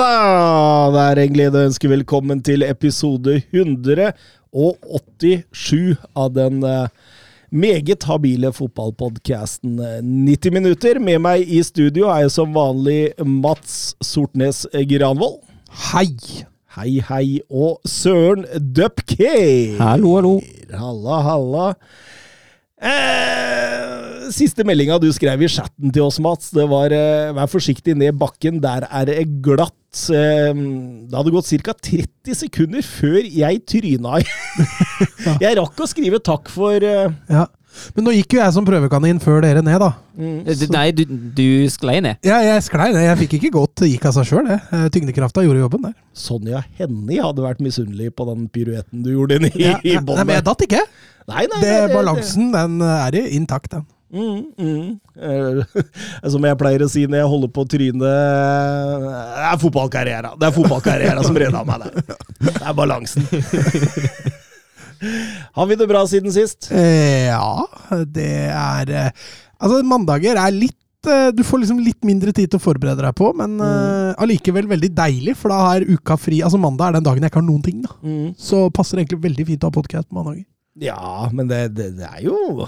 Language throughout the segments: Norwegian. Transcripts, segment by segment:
Da! Det er en glede å ønske velkommen til episode 187 av den eh, meget habile fotballpodkasten 90 minutter. Med meg i studio er jeg som vanlig Mats Sortnes Granvold. Hei! Hei, hei, og Søren Dupke. Hallo, hallo. Halla, halla. Eh, siste meldinga du skrev i chatten til oss, Mats, det var eh, 'vær forsiktig ned bakken, der er det glatt'. Eh, det hadde gått ca. 30 sekunder før jeg tryna i Jeg rakk å skrive takk for eh, Ja. Men nå gikk jo jeg som prøvekanin før dere ned, da. Mm. Nei, du, du sklei ned. Ja, jeg sklei ned. Jeg fikk ikke gått. Det gikk av seg sjøl, det. Tyngdekrafta gjorde jobben der. Sonja Hennie hadde vært misunnelig på den piruetten du gjorde inn i, Ja, i ja. Nei, men jeg datt ikke. Nei, nei, Det, det, balansen, den er intakt, den. Mm, mm. Eh, Som jeg pleier å si når jeg holder på å tryne Det er fotballkarriera Det er fotballkarriera som redda meg der. Det er balansen. Har vi det bra siden sist? Eh, ja, det er eh, Altså, mandager er litt eh, Du får liksom litt mindre tid til å forberede deg på, men mm. allikevel veldig deilig, for da er uka fri. Altså, mandag er den dagen jeg ikke har noen ting, da. Mm. Så passer det egentlig veldig fint å ha podkast på mandager. Ja, men det, det, det er jo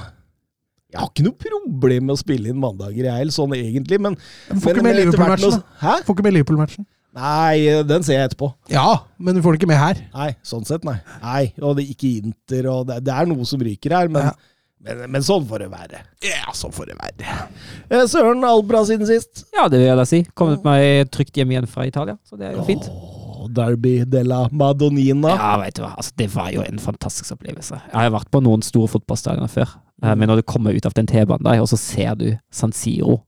Jeg har ikke noe problem med å spille inn mandager, jeg heller, sånn egentlig, men får men- ikke med Liverpool-matchen, da. Får ikke med Liverpool-matchen. Nei, den ser jeg etterpå. Ja, men du får det ikke med her. Nei, sånn sett, nei. Nei, Og det er ikke Inter, og det, det er noe som ryker her, men, Ja. men, men sånn får det være. Ja, sånn får det være. Eh, Søren, alt bra siden sist? Ja, det vil jeg da si. Kommet meg trygt hjem igjen fra Italia, så det er jo fint. Åh, Derby della Madonnina. Ja, vet du hva. Altså, det var jo en fantastisk opplevelse. Jeg har vært på noen store fotballstadioner før, eh, men når du kommer ut av den T-banen der, og så ser du San Siro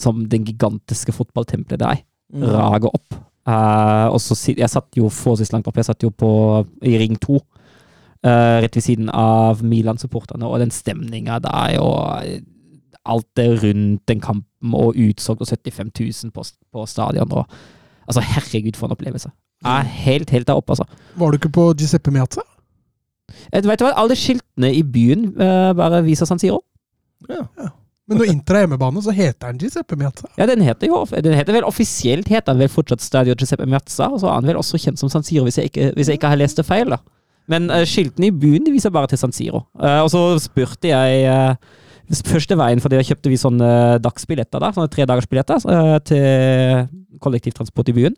som den gigantiske fotballtempelet der Mm. rager opp. Uh, og så Jeg satt jo forholdsvis langt oppe. Jeg satt jo på, i ring to, Uh, rett ved siden av Milan-supporterne, og den stemninga der, og alt det rundt den kampen, og utsolgt og 75 000 på, på stadion. Og, altså, herregud, for en opplevelse. Jeg er helt, helt der oppe, altså. Var du ikke på Giuseppe Miazza? Eh, Du vet hva, alle skiltene i byen uh, bare viser San Siro. Men når Inter er hjemmebane, så heter den Giuseppe Miazza. Ja, den heter jo den heter vel offisielt heter den vel fortsatt Stadio Giuseppe Miazza, og så er den vel også kjent som San Siro, hvis jeg ikke, hvis jeg ikke har lest det feil, da. Men uh, skiltene i byen de viser bare til San Siro. Uh, og så spurte jeg uh, Første veien, for da kjøpte vi sånne dagsbilletter, da, sånne tredagersbilletter til kollektivtransport i byen.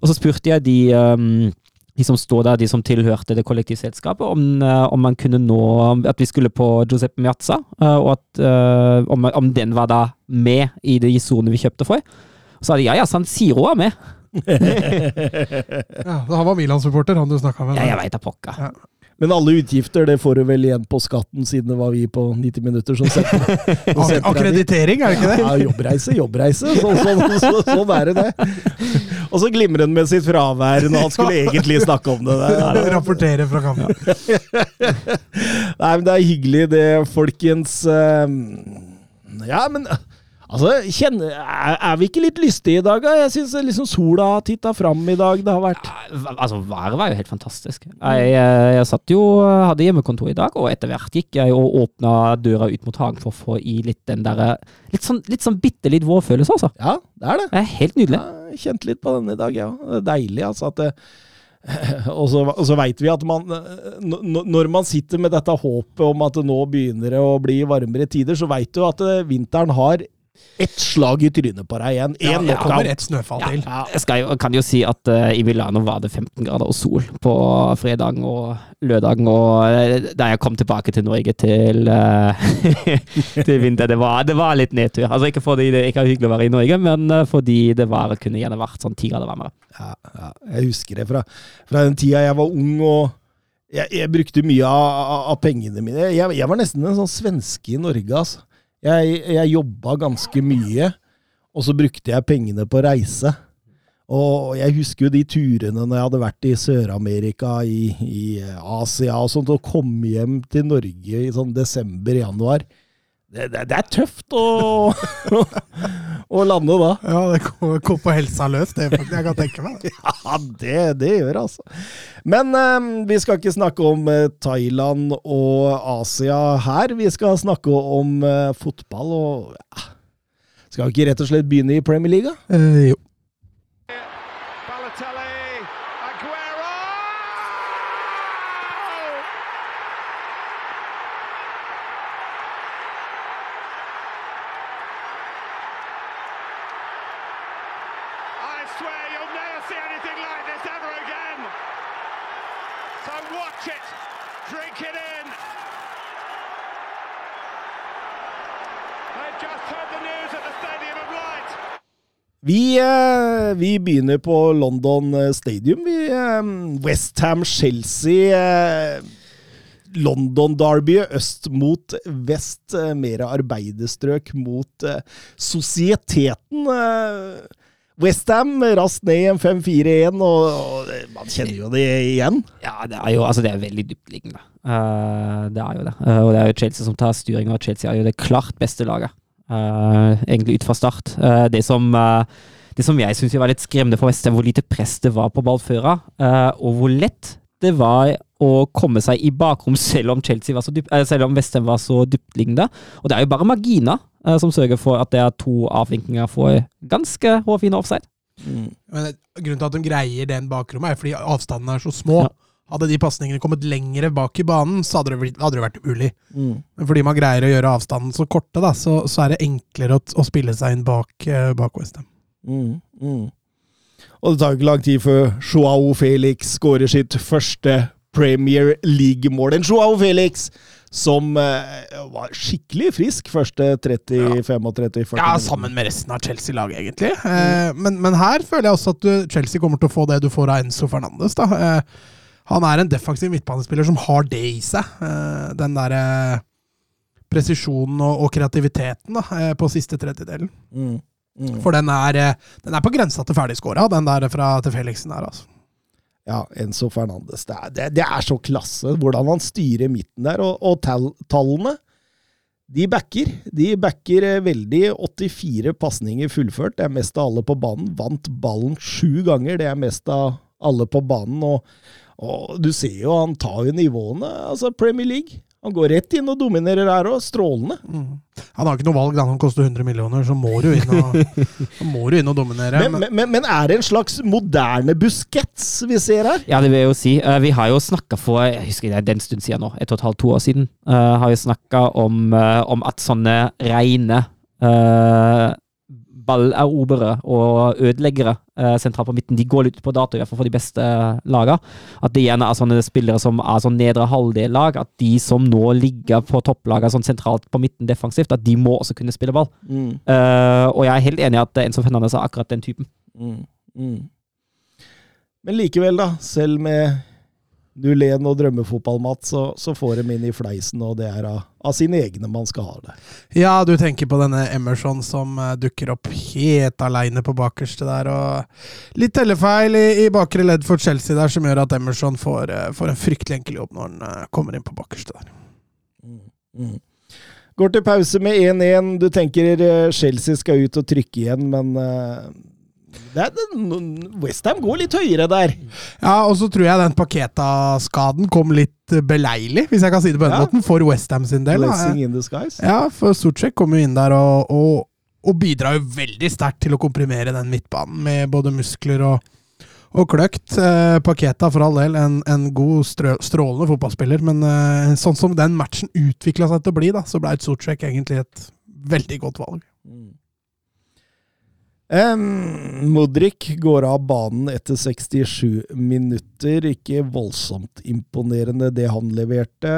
Og så spurte jeg de, um, de som står der, de som tilhørte det kollektivselskapet, om, eh, om man kunne nå At vi skulle på Giuseppe Miazza, eh, og at, eh, om, om den var da med i de sonene vi kjøpte for. Og så sa de ja, ja, San Siro er med. Ja, han var Milan-supporter, han du snakka med. Ja, jeg veit da pokker. Ja. Men alle utgifter det får du vel igjen på skatten, siden det var vi på 90 minutter som setter som setter akkreditering, er det ikke det? Ja, jobbreise, jobbreise. Så, sånn, så, sånn er det, det. Og så glimrer han med sitt fravær når han skulle egentlig snakke om det. der. Rapportere fra kampen. Nei, men det er hyggelig, det, folkens. Eh, Ja, men altså, kjenner, er, vi ikke litt lystige i dag? da? Jeg syns liksom sola har titta fram i dag. Det har vært Ja, Altså, været var jo helt fantastisk. Jeg, eh, jeg satt jo, hadde hjemmekontor i dag, og etter hvert gikk jeg og åpna døra ut mot hagen for å få i litt den derre Litt sånn, litt sånn bitte litt vårfølelse, altså. Ja, det er det. Det er helt nydelig. Jeg kjente litt på den i dag, ja. Det er deilig, altså. at det, og så, og så veit vi at man Når man sitter med dette håpet om at det nå begynner det å bli varmere tider, så veit du at eh, vinteren har ett slag i trynet på deg igjen. Ja, Én kommer et snøfall til. Ja, Jeg skal kan jo si at uh, i Milano var det 15 grader og sol på fredagen og lørdag. og eh, da jeg kom tilbake til Norge til, uh, til vinter, det var, det var litt nedtur. Altså Ikke fordi det ikke er hyggelig å være i Norge, men fordi det var, kunne gjerne vært sånn ti grader varmere. ja, ja, jeg husker det fra, fra den tida jeg var ung og jeg, jeg brukte mye av, av- av pengene mine. Jeg, jeg var nesten en sånn svenske i Norge, altså. Jeg, jeg jobba ganske mye. og så brukte jeg pengene på reise. Og jeg husker jo de turene når jeg hadde vært i Sør-Amerika, i, i Asia og sånt, og kom hjem til Norge i sånn desember-januar. Det, det, er tøft å, å, lande da. Ja, det går på helsa løs, det faktisk. Jeg kan tenke meg. Ja, det, det gjør altså. Men eh, vi skal ikke snakke om eh, Thailand og Asia her. Vi skal snakke om eh, fotball og ja. Skal vi ikke rett og slett begynne i Premier League? Eh, jo. Vi, eh, vi begynner på London eh, Stadium. Vi, eh, Westham, Chelsea eh, London Derby øst mot vest. Mer arbeiderstrøk mot sosieteten. Westham raskt ned i en 5-4-1, og, man kjenner jo det igjen. Ja, det er jo altså det er veldig dyptliggende. Uh, det er jo det. Uh, og det er jo Chelsea som tar styringa, og Chelsea er jo det klart beste laget. Uh, egentlig ut fra start. det som det som jeg syns var litt skremmende for Vestheim, hvor lite press det var på ballføra, og hvor lett det var å komme seg i bakrom selv om, Chelsea var så dypt, selv om Vestheim var så dyptliggende. Og det er jo bare Magina som sørger for at det er to avvinkninger for ganske hårfine offside. Mm. Men grunnen til at de greier den bakrommet, er fordi avstandene er så små. Ja. Hadde de pasningene kommet lengre bak i banen, så hadde det, blitt, hadde det vært umulig. Mm. Fordi man greier å gjøre avstanden så korte, da, så, så er det enklere å, å, spille seg inn bak, uh, bak Westham. Mm. Mm. Og det tar jo ikke lang tid før Joao Felix skårer sitt første Premier League-mål. En Joao Felix som uh, var skikkelig frisk første 30-35-40 Ja, sammen med resten av Chelsea-laget, egentlig. Uh, men, men, her føler jeg også at du, Chelsea kommer til å få det du får av Enzo Fernandes. da. Uh, han er en defensiv midtbanespiller som har det i seg. Den derre presisjonen og, og, kreativiteten da, på siste tredjedelen. Mm. Mm. For den er, den er, på grensa til ferdigskåra, den der fra til Felixen der, altså. Ja, Enzo Fernandes. Det er, det, det er, så klasse hvordan han styrer midten der. Og, og tall, tallene, de backer. De backer veldig. 84 pasninger fullført. Det er mest av alle på banen. Vant ballen sju ganger. Det er mest av alle på banen. Og, og du ser jo, han tar jo nivåene. Altså, Premier League. Han går rett inn og dominerer her òg. Strålende. Mm. Han har ikke noe valg, da. Han koster 100 millioner, så må du inn og, må du inn og dominere. Men, men, men, men, er det en slags moderne buskets vi ser her? Ja, det vil jeg jo si. Uh, vi har jo snakka for jeg husker det er den stund siden nå, et og et halvt, to år siden, uh, har vi snakka om, uh, om, at sånne reine ballerobrere og ødeleggere eh, sentralt på midten. De går litt på dato, i hvert fall for de beste eh, lagene. At det gjerne er sånne spillere som er sånn nedre halvdel-lag. At de som nå ligger på topplagene sånn sentralt på midten defensivt, at de må også kunne spille ball. Mm. Eh, og jeg er helt enig i at Enzo Fernandez er akkurat den typen. Mm. Mm. Men likevel, da, selv med du len og drømmefotball, Mats, så, så, får de inn i fleisen, og det er av, av, sine egne man skal ha det. Ja, du tenker på denne Emerson som uh, dukker opp helt aleine på bakerste der, og litt tellefeil i, i bakre ledd for Chelsea der, som gjør at Emerson får, uh, får en fryktelig enkel jobb når han uh, kommer inn på bakerste der. Mm, mm. Går til pause med 1-1. Du tenker Chelsea skal ut og trykke igjen, men Westham går litt høyere der. Ja, og så tror jeg den Paketa-skaden kom litt beleilig, hvis jeg kan si det på den ja. måten, for Westham sin del. Blessing in disguise. Ja, for Sucek kom jo inn der og, og, og bidrar jo veldig sterkt til å komprimere den midtbanen, med både muskler og, og kløkt. Eh, Paketa, for all del, en, en god, strø, strålende fotballspiller, men eh, sånn som den matchen utvikla seg til å bli, da, så ble Sucek egentlig et veldig godt valg. Mm. Um, Modric går av banen etter 67 minutter. Ikke voldsomt imponerende, det han leverte.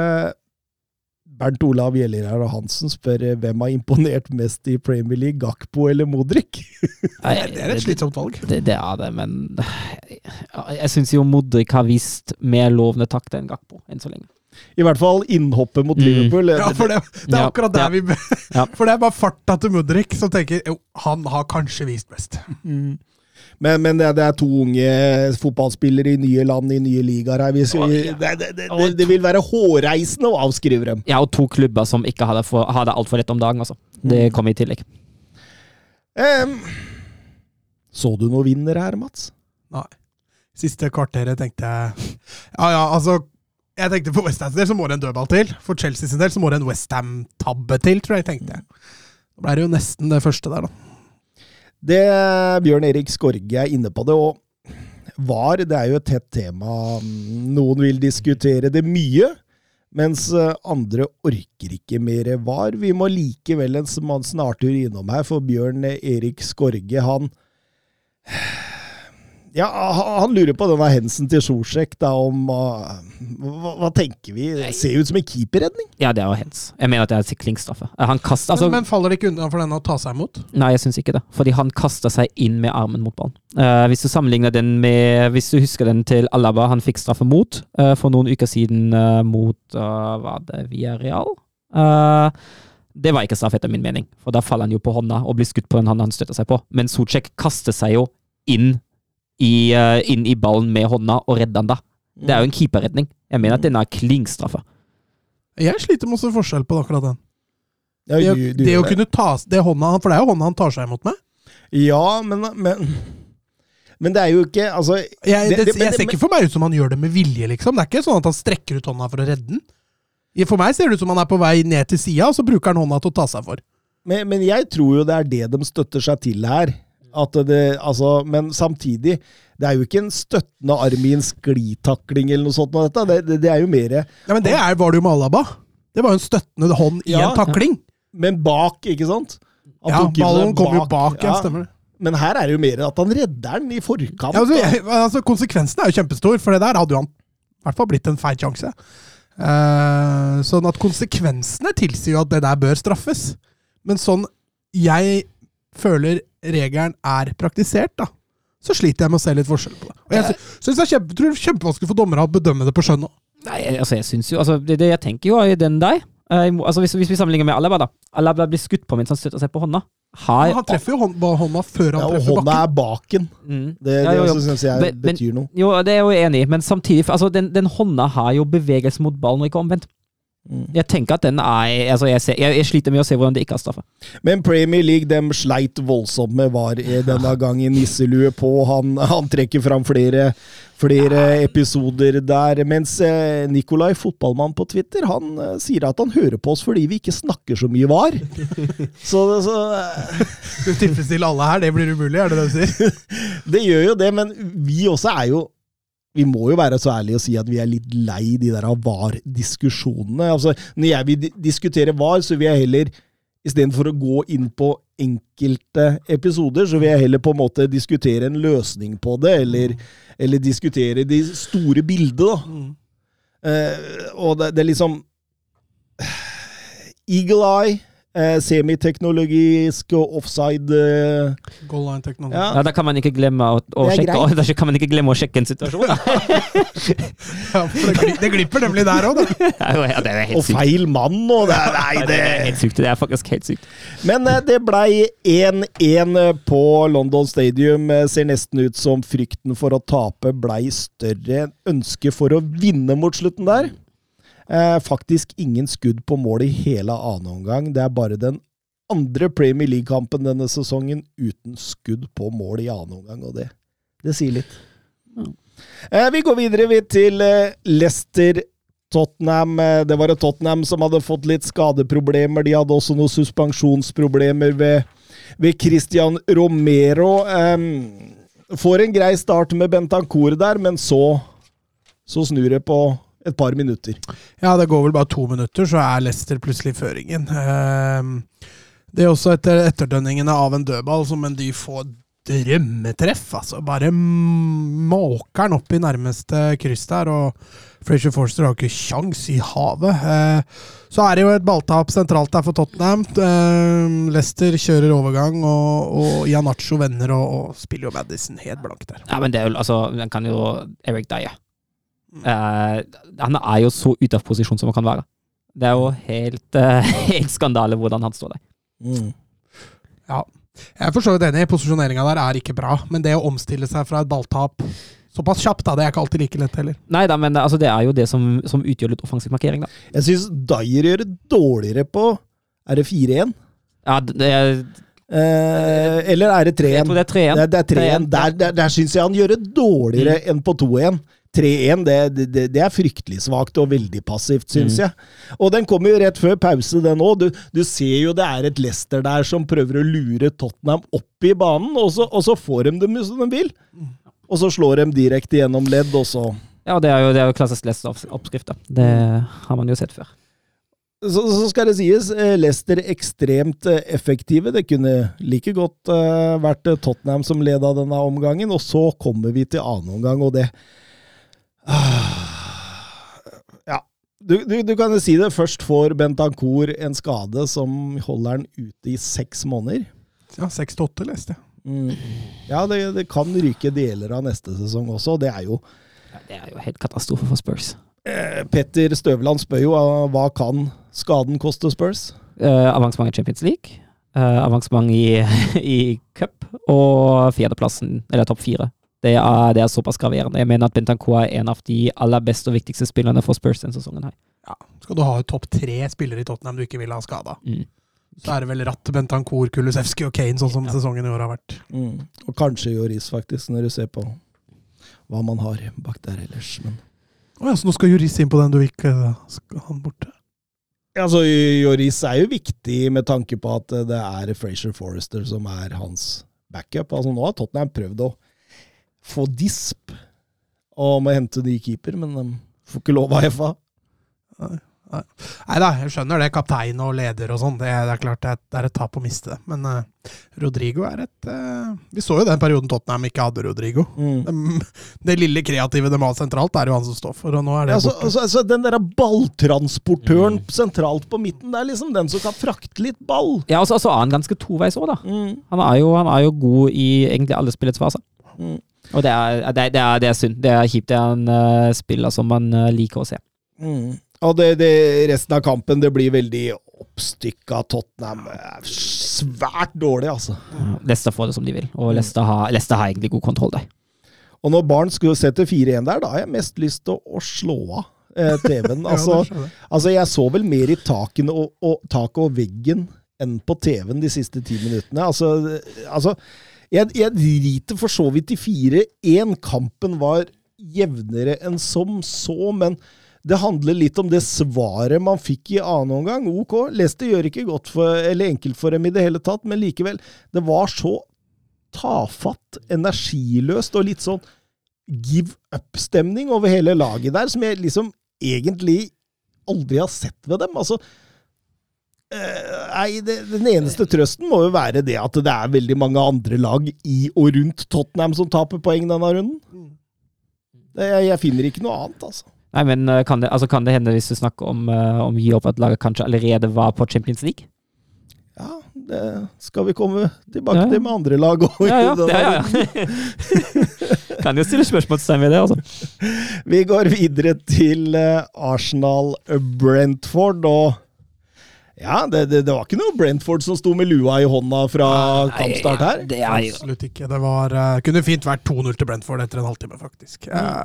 Bernt Olav Gjellerhaug og Hansen spør hvem har imponert mest i Premier League, Gakpo eller Modric? Nei, det er et slitsomt valg. Det, det er det, men jeg syns jo Modric har vist mer lovende takt enn Gakpo enn så lenge. I hvert fall innhoppet mot Mm. Liverpool. Ja, for det, det er Ja, akkurat der ja. vi For det er bare farta til Mudrik som tenker jo, han har kanskje vist best. Men, men det, det er to unge fotballspillere i nye land, i nye ligaer her. Det, det, det, det, det vil være hårreisende å avskrive dem. Ja, og to klubber som ikke har det, for, har det altfor lett om dagen, altså. Det kom i tillegg. Um, så du noen vinner her, Mats? Nei. Siste kvarteret tenkte jeg Ja, ja, altså Jeg tenkte For Westhams del så må det en dødball til. For Chelsea sin del så må det en Westham-tabbe til, tror jeg, tenkte jeg. Da ble det jo nesten det første der, da. Det Bjørn Erik Skorge er inne på det, og VAR det er jo et tett tema. Noen vil diskutere det mye, mens eh, andre orker ikke mer VAR. Vi må likevel en snartur innom her, for Bjørn Erik Skorge, han ja, han- lurer på denne hensen til Sjorsek, da, om uh, hva, hva tenker vi? Det ser ut som en keeperredning. Ja, det er jo hens. Jeg mener at det er siklingstraffe. Han kaster altså men, men faller det ikke unna for den å ta seg imot? Nei, jeg syns ikke det. Fordi han kasta seg inn med armen mot ballen. Uh, hvis du sammenligner den med Hvis du husker den til Alaba han fikk straffe mot uh, for noen uker siden eh, mot uh, Var det Villarreal? Uh, det var ikke straff, etter min mening, for da faller han jo på hånda og blir skutt på den hånda han støtter seg på. Men Socek kaster seg jo inn i, eh, inn i ballen med hånda og redde han da. Det er jo en keeperredning. Jeg mener at den er klingstraffa. Jeg sliter med å se forskjell på akkurat den. Ja, du- du det det å kunne ta det hånda, For det er jo hånda han tar seg imot med. Ja, men, men Men det er jo ikke Altså Jeg, Det- det, det- men- jeg ser ikke for meg ut som han gjør det med vilje, liksom. Det er ikke sånn at han strekker ut hånda for å redde den. For meg ser det ut som han er på vei ned til sida, og så bruker han hånda til å ta seg for. Men, men jeg tror jo det er det de støtter seg til her. At det, altså, men samtidig, det er jo ikke en støttende arm i en sklitakling eller noe sånt. Det, det, det er jo mer Ja, Men det er, var det jo med Alaba. Det var jo en støttende hånd i Ja, en takling. Men bak, ikke sant? At Ja, ballen kom jo bak, ja. stemmer det. Men her er det jo mer at han redder den i forkant. Ja, altså, jeg, altså, konsekvensen er jo kjempestor, for det der hadde jo han i hvert fall blitt en feil sjanse. Uh, sånn at konsekvensene tilsier jo at det der bør straffes. Men sånn jeg føler regelen er praktisert, da, så sliter jeg med å se litt forskjell på det. Og jeg sy- synes det er kjempe, tror det er kjempevanskelig for dommere å bedømme det på skjønn òg. Nei, altså jeg synes jo altså, det, det jeg tenker jo er den der. Eh, altså hvis, hvis vi sammenligner med Alaba, da. Alaba blir skutt på mens han støtter seg på hånda. Har, Han treffer jo hånd, hånda før han Ja, og treffer hånda bakken. er baken. Mm. Det, Ja, jo, jo. syns jeg Men- men- betyr noe. Jo, det er jeg jo enig i, men samtidig altså, den, den hånda har jo bevegelse mot ballen, og ikke omvendt. Mm. Jeg tenker at den er altså, jeg, ser, jeg, jeg sliter med å se hvordan det ikke har straffe. Men Premier League dem sleit voldsomt med VAR i denne gangen. Nisselue på. Han, han trekker fram flere, flere episoder der. Mens eh, Nikolai, fotballmann på Twitter, han eh, sier at han hører på oss fordi vi ikke snakker så mye VAR. Så, så Skal du tilfredsstille alle her? Det blir umulig, er det det du sier? det gjør jo det, men vi også er jo vi må jo være så ærlige og si at vi er litt lei de der VAR-diskusjonene. Altså, når jeg vil diskutere VAR, så vil jeg heller Istedenfor å gå inn på enkelte episoder, så vil jeg heller på en måte diskutere en løsning på det, eller, eller diskutere de store bildet, da. Eh, og det, det er liksom Eagle Eye, eh, semiteknologisk og offside eh, Goal line-teknologi. Ja. Ja, da kan man ikke glemme å, å sjekke å, Da kan man ikke glemme å sjekke en situasjon. Da. Ja, for det, gli- det glipper nemlig der òg, da. Ja, det er helt Og sykt. feil mann, og det Nei, det det er helt sykt. Det er faktisk helt sykt. Men eh, det blei 1-1 på London Stadium. Eh, Ser nesten ut som frykten for å tape blei større enn ønsket for å vinne mot slutten der. Eh, faktisk ingen skudd på mål i hele annen omgang. Det er bare den andre Premier League-kampen denne sesongen uten skudd på mål i annen omgang, og det, det sier litt. Eh, vi går videre vi, til eh, Leicester Tottenham. eh, Det var et Tottenham som hadde fått litt skadeproblemer. De hadde også noen suspensjonsproblemer ved, ved Christian Romero. Em, får en grei start med Bentancour der, men så, så snur det på et par minutter. Ja, det går vel bare to minutter, så er Leicester plutselig i føringen. Ehm, Det er også etter etterdønningene av en dødball som Mendy får drømmetreff. altså. Bare måker den opp i nærmeste kryss der, og Frazier Forster har ikke kjangs i havet. Eh, Så er det jo et balltap sentralt der for Tottenham. Eh, Leicester kjører overgang, og, og Ianacho vender og, og spiller jo Madison helt blank der. Ja, men det er jo altså Den kan jo Eric Dyer. Eh, han er jo så ute av posisjon som han kan være. Det er jo helt, uh, helt skandale hvordan han står der. Mm. Ja. Jeg er for så vidt enig. Posisjoneringa der er ikke bra. Men det å omstille seg fra et balltap såpass kjapt, da, det er ikke alltid like lett heller. Nei da, men altså, det er jo det som, som utgjør litt offensiv markering, da. Jeg syns Dyer gjør det dårligere på Er det 4-1? Ja, det er, Eh, eller er det 3-1? jeg tror det er 3-1. Det, er- det er 3-1. 3-1, Der, der, der syns jeg han gjør det dårligere Mm. enn på 2-1. 3-1, det, det, det er fryktelig svakt og veldig passivt, syns Mm. jeg. Og den kommer jo rett før pause, den òg. Du, du ser jo det er et Leicester der som prøver å lure Tottenham opp i banen, og så, og så får de dem som de vil. Og så slår de direkte gjennom ledd, og så Ja, det er jo, det er jo klassisk Leicester-oppskrift, da. Det har man jo sett før. så, så skal det sies, eh, Leicester ekstremt eh, effektive. Det kunne like godt eh, vært Tottenham som leda denne omgangen. Og så kommer vi til annen omgang, og det Ja. Du, du, du kan jo si det. Først får Bentancour en skade som holder han ute i seks måneder. Ja, Seks til åtte, leste jeg. Mm. Ja, det, det kan ryke deler av neste sesong også. Det er jo Ja, det er jo helt katastrofe for Spurs. eh, Petter Støvland spør jo eh, hva kan skaden koste Spurs? Eh, avansement i Champions League, eh, avansement i, i cup og fjerdeplassen, eller topp fire. Det er, det er såpass graverende. Jeg mener at Bentancourt er en av de aller beste og viktigste spillerne for Spurs denne sesongen. her. Ja. Skal du ha topp tre spillere i Tottenham du ikke vil ha skada, Mm. så er det vel Ratt, Bentancour, Kulusevski og Kane, sånn som sesongen i år har vært. Mm. Og kanskje Joris, faktisk, når du ser på hva man har bak der ellers. Men oh, ja, så nå skal Joris inn på den du ikke skal han borte? altså, Joris er jo viktig med tanke på at det er Frazier Forrester som er hans backup. Altså, nå har Tottenham prøvd å få disp og må hente ny keeper, men de får ikke lov av FA. Nei da, jeg skjønner det. Kaptein og leder og sånn. Det, det er klart det er, det er et tap å miste det. Men uh, Rodrigo er et uh, Vi så jo den perioden Tottenham ikke hadde Rodrigo. Mm. Dem- det lille kreative de har sentralt, er jo han som står for, og nå er det ja, borte. altså, altså, den der balltransportøren sentralt på midten, det er liksom den som kan frakte litt ball. Ja, og så altså, er han ganske toveis òg, da. Mm. Han er, jo, han er jo god i egentlig alle spillets faser. Mm. Og det er, det, det, er, det er synd. Det er kjipt. Det er en uh, spiller som man uh, liker å se. Mm. Og det, det, resten av kampen det blir veldig oppstykka. Tottenham er svært dårlig, altså. Leicester får det som de vil, og Leicester har, Leicester har egentlig god kontroll der. Og når Barn skulle sette 4-1 der, da har jeg mest lyst til å, å slå av eh, TV-en. Altså, ja, altså, jeg så vel mer i taket og, og, taket og veggen enn på TV-en de siste ti minuttene. Altså, altså jeg, jeg driter for så vidt i 4-1. Kampen var jevnere enn som så, men det handler litt om det svaret man fikk i annen omgang. Ok, leste gjør ikke godt for, eller enkelt for dem i det hele tatt, men likevel. Det var så tafatt, energiløst og litt sånn give up-stemning over hele laget der, som jeg liksom egentlig aldri har sett ved dem. Altså, eh, nei, det, Den eneste trøsten må jo være det at det er veldig mange andre lag i og rundt Tottenham som taper poeng denne runden. Det, jeg, jeg finner ikke noe annet, altså. Nei, men eh, kan det, altså, kan det hende, hvis du snakker om, uh, om gi opp, at laget kanskje allerede var på Champions League? Ja, det skal vi komme tilbake Ja, ja. til med andre lag òg. Ja, ja. Det, ja, ja. kan jo stille spørsmålstegn ved det, altså. Vi går videre til eh, Arsenal-Brentford, og ja, det, det, det var ikke noe Brentford som sto med lua i hånda fra kampstart her. Det er jo Absolutt ikke. Det var, uh, kunne fint vært 2-0 til Brentford etter en halvtime, faktisk. Uh,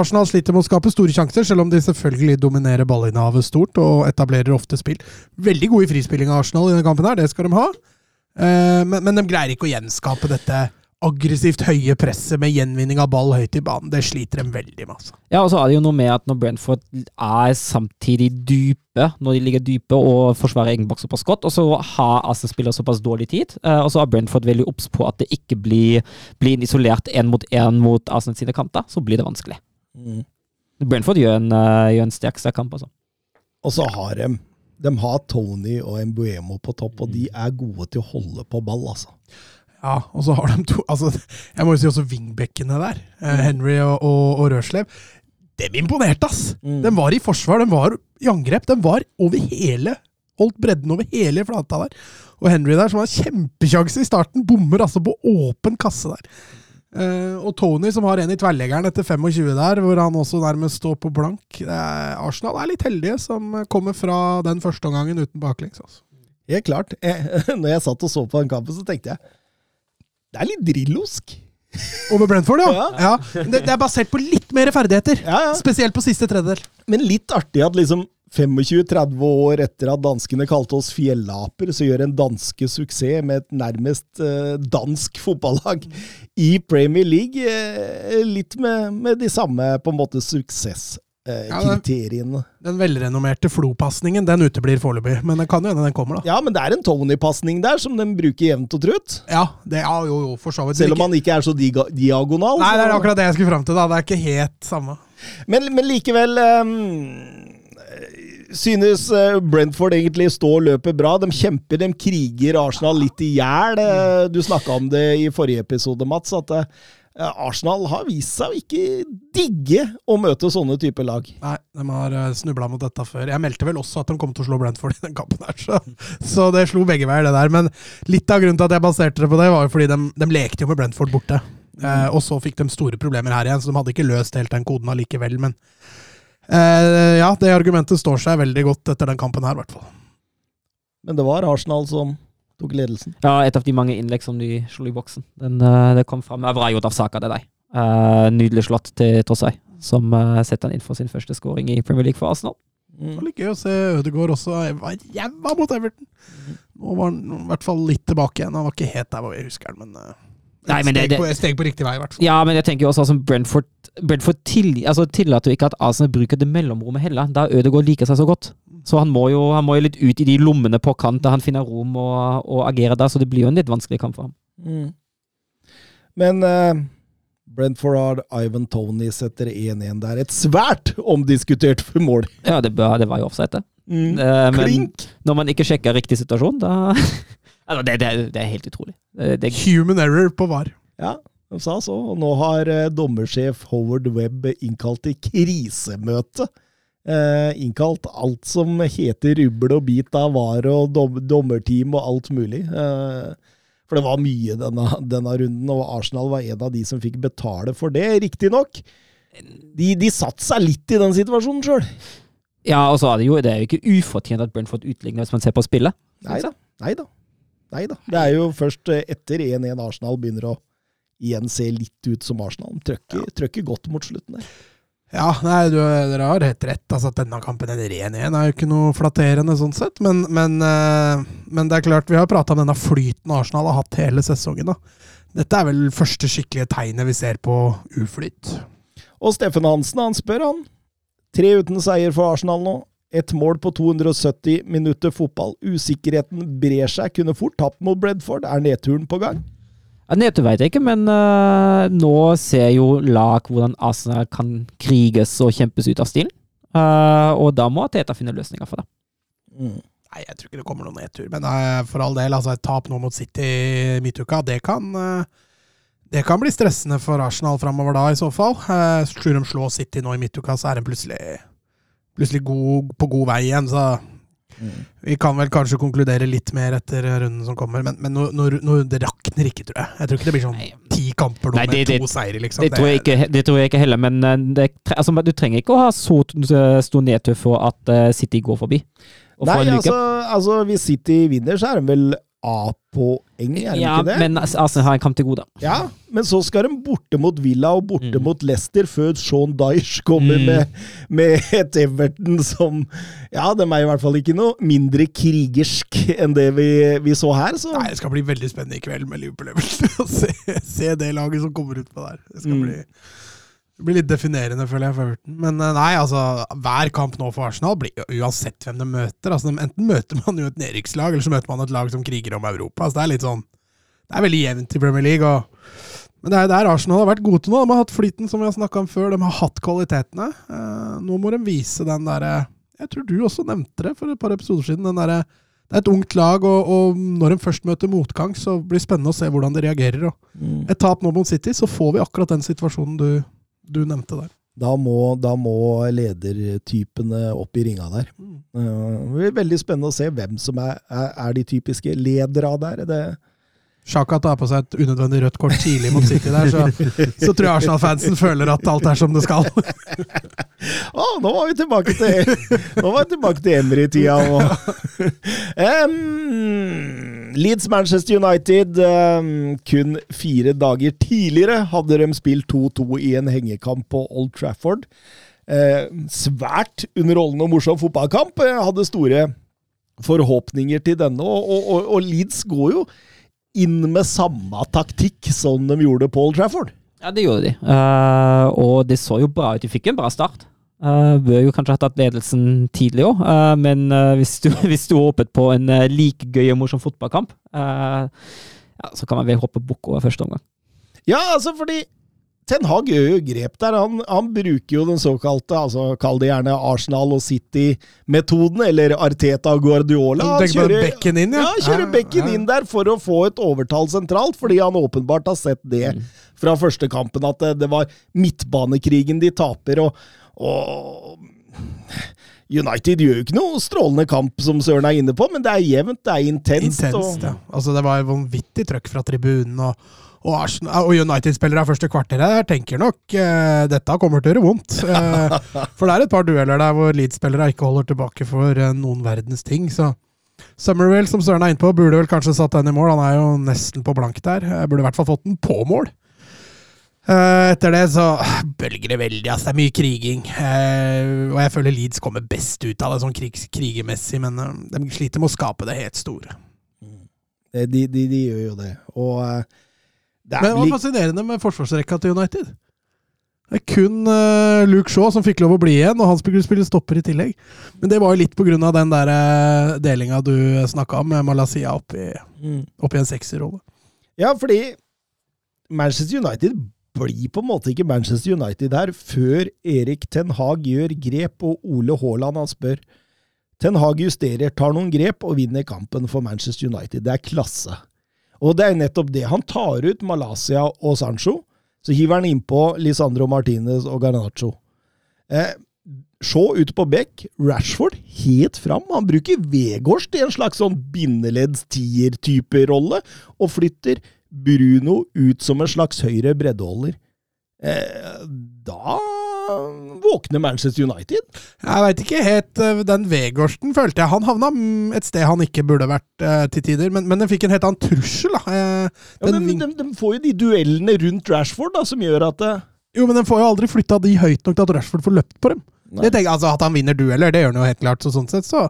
Arsenal sliter med å skape store sjanser, selv om de selvfølgelig dominerer ballinnehavet stort og etablerer ofte spill. Veldig gode i frispilling av Arsenal i denne kampen, her, det skal de ha. Uh, men, men de greier ikke å gjenskape dette aggressivt høye presset med gjenvinning av ball høyt i banen. Det sliter dem veldig med. Altså. Ja, og så er det jo noe med at når Brentford er samtidig dype, når de ligger dype og forsvarer egen boks såpass godt, og så har Arsenal-spillere såpass dårlig tid, eh, og så er Brentford veldig obs på at det ikke blir, blir en isolert én mot én mot Arsenal sine kanter, så blir det vanskelig. Mm. Brentford gjør en, eh, gjør en sterk, sterk kamp, altså. Og så har de De har Tony og Embuemo på topp, og de er gode til å holde på ball, altså. Ja, og så har de to altså, Jeg må jo si også wingbackene der. mm. Henry og, og, og Røslev. Dem imponerte, ass! Mm. De var i forsvar, de var i angrep. De var over hele Holdt bredden over hele flata der. Og Henry der, som har kjempesjanse i starten, bommer altså på åpen kasse der. Uh, og Tony som har en i tverrleggeren etter 25 der, hvor han også nærmest står på blank. Uh, Arsenal er litt heldige som kommer fra den første omgangen uten baklengs. Altså. Helt klart. Jeg, når jeg satt og så på den kampen, så tenkte jeg det er litt drillosk. Over Brentford, ja. Ja. ja. Det, det er basert på litt mer ferdigheter. Ja, ja. Spesielt på siste tredjedel. Men litt artig at liksom 25-30 år etter at danskene kalte oss fjellaper, så gjør en danske suksess med et nærmest eh, dansk fotballag i Premier League. Eh, litt med, med de samme på en måte Ja, den- suksesskriteriene. Den velrenommerte Flo-pasningen den uteblir foreløpig, men det kan jo hende den kommer, da. Ja, men det er en Tony-pasning der som de bruker jevnt og trutt. Ja, det, ja jo, jo, for så vidt. Selv om han ikke er så diga diagonal. Nei, det er akkurat det jeg skulle fram til. da. Det er ikke helt samme. Men, men likevel um Synes eh, Brentford egentlig står og løper bra. De kjemper, de kriger Arsenal litt i hjel. Eh, Du snakka om det i forrige episode, Mats, at eh, Arsenal har vist seg å ikke digge å møte sånne typer lag. Nei, de har snubla mot dette før. Jeg meldte vel også at de kom til å slå Brentford i den kampen her, så, så det slo begge veier, det der. Men litt av grunnen til at jeg baserte det på det, var jo fordi de, de lekte jo med Brentford borte. Eh, og så fikk de store problemer her igjen, så de hadde ikke løst helt den koden allikevel. Men eh, ja, det argumentet står seg veldig godt etter den kampen her, i hvert fall. Men det var Arsenal som tok ledelsen. Ja, et av de mange innlegg som de slo i boksen. Den, eh, det kom fram. Bra gjort av Saka, det der. Uh, nydelig slått til Tossai, som uh, setter han inn for sin første scoring i Premier League for Arsenal. Det Mm. var litt gøy å se Ødegaard også var jævla mot Everton. Nå var han i hvert fall litt tilbake igjen. Han var ikke helt der hvor vi husker han, men, eh, Nei, men det- steg, det- på, steg på riktig vei, i hvert fall. Ja, men jeg tenker jo også altså, Brentford, Brentford til, altså, tillater jo ikke at Arsenal bruker det mellomrommet heller, da Ødegaard liker seg så godt. Så han må, jo, han må jo litt ut i de lommene på kant der han finner rom og, og agerer der, så det blir jo en litt vanskelig kamp for ham. Mm. Men uh, Brentford har Ivan Tony setter 1-1 der. Et svært omdiskutert mål. Ja, det, det var jo offside, det. Mm. Uh, men Klink! når man ikke sjekker riktig situasjon, da altså, det, det, det er helt utrolig. Det, det, Human error på VAR. Ja, de sa så. Og nå har eh, dommersjef Howard Webb innkalt til krisemøte. Eh, innkalt alt som heter rubbel og bit av var og dom dommerteam og alt mulig. Eh, for det var mye denne, denne runden, og Arsenal var en av de som fikk betale for det, riktignok. De, de satte seg litt i den situasjonen sjøl. ja, og så er det jo det er jo ikke ufortjent at Brentford utligner hvis man ser på spillet. Nei da. Nei da. Det er jo først eh, etter 1-1 Arsenal begynner å igjen se litt ut som Arsenal. Trøkker, trøkker godt mot slutten der. Ja, nei, du, dere har helt rett. Altså, at denne kampen er ren igjen, er jo ikke noe flatterende sånn sett. Men, men, eh, men det er klart, vi har prata om denne flyten Arsenal har hatt hele sesongen. da. Dette er vel første skikkelige tegnet vi ser på uflyt. Og Steffen Hansen han spør, han. Tre uten seier for Arsenal nå. Ett mål på 270 minutter fotball. Usikkerheten brer seg. Kunne fort tapt mot Bredford. Er nedturen på gang? Ja, Nedtur vet jeg ikke, men uh, nå ser jo lag hvordan Arsenal kan kriges og kjempes ut av stilen. Uh, og da må Teta finne løsninger for det. Mm. Nei, jeg tror ikke det kommer noen nedtur. Men uh, for all del, altså et tap nå mot City i midtuka, det kan uh, det kan bli stressende for Arsenal framover da, i så fall. Eh, tror de slå City nå i midtuka, så er de plutselig, plutselig god, på god vei igjen. Så vi kan vel kanskje konkludere litt mer etter runden som kommer. Men, men nå, nå, nå, det rakner ikke, tror jeg. Jeg tror ikke det blir sånn ti kamper nå Nei, med det- det- to seire, liksom. Det tror, jeg ikke, det tror jeg ikke heller, men det, altså, du trenger ikke å ha så stor nedtur for at øh, City går forbi. Nei, altså, altså, hvis City vinner, så er de vel A-poeng, er det ja, ikke det? men Arsenal har en kamp til gode. Ja, men så skal de borte mot Villa og borte Mm. mot Leicester før Sean Dyche kommer Mm. med, med et Everton som Ja, de er i hvert fall ikke noe mindre krigersk enn det vi, vi så her, så Nei, det skal bli veldig spennende i kveld med Liverpool-Everton. Se, se det laget som kommer ut på der. Det skal Mm. bli, det blir litt definerende, føler jeg, for Everton. Men eh, nei, altså, hver kamp nå for Arsenal blir uansett hvem de møter. Altså, enten møter man jo et nedrykkslag, eller så møter man et lag som kriger om Europa. Altså, det er litt sånn Det er veldig jevnt i Premier League. Og, men det er der Arsenal har vært gode til nå. De har hatt flyten, som vi har snakka om før. De har hatt kvalitetene. Eh, nå må de vise den derre Jeg tror du også nevnte det for et par episoder siden. den der, det er et ungt lag, og, og når de først møter motgang, så blir det spennende å se hvordan de reagerer. Og mm. et tap nå mot City, så får vi akkurat den situasjonen du, du nevnte der. da, må, da må ledertypene opp i ringa der. Uh, det blir veldig spennende å se hvem som er, er, er de typiske ledere der. Det, Sjaka tar på seg et unødvendig rødt kort tidlig mot City der, så, så tror jeg Arsenal-fansen føler at alt er som det skal. Å, nå var vi tilbake til Nå var vi tilbake til Emry-tida Em, Leeds Manchester United. um, kun fire dager tidligere hadde de spilt 2-2 i en hengekamp på Old Trafford. Eh, svært underholdende og morsom fotballkamp. Jeg hadde store forhåpninger til denne, og, og, og Leeds går jo inn med samme taktikk som de gjorde Paul Trafford. Ja, det gjorde de. Uh, og det så jo bra ut. De fikk en bra start. Uh, bør jo kanskje ha tatt ledelsen tidlig òg, men eh, hvis, du, hvis du håpet på en like gøy og morsom fotballkamp, ja, så kan man vel hoppe bukk over første omgang. Ja, altså fordi Ten Hag gjør jo grep der. Han, han bruker jo den såkalte, altså kall det gjerne Arsenal og City-metoden, eller Arteta og Guardiola. Han tenker på bekken inn, ja? ja? kjører bekken inn der for å få et overtall sentralt, fordi han åpenbart har sett det fra første kampen, at det, det var midtbanekrigen de taper, og, og United gjør jo ikke noe strålende kamp, som Søren er inne på, men det er jevnt, det er intenst. Intenst, og, ja. Altså, det var vanvittig trøkk fra tribunen. og og, og United-spillere av første kvarteret der tenker nok eh, dette kommer til å gjøre vondt. Eh, for det er et par dueller der hvor Leeds-spillere ikke holder tilbake for eh, noen verdens ting. Så Summerwell, som Søren er inne på, burde vel kanskje satt den i mål. Han er jo nesten på blank der. Jeg burde i hvert fall fått den på mål. Eh, etter det så bølger det veldig. Altså, det er mye kriging. Eh, og jeg føler Leeds kommer best ut av det sånn krig, krigermessig, men eh, de sliter med å skape det helt store. Eh, De, de, de gjør jo det. Og eh, det Men det var fascinerende med forsvarsrekka til United. Det er kun uh, Luke Shaw som fikk lov å bli igjen, og han skulle spille stopper i tillegg. Men det var jo litt av den der uh, delinga du snakka om, med Malaysia opp i, Mm. oppi i en sekserrolle. Ja, fordi Manchester United blir på en måte ikke Manchester United her før Erik Ten Hag gjør grep, og Ole Haaland han spør. Ten Hag justerer, tar noen grep og vinner kampen for Manchester United. Det er klasse. Og det er nettopp det. Han tar ut Malaysia og Sancho, så hiver han innpå Lisandro Martinez og Garnaccio. Eh, se ut på bekk, Rashford helt fram. Han bruker Vegårs i en slags sånn bindeledds-tier-type rolle, og flytter Bruno ut som en slags høyre breddeholder. Eh, da våkner Manchester United. Jeg veit ikke helt eh, Den Vegårsten følte jeg Han havna mm, et sted han ikke burde vært eh, til tider, men, men den fikk en helt annen trussel. da. Den, Ja, men de, de, får jo de duellene rundt Rashford da, som gjør at eh, Jo, men den får jo aldri flytta de høyt nok til at Rashford får løpt på dem. Nei. Jeg tenker, altså At han vinner dueller, det gjør han jo helt klart, så sånn sett så,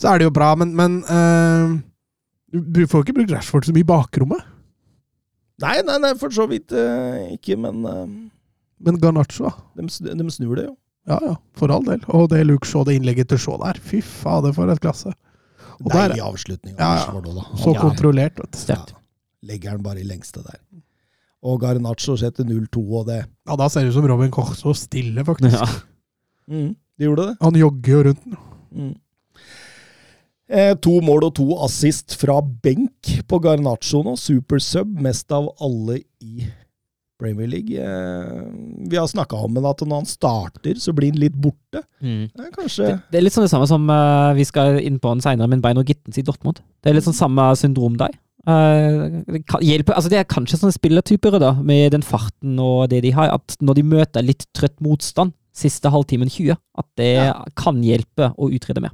så er det jo bra, men, men uh, Du får jo ikke brukt Rashford så mye i bakrommet. Nei, nei, nei, for så vidt uh, ikke, men eh, Men Garnaccio, da. de, de snur det jo. Ja ja, for all del. Og det Luke Shaw, det innlegget til Shaw der, fy fader, for et klasse. Og der- Deilig avslutning Ja, ja. Da, da. Så Ja. kontrollert, vet du. Ja. Legger den bare i lengste der. Og Garnaccio setter 0-2, og det Ja, da ser det ut som Robin Koch så stille, faktisk. Ja. mm, De gjorde det. Han jogger jo rundt den. Mm. Eh, to mål og to assist fra benk på Garnaccio nå. Supersub, mest av alle i Premier League. Eh, vi har snakka om at når han starter, så blir han litt borte. Mm. Eh, kanskje Det, det er litt sånn det samme som uh, vi skal inn på den senere, men Beino Gittens i Dortmund. Det er litt sånn samme syndrom der. Uh, det, kan, hjelper, altså det er kanskje sånne spillertyper, da, med den farten og det de har, at når de møter litt trøtt motstand siste halvtimen 20, at det Ja. kan hjelpe å utrede mer.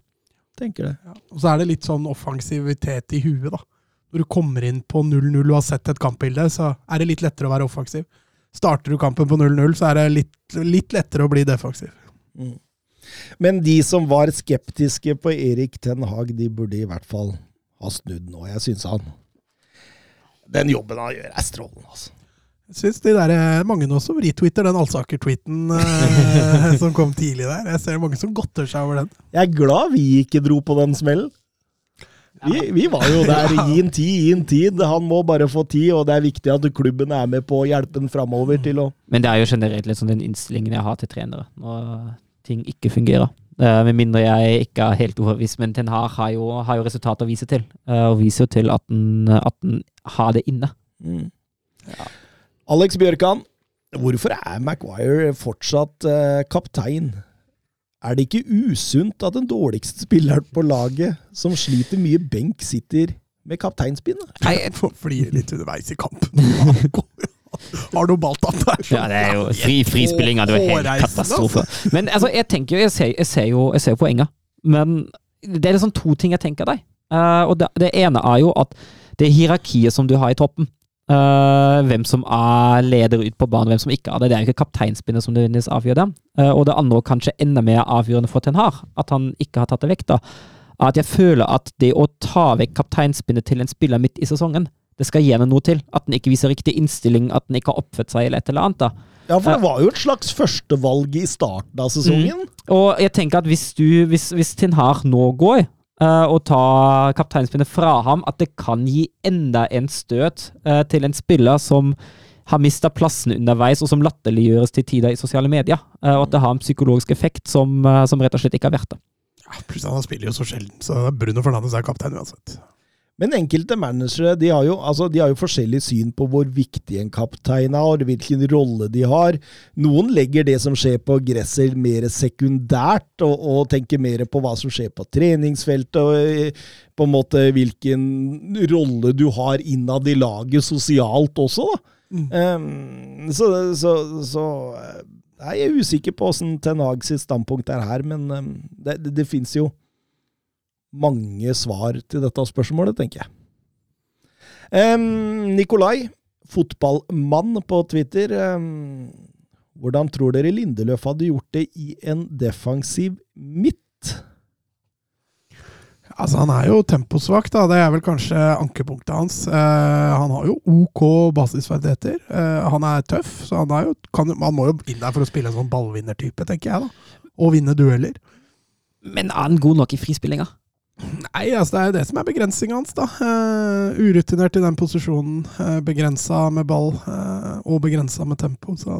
tenker det. Og så er det litt sånn offensivitet i huet, da. Når du kommer inn på 0-0 og har sett et kampbilde, så er det litt lettere å være offensiv. Starter du kampen på 0-0, så er det litt, litt lettere å bli defensiv. Mm. Men de som var skeptiske på Erik Ten Hag, de burde i hvert fall ha snudd nå. Jeg syns han Den jobben han gjør, er strålende, altså. Jeg syns de der, eh, mange nå som retwitter den Alsaker-tweeten eh, som kom tidlig der. Jeg ser mange som godter seg over den. Jeg er glad vi ikke dro på den smellen. Vi, vi var jo der. Gi en tid, gi en tid. Han må bare få tid, og det er viktig at klubben er med på å hjelpe ham framover til å Men det er jo generelt litt sånn den innstillingen jeg har til trenere, når ting ikke fungerer. Uh, med mindre jeg ikke er helt overbevist, men Ten Hag har jo, har jo resultater å vise til. Uh, og viser jo til at den, at den har det inne. Alex Bjørkan, hvorfor er Maguire fortsatt uh, kaptein? Er det ikke usunt at den dårligste spilleren på laget, som sliter mye benk, sitter med kapteinspinnet. Nei, Får fly litt underveis i kampen. Har noe balltatt der. så- Ja, det er jo fri, frispillinga. Det er jo helt Hårreisende, katastrofe. Men altså, jeg tenker jo Jeg ser, jeg ser jo jeg ser jo poenget. Men det er liksom to ting jeg tenker deg. Uh, og det, det ene er jo at det hierarkiet som du har i toppen eh, Hvem som er leder ut på banen, hvem som ikke er det. Det er jo ikke kapteinspinnet som nødvendigvis avgjør det. Uh, og det andre, kanskje enda mer avgjørende for Ten Har, at han ikke har tatt det vekk, da, er at jeg føler at det å ta vekk kapteinspinnet til en spiller midt i sesongen, det skal gjøre noe til. At den ikke viser riktig innstilling, at den ikke har oppført seg, eller et eller annet. da. Ja, for det var jo et slags førstevalg i starten av sesongen. Og jeg tenker at hvis, du, hvis, hvis Ten Har nå går eh, og ta kapteinspinnet fra ham, at det kan gi enda en støt eh, til en spiller som har mista plassen underveis, og som latterliggjøres til tider i sosiale medier. Eh, og at det har en psykologisk effekt som, eh, som rett og slett ikke er verdt det. Ja, Plutselig han spiller jo så sjelden, så Bruno Fernandes er kaptein uansett. Men enkelte managere de har, jo, altså, de har jo forskjellig syn på hvor viktig en kaptein er, hvilken rolle de har. Noen legger det som skjer på gresset mer sekundært, og, og tenker mer på hva som skjer på treningsfeltet, og eh, på en måte hvilken rolle du har innad i laget sosialt også. da. Um, så, så, så eh, jeg er usikker på åssen Ten Hag sitt standpunkt er her, men um, det, det, det fins jo mange svar til dette spørsmålet, tenker jeg. Um, Nikolai, fotballmann på Twitter. Um, hvordan tror dere Lindeløf hadde gjort det i en defensiv midt? Altså, Han er jo temposvak, da. Det er vel kanskje ankepunktet hans. Uh, han har jo OK basisferdigheter. Uh, han er tøff, så han, er jo, kan, han må jo inn der for å spille en sånn ballvinnertype, tenker jeg. da. Og vinne dueller. Men er han god nok i frispillinga? Nei, altså det er jo det som er begrensninga hans, da. Uh, urutinert i den posisjonen. Uh, begrensa med ball, uh, og begrensa med tempo. Så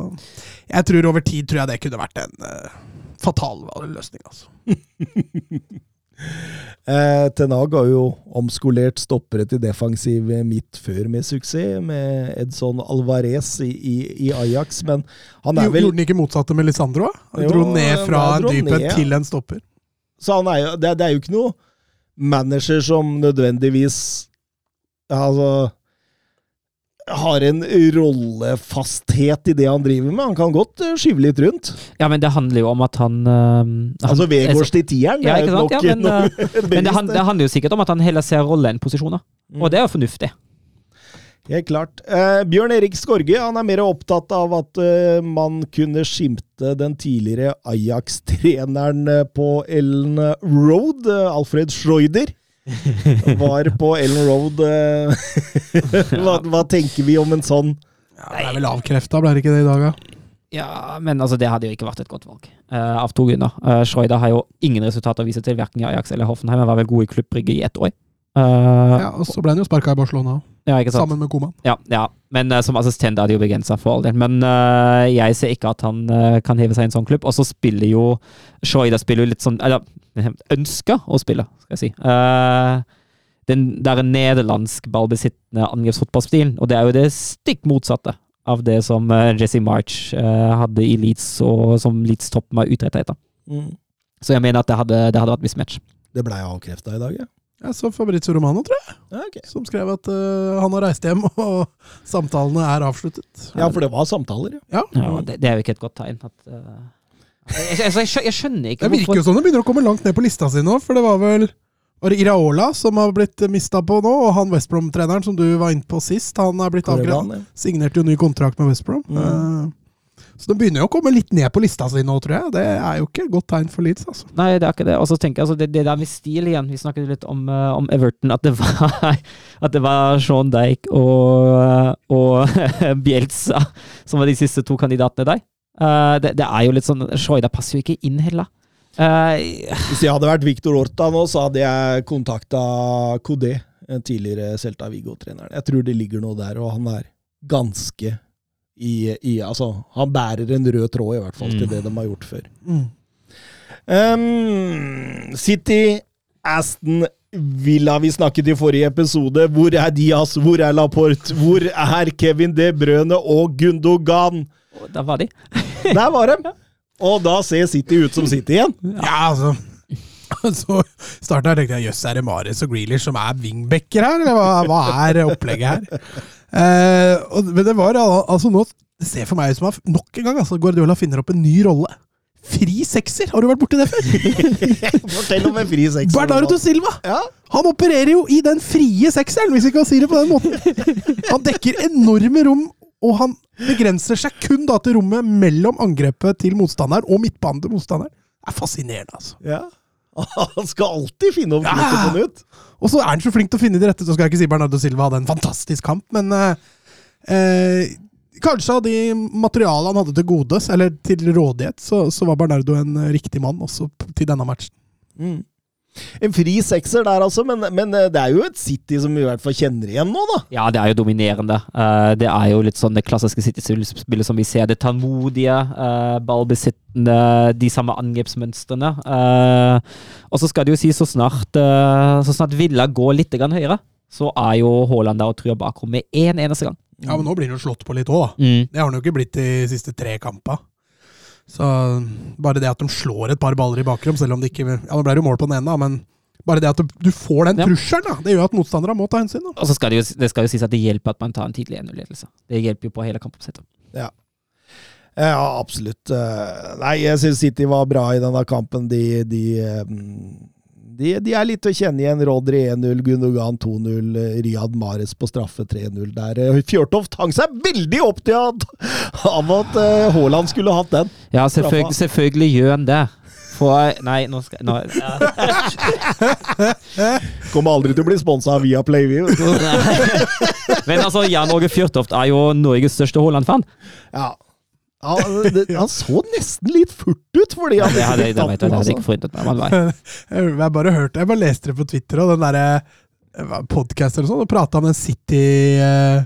jeg tror over tid tror jeg det kunne vært en eh, fatal løsning, altså. Eh, Tenag har jo omskolert stoppere til defensiv midt før med suksess, med Edson Alvarez i, i, i Ajax, men han er vel Gjorde han ikke motsatte med Lisandro? Han dro ned fra dypet en dyphet til en stopper. Så han er jo, det, det er jo ikke noe manager som nødvendigvis altså, har en rollefasthet i det han driver med. Han kan godt eh, skyve litt rundt. Ja, men det handler jo om at han, eh, han Altså Vegårs til tieren. Ja, ikke sant? Ja, men, eh, Men det, handler, det handler jo sikkert om at han heller ser rolle enn posisjoner. Mm. Og det er jo fornuftig. Helt klart. Eh, Bjørn Erik Skorge han er mer opptatt av at eh, man kunne skimte den tidligere Ajax-treneren eh, på Ellen Road, Alfred Schreuder. Var på Ellen Road. Eh, hva, hva tenker vi om en sånn Ja, det er vel avkrefta, ble det ikke det i dag, da? Ja, men altså, det hadde jo ikke vært et godt valg. uh, av to grunner. Uh, Schreuder har jo ingen resultater å vise til, verken i Ajax eller Hoffenheim. Han var vel god i klubbrygge i ett år. Uh, Ja, Og så ble han jo sparka i Barcelona, ja, ikke sant? sammen med Koman. Ja, ja. men uh, som assistent er det jo begrensa for all del. Men uh, jeg ser ikke at han uh, kan heve seg i en sånn klubb. Og så spiller jo Shoida spiller jo litt sånn Eller ønsker å spille, skal jeg si. Eh, den der nederlandsk ballbesittende angrepsfotballstilen. Og det er jo det stikk motsatte av det som Jesse March hadde i Leeds, og som Leeds topp var utretta etter. mm. Så jeg mener at det hadde, det hadde vært mismatch. Det blei avkrefta i dag, ja. Jeg så Fabrizio Romano, tror jeg, Okay. som skrev at uh, han har reist hjem, og samtalene er avsluttet. ja, for det var samtaler, ja. Ja, Ja, det, det er jo ikke et godt tegn. At, uh, jeg, jeg, jeg, jeg skjønner ikke Det virker jo som det begynner å komme langt ned på lista si nå, for det var vel var det Iraola som har blitt mista på nå, og han West Brom-treneren som du var inne på sist, han er blitt avgrenset. Signerte jo ny kontrakt med West Brom. Mm. Eh, så de begynner jo å komme litt ned på lista si nå, tror jeg. Det er jo ikke et godt tegn for Leeds, altså. Nei, det er ikke det. Og så tenker jeg altså, det, det der med stil igjen. Vi snakket litt om, uh, om Everton. At det var, at det var Sean Dijk og, og Bielsa som var de siste to kandidatene der. Uh, det, det er jo litt sånn Shoida passer jo ikke inn heller. Uh, Hvis jeg hadde vært Victor Orta nå, så hadde jeg kontakta Kodé, en tidligere Celta Vigo-treneren. Jeg tror det ligger noe der, og han er ganske i, i Altså, han bærer en rød tråd, i hvert fall, til Mm. det de har gjort før. Um, City, Aston Villa, vi snakket i forrige episode. Hvor er Diaz? Hvor er Laporte? Hvor er Kevin De Brøne og Gundogan? og der var de. Der var de! Og da ser City ut som City igjen. Ja, altså Så starta jeg tenkte jeg, jøss, er det Marius og Grealish som er wingbacker her, eller hva, hva er opplegget her? Eh, og, men det var al- altså nå Det ser for meg ut som at nok en gang altså, Guardiola finner opp en ny rolle. Fri sekser! Har du vært borti det før? Fortell om en fri sekser. Bernardo Silva! Ja. Han opererer jo i den frie sekseren, hvis vi kan si det på den måten. Han dekker enorme rom, og han begrenser seg kun da til rommet mellom angrepet til motstanderen og midtbanen til motstanderen. Det er fascinerende, altså. ja. Han skal alltid finne opp Ja. på nytt. Og så er han så flink til å finne de rette. Så skal jeg ikke si Bernardo Silva hadde en fantastisk kamp, men eh, eh, kanskje av de materialene han hadde til godes, eller til rådighet, så, så var Bernardo en riktig mann også til denne matchen. Mm. En fri sekser der, altså, men, men eh, det er jo et City som vi i hvert fall kjenner igjen nå, da. Ja, det er jo dominerende. Eh, det er jo litt sånn det klassiske City-spillet som vi ser. Det tålmodige, uh, ballbesittende, de samme angrepsmønstrene. Eh, og så skal det jo si så snart, eh, så snart Villa går litt grann høyere, så er jo Haaland der og truer bakom med én eneste gang. Ja, men nå blir han jo slått på litt òg, da. Mm. Det har han jo ikke blitt de siste tre kampene. Så bare det at de slår et par baller i bakrom, selv om det ikke Ja, nå ble det jo mål på den ene, men bare det at du, får den trusselen, da, det gjør at motstanderne må ta hensyn. da. Og så skal det, jo, det skal jo sies at det hjelper at man tar en tidlig 1-0-ledelse. Det hjelper jo på hele kampoppsettet. Ja, ja, absolutt. Eh, Nei, jeg syns City var bra i denne kampen. De, de, eh, de, de er litt å kjenne igjen. Rodri 1-0, Gundogan 2-0, eh, Riyad Mares på straffe 3-0 der. Eh, Fjørtoft hang seg veldig opp til at, av at eh, Haaland skulle hatt den. Ja, selvfølgelig, selvfølgelig gjør han det. For Nei, nå skal nå, ja. Kommer aldri til å bli sponsa av Viaplay. vi. Men altså, Jan Åge Fjørtoft er jo Norges største Haaland-fan. Ja. Han, det, han så nesten litt furt ut, fordi han Det hadde, det vet det hadde ikke forundret meg. om. Jeg bare hørte, jeg bare leste det på Twitter, og den derre podkast og sånn, og prata om den City eh,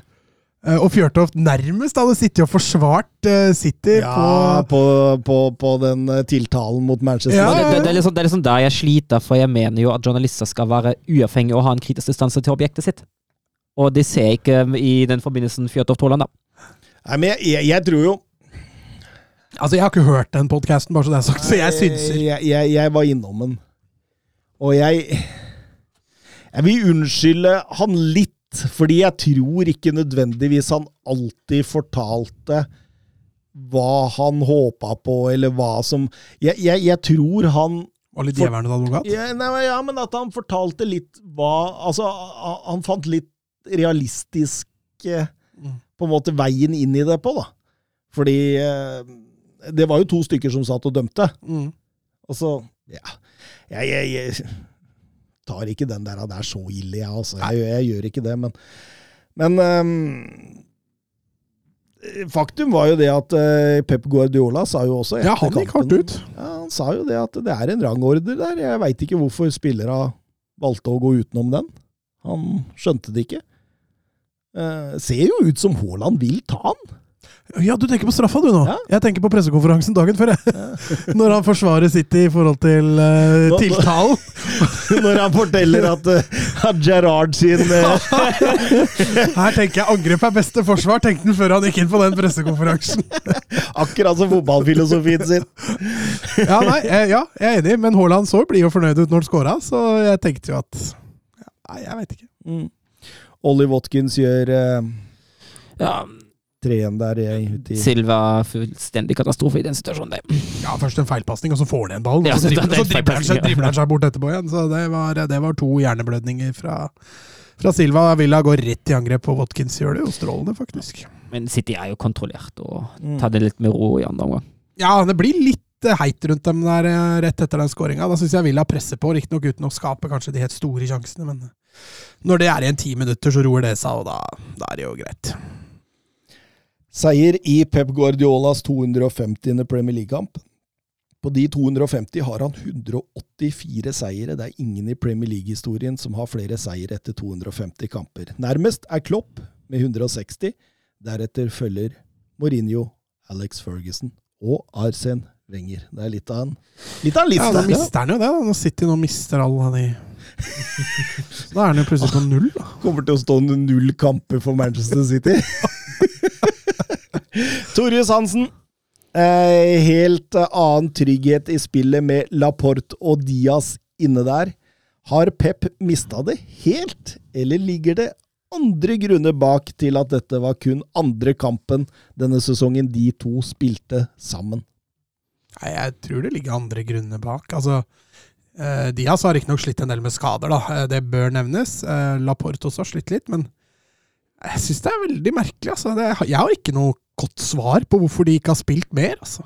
eh, Og Fjørtoft nærmest hadde sittet og forsvart eh, City Ja, på på, på, på den eh, tiltalen mot Manchester. Ja, Og det, det, det, er liksom, det er liksom der jeg sliter, for jeg mener jo at journalister skal være uavhengige og ha en kritisk distanse til objektet sitt. Og det ser jeg ikke i den forbindelsen Fjørtoft Haaland, da. Nei, men jeg, jeg, jeg tror jo Altså, jeg har ikke hørt den podkasten, bare så det er sagt, så jeg synser. Jeg, jeg, jeg var innom den. Og jeg Jeg vil unnskylde han litt, fordi jeg tror ikke nødvendigvis han alltid fortalte hva han håpa på, eller hva som Jeg, jeg, jeg tror han Var litt djevelens advokat? ja, nei, ja, men at han fortalte litt hva Altså, han- han fant litt realistisk eh, Mm. på en måte veien inn i det på, da. Fordi eh, det var jo to stykker som satt og dømte. Mm. Og så Ja. Jeg, jeg, jeg tar ikke den der det er så ille, jeg, altså. Jeg, jeg gjør ikke det, men Men um, Faktum var jo det at eh, Pep Guardiola sa jo også Ja, han gikk hardt ut. Ja, han sa jo det at det er en rangorder der. Jeg veit ikke hvorfor spillere valgte å gå utenom den. Han skjønte det ikke. Eh, ser jo ut som Haaland vil ta han. Ja, du tenker på straffa du nå. Ja. Jeg tenker på pressekonferansen dagen før, jeg. Når han forsvarer City i forhold til uh, nå- tiltalen. Når han forteller at, uh, at Gerrard sin uh... Her tenker jeg angrep er beste forsvar, tenkte han før han gikk inn på den pressekonferansen. Akkurat som fotballfilosofien sin. Ja, nei, jeg, ja, jeg er enig, men Haaland så blid og fornøyd ut når han scora, så jeg tenkte jo at Nei, jeg veit ikke. Mm. Ollie Watkins gjør uh... Ja, tre igjen der. Jeg, ut i, Silva fullstendig katastrofe i den situasjonen. der. Ja, Først en feilpasning, og så får han igjen ballen. Ja, så dribler, er så dribler, han seg, ja. seg bort etterpå igjen. Så det var, det var to hjerneblødninger fra, fra Silva. Villa går rett i angrep på Watkins, gjør det jo strålende, faktisk. Men City er jo kontrollert og Mm. tar det litt med ro i andre omgang. Ja, det blir litt eh, heit rundt dem der eh, rett etter den skåringa. Da syns jeg Villa presser på, riktignok uten å skape kanskje de helt store sjansene, men når det er igjen ti minutter, så roer det seg, og da, da er det jo greit. Seier i Pep Guardiolas 250. Premier League-kamp. På de 250 har han 184 seire. Det er ingen i Premier League-historien som har flere seire etter 250 kamper. Nærmest er Klopp med 160. Deretter følger Mourinho, Alex Ferguson og Arsen Wenger. Det er litt av en, litt av en Ja, da mister han jo det, da. Når City nå mister alle de Da er han jo plutselig på null, da. kommer til å stå null kamper for Manchester City. Torjus Hansen. Eh, helt eh, annen trygghet i spillet med Laporte og Diaz inne der. Har Pep mista det helt, eller ligger det andre grunner bak til at dette var kun andre kampen denne sesongen de to spilte sammen? Nei, jeg tror det ligger andre grunner bak. Altså, eh, Diaz har riktignok slitt en del med skader, da. Eh, det bør nevnes. Eh, Laporte også har slitt litt, men jeg syns det er veldig merkelig. Altså. Det, jeg har ikke noe godt svar på hvorfor de ikke har spilt mer. Altså.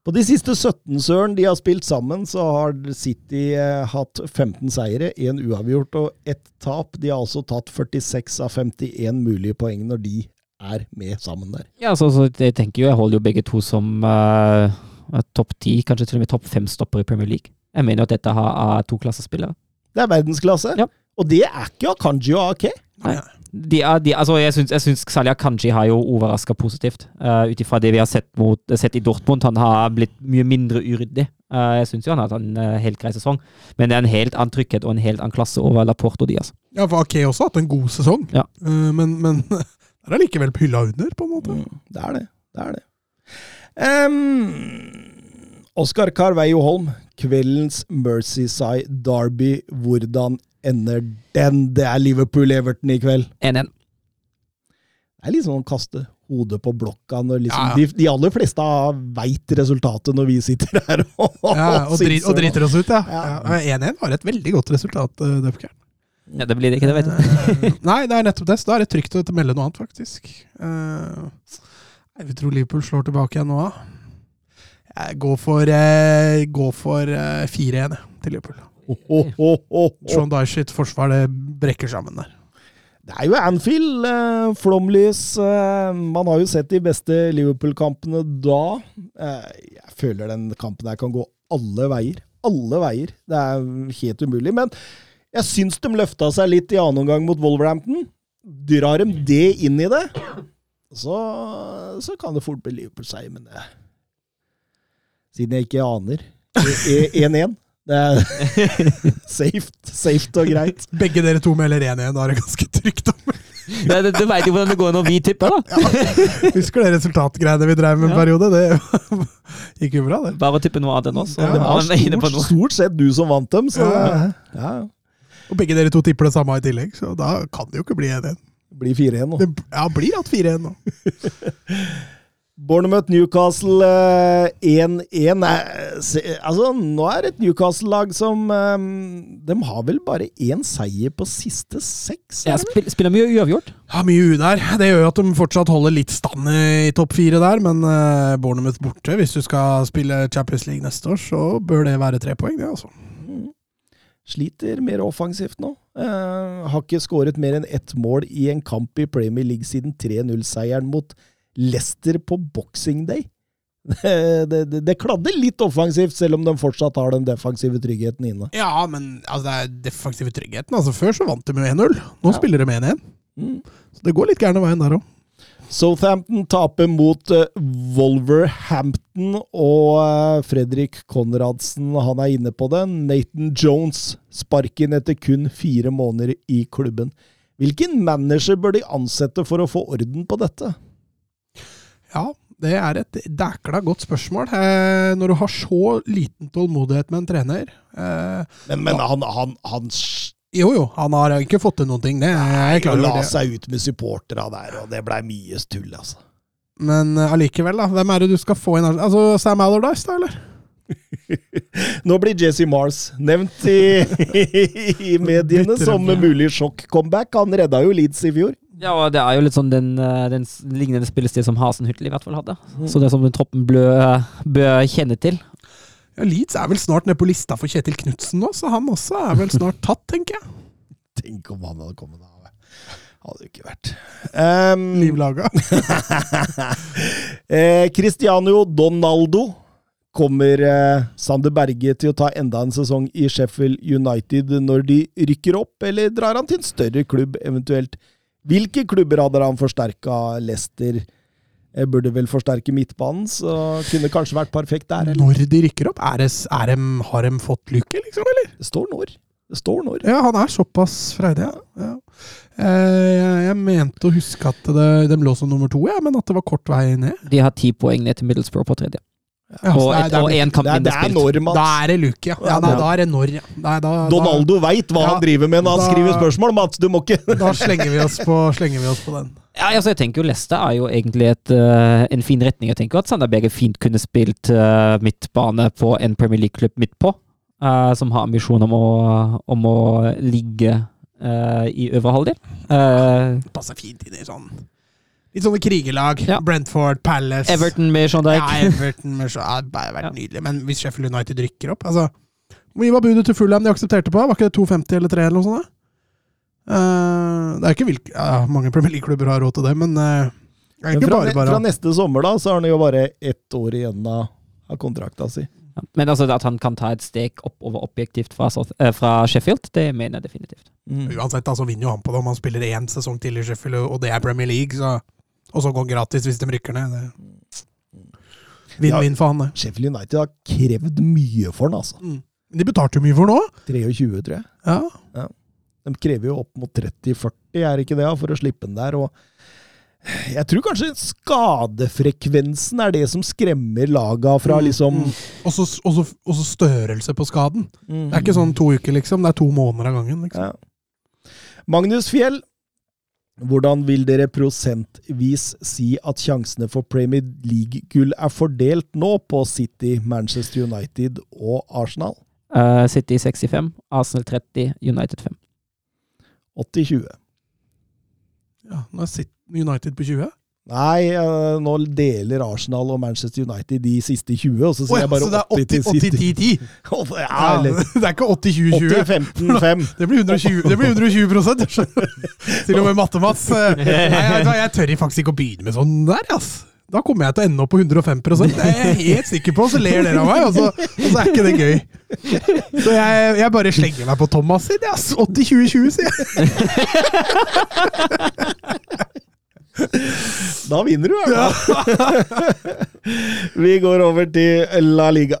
På de siste 17 søren de har spilt sammen, så har City eh, hatt 15 seire, én uavgjort og ett tap. De har altså tatt 46 av 51 mulige poeng når de er med sammen der. Ja, så, så jeg tenker jo, jeg holder jo begge to som uh, topp ti, kanskje til og med topp fem stopper i Premier League. Jeg mener at dette har er to klassespillere. Det er verdensklasse. Ja. Og det er ikke Akanji og Ake. Nei. De er, de, altså jeg syns, jeg syns Salia Akanji har jo overraska positivt, uh, ut ifra det vi har sett, mot, sett, i Dortmund. Han har blitt mye mindre uryddig. Uh, jeg syns jo han har hatt en uh, helt grei sesong, men det er en helt annen trygghet og en helt annen klasse over Laporte og Diaz. Ja, for Ake også har hatt en god sesong, Ja. uh, men, men det er likevel hylla under, på en måte. Mm, det er det. Det er det. Um, Oskar Carveio Holm, kveldens Mercyside Derby. Hvordan ender den? Det er Liverpool-Everton i kveld. 1-1. Det er litt sånn å kaste hodet på blokka når liksom Ja, ja. De, de aller fleste veit resultatet når vi sitter her og, Ja, og, drit, og driter oss ut, ja. Ja. ja. 1-1 var et veldig godt resultat, uh, Dupkern. Ja, det blir det ikke, det vet du. Eh, Nei, det er nettopp det. Så da er det trygt å melde noe annet, faktisk. Eh, jeg tror Liverpool slår tilbake igjen nå, da. Jeg går for, uh, går for eh, 4-1 til Liverpool. Sean Dyche sitt forsvar det brekker sammen der. Det er jo Anfield, eh, flomlys. Eh, man har jo sett de beste Liverpool-kampene da. Eh, jeg føler den kampen her kan gå alle veier. Alle veier. Det er helt umulig. Men jeg syns de løfta seg litt i annen omgang mot Wolverhampton. Drar dem det inn i det, så, så kan det fort bli Liverpool-seier, men det, Siden jeg ikke aner. E- e- 1-1. Det er safe, safe og greit. Begge dere to melder 1-1, da er det ganske trygt. om. Det, det, du veit jo hvordan det går når vi tipper, da. Husker det resultatgreiene vi drev med en Ja. periode? Det gikk jo bra, det. Bare å tippe noe annet enn oss. Ja, det var stort, noe. stort sett du som vant dem, så Ja. ja. Og begge dere to tipper det samme i tillegg, så da kan det jo ikke bli 1-1. det blir 4-1 nå. Det ja, blir hatt 4-1 nå. Bournemouth Newcastle eh, 1-1 er- Altså, nå er det et Newcastle-lag som eh, De har vel bare én seier på siste seks? Ja, spiller, spiller mye uavgjort. Ja, mye U der. Det gjør jo at de fortsatt holder litt stand i topp fire der, men uh, Bournemouth borte, hvis du skal spille Champions League neste år, så bør det være tre poeng, det, altså. Sliter mer offensivt nå. Uh, har ikke skåret mer enn ett mål i en kamp i Premier League siden 3-0-seieren mot Leicester på Boxing Day. Det, det, det, kladder litt offensivt, selv om de fortsatt har den defensive tryggheten inne. Ja, men altså, det er defensive tryggheten. Altså, før så vant de med 1-0. Nå Ja. spiller de 1-1. Mm. Så det går litt gærne veien der òg. Southampton taper mot uh, Wolverhampton, og uh, Fredrik Konradsen han er inne på det. Nathan Jones sparken etter kun fire måneder i klubben. Hvilken manager bør de ansette for å få orden på dette? Ja, det er et dækla godt spørsmål. Eh, når du har så liten tålmodighet med en trener eh, Men, men han, han, han Jo jo, han har ikke fått til noen ting, det er klar la det. seg ut med supportera der, og det blei mye tull, altså. Men eh, allikevel, da. Hvem er det du skal få inn? Altså Sam Allardyce, da, eller? Nå blir Jesse Mars nevnt i, i mediene som mulig sjokk-comeback. Han redda jo Leeds i fjor. Ja, og det er jo litt sånn den, eh, den lignende spillestil som Hasenhyttel i hvert fall hadde. Så det er som den troppen bør, bør kjenne til. Ja, Leeds er vel snart nede på lista for Kjetil Knutsen nå, så han også er vel snart tatt, tenker jeg. Tenk om han hadde kommet av. Hadde det ikke vært. Um, Livlaga. eh, Cristiano Donaldo kommer eh, Sander Berge til å ta enda en sesong i Sheffield United når de rykker opp, eller drar han til en større klubb eventuelt? Hvilke klubber hadde han forsterka? Leicester eh, burde vel forsterke midtbanen, så kunne kanskje vært perfekt der, eller? Når de rykker opp, er det, er de, har de fått lykke, liksom, eller? Det står når. Det står når. Ja, han er såpass freidig, ja. ja. Eh, jeg, jeg mente å huske at det, de lå som nummer to, ja, men at det var kort vei ned. De har ti poeng ned til Middlesbrough på tredje. Ja, Og, så er- et, er- og én kamp er, det mindre er spilt. når man Da er det Luke, ja. ja da, Ja. da er det når, ja. Nei, da, Donaldo veit hva Ja, han driver med når han skriver spørsmål, Mats. Du må ikke Da, da slenger, vi oss på, slenger vi oss på den. Ja, altså jeg tenker jo Leste er jo egentlig et, uh, en fin retning. Jeg tenker at Sander Berge fint kunne spilt uh, midtbane på en Premier League-klubb midt på, uh, som har ambisjon om å, om å ligge eh, i øvre halvdel. Eh, Passer fint inn i sånn Litt sånne krigerlag. Ja. Brentford, Palace Everton med Sean Dyke. Ja, Everton med Sean ja, det hadde vært Ja. nydelig. Men hvis Sheffield United rykker opp altså, Hvor mye var budet til Fulham de aksepterte på? Var ikke det 2,50 eller 3 eller noe sånt? da? Eh, det er ikke vilk ja, Mange Premier League-klubber har råd til det, men uh, det er Men fra, bare bare fra neste sommer da, så har han jo bare ett år igjen av, av kontrakta si. Ja, Men altså at han kan ta et steg oppover objektivt fra, eh, fra Sheffield, det mener jeg definitivt. Mm. Uansett, da, så vinner jo han på det om han spiller én sesong til i Sheffield, og det er Premier League, så, og så går gratis hvis de rykker ned. Vinn-vinn for han, det. Sheffield United har krevd mye for han, altså. Mm. De betalte jo mye for den òg. 23, tror jeg. Ja. De krever jo opp mot 30-40, er det ikke det, for å slippe den der. og jeg tror kanskje skadefrekvensen er det som skremmer laga fra Mm, liksom mm. Og så og så- og så størrelse på skaden. Mm. Det er ikke sånn to uker, liksom. Det er to måneder av gangen. liksom. Ja. Magnus Fjell, hvordan vil dere prosentvis si at sjansene for Premier League-gull er fordelt nå på City, Manchester United og Arsenal? Uh, City 65, Arsenal 30, United 5. 80-20. Ja, Nå er City- United på 20. Nei, eh, nå deler Arsenal og Manchester United de siste 20, og så sier oh, ja, jeg bare så det 80 er til 80 City. 10-10. Ja, det er ikke 80-20-20. 80-15-5. Det blir 120, det blir 120 prosent, jeg skjønner. Til og med Matte-Mats. eh, jeg, jeg tør faktisk ikke å begynne med sånn der, ass. Da kommer jeg til å ende opp på 105 Det er jeg helt sikker på, så ler dere av meg, og så, og så er ikke det gøy. Så jeg, jeg bare slenger meg på Thomas sin, ass. 80-20-20, sier jeg. Da vinner du, i hvert fall. Vi går over til La Liga.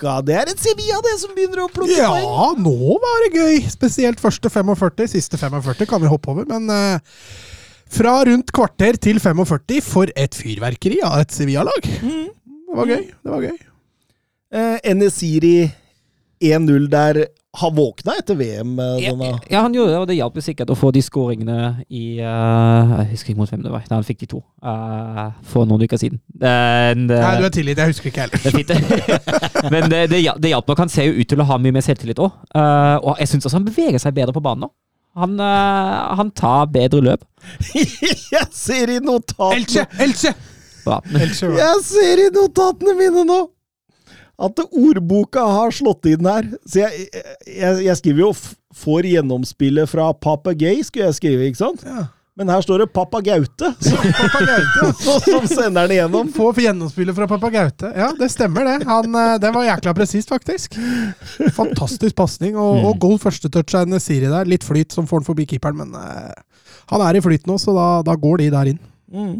Det er et Sevilla, det, som begynner å plukke poeng. Ja, nå var det gøy. Spesielt første 45. Siste 45 kan vi hoppe over, men uh, fra rundt kvarter til 45 for et fyrverkeri av et Sevilla-lag. Det var gøy. Det var gøy. Uh, Enesiri 1-0 der. Har våkna etter VM. eh, Ja, denne. ja, han gjorde det, og det hjalp jo sikkert å få de skåringene i uh, Jeg husker ikke mot hvem det var, da han fikk de to uh, for noen uker siden. Den, det, Nei, du er tilgitt. Jeg husker ikke heller. det. Men det, det, det hjalp nok. Han ser jo ut til å ha mye mer selvtillit òg. og jeg syns også han beveger seg bedre på banen nå. Han, han tar bedre løp. Jeg ser i notatene Elche! Elche! Jeg ser i notatene mine nå at ordboka har slått inn her. Så jeg, jeg, jeg skriver jo 'får gjennomspillet fra Papa Gay', skulle jeg skrive, ikke sant? Ja. Men her står det Pappa Gaute, som, Pappa Gaute. som sender den igjennom. Få gjennomspillet fra pappa Gaute. Ja, det stemmer, det. Han, eh, det var jækla presist, faktisk. Fantastisk pasning, og, og goal førstetouch av Siri der. Litt flyt som får han forbi keeperen, men uh, han er i flyt nå, så da, da går de der inn. Mm.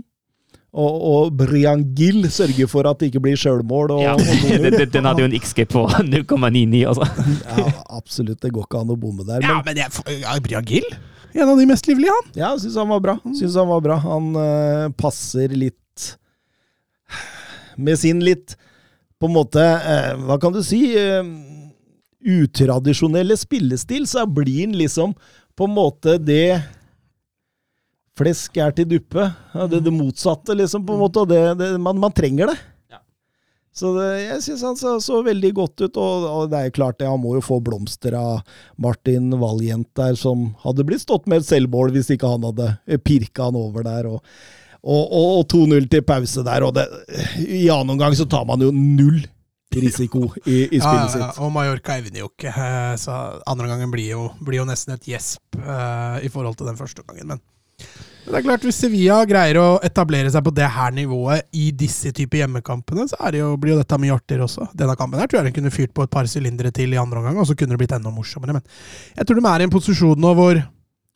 Og, og Brian Gill sørger for at det ikke blir sjølmål. Ja, den, hadde jo en XG på 0,99, altså. ja, absolutt. Det går ikke an å bomme der. Ja, Men men jeg, ja, Brian Gill? En av de mest livlige, han. ja, jeg syns han var bra. Synes han var bra. Han uh, passer litt Med sin litt På en måte uh, Hva kan du si? Uh, utradisjonelle spillestil, så blir han liksom på en måte det Flesk er til duppe. Ja, det, det motsatte, liksom, på en måte. Det, det, man, man trenger det. Ja. Så det, jeg syns han så, så veldig godt ut, og, og det er jo klart han må jo få blomster av Martin Valjent der, som hadde blitt stått med et selvmål hvis ikke han hadde pirka han over der. og og, og, og 2-0 til pause der, og det, i annen omgang så tar man jo null risiko i, i spillet Ja, ja, sitt. og Mallorca evner jo ikke, eh, så andre gangen blir jo, blir jo nesten et gjesp uh, i forhold til den første gangen. Men Det er klart, Hvis Sevilla greier å etablere seg på det her nivået i disse typer hjemmekampene, så jo, blir jo dette mye artigere også. Denne kampen her tror jeg den kunne fyrt på et par sylindere til i andre omgang, og så kunne det blitt enda morsommere. Men jeg tror de er i en posisjon nå hvor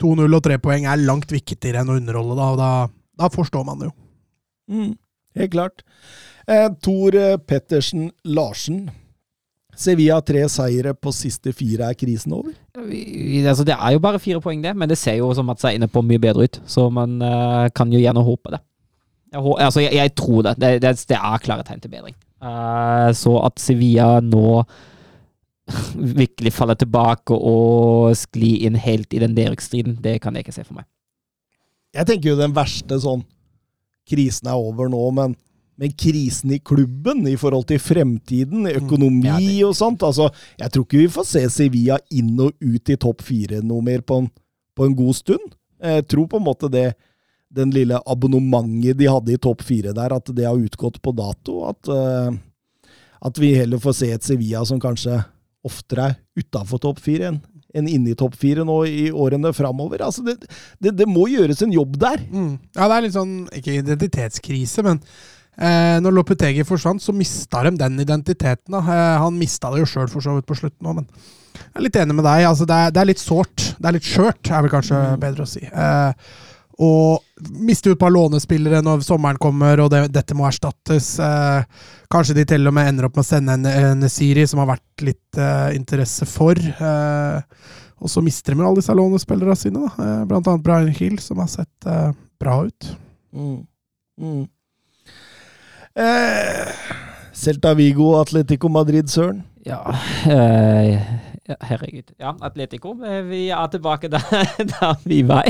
2-0 og 3 poeng er langt viktigere enn å underholde, da, og da, da forstår man det jo. Mm, helt klart. Eh, Tor eh, Pettersen Larsen. Sevilla tre seire på siste fire. Er krisen over? Vi, altså, det er jo bare fire poeng, det, men det ser jo som at seg inne på mye bedre ut. Så man uh, kan jo gjerne håpe det. Jeg, altså, jeg, jeg tror det. Det, det. det er klare tegn til bedring. Uh, så at Sevilla nå virkelig faller tilbake og sklir inn helt i den nedrykksstriden, det kan jeg ikke se for meg. Jeg tenker jo den verste sånn Krisen er over nå, men, men krisen i klubben i forhold til fremtiden, økonomi Ja, og sånt altså, Jeg tror ikke vi får se Sevilla inn og ut i topp fire noe mer på en, på en god stund. Jeg tror på en måte det den lille abonnementet de hadde i topp fire der, at det har utgått på dato. At, uh, at vi heller får se et Sevilla som kanskje oftere er utafor topp fire enn enn inne i topp fire nå i årene framover. Altså det, det, det må gjøres en jobb der. Mm. Ja, det er litt sånn, ikke identitetskrise, men eh, når Lopetegi forsvant, så mista de den identiteten. Eh, han mista det jo sjøl for så vidt på slutten òg, men jeg er litt enig med deg. Altså, det, er, det er litt sårt. Det er litt skjørt, er vel kanskje bedre å si. Eh, og miste ut et par lånespillere når sommeren kommer, og det, dette må erstattes. Eh, kanskje de til og med ender opp med å sende en, en Siri, som har vært litt eh, interesse for. Eh, og så mister de alle disse lånespillerne sine, da. Blant annet Brian Hill, som har sett bra ut. Mm. Mm. Eh, Celta Vigo, Atletico Madrid, Søren. Ja, eh, herregud. Ja, Atletico. eh, Vi er tilbake der, der vi var.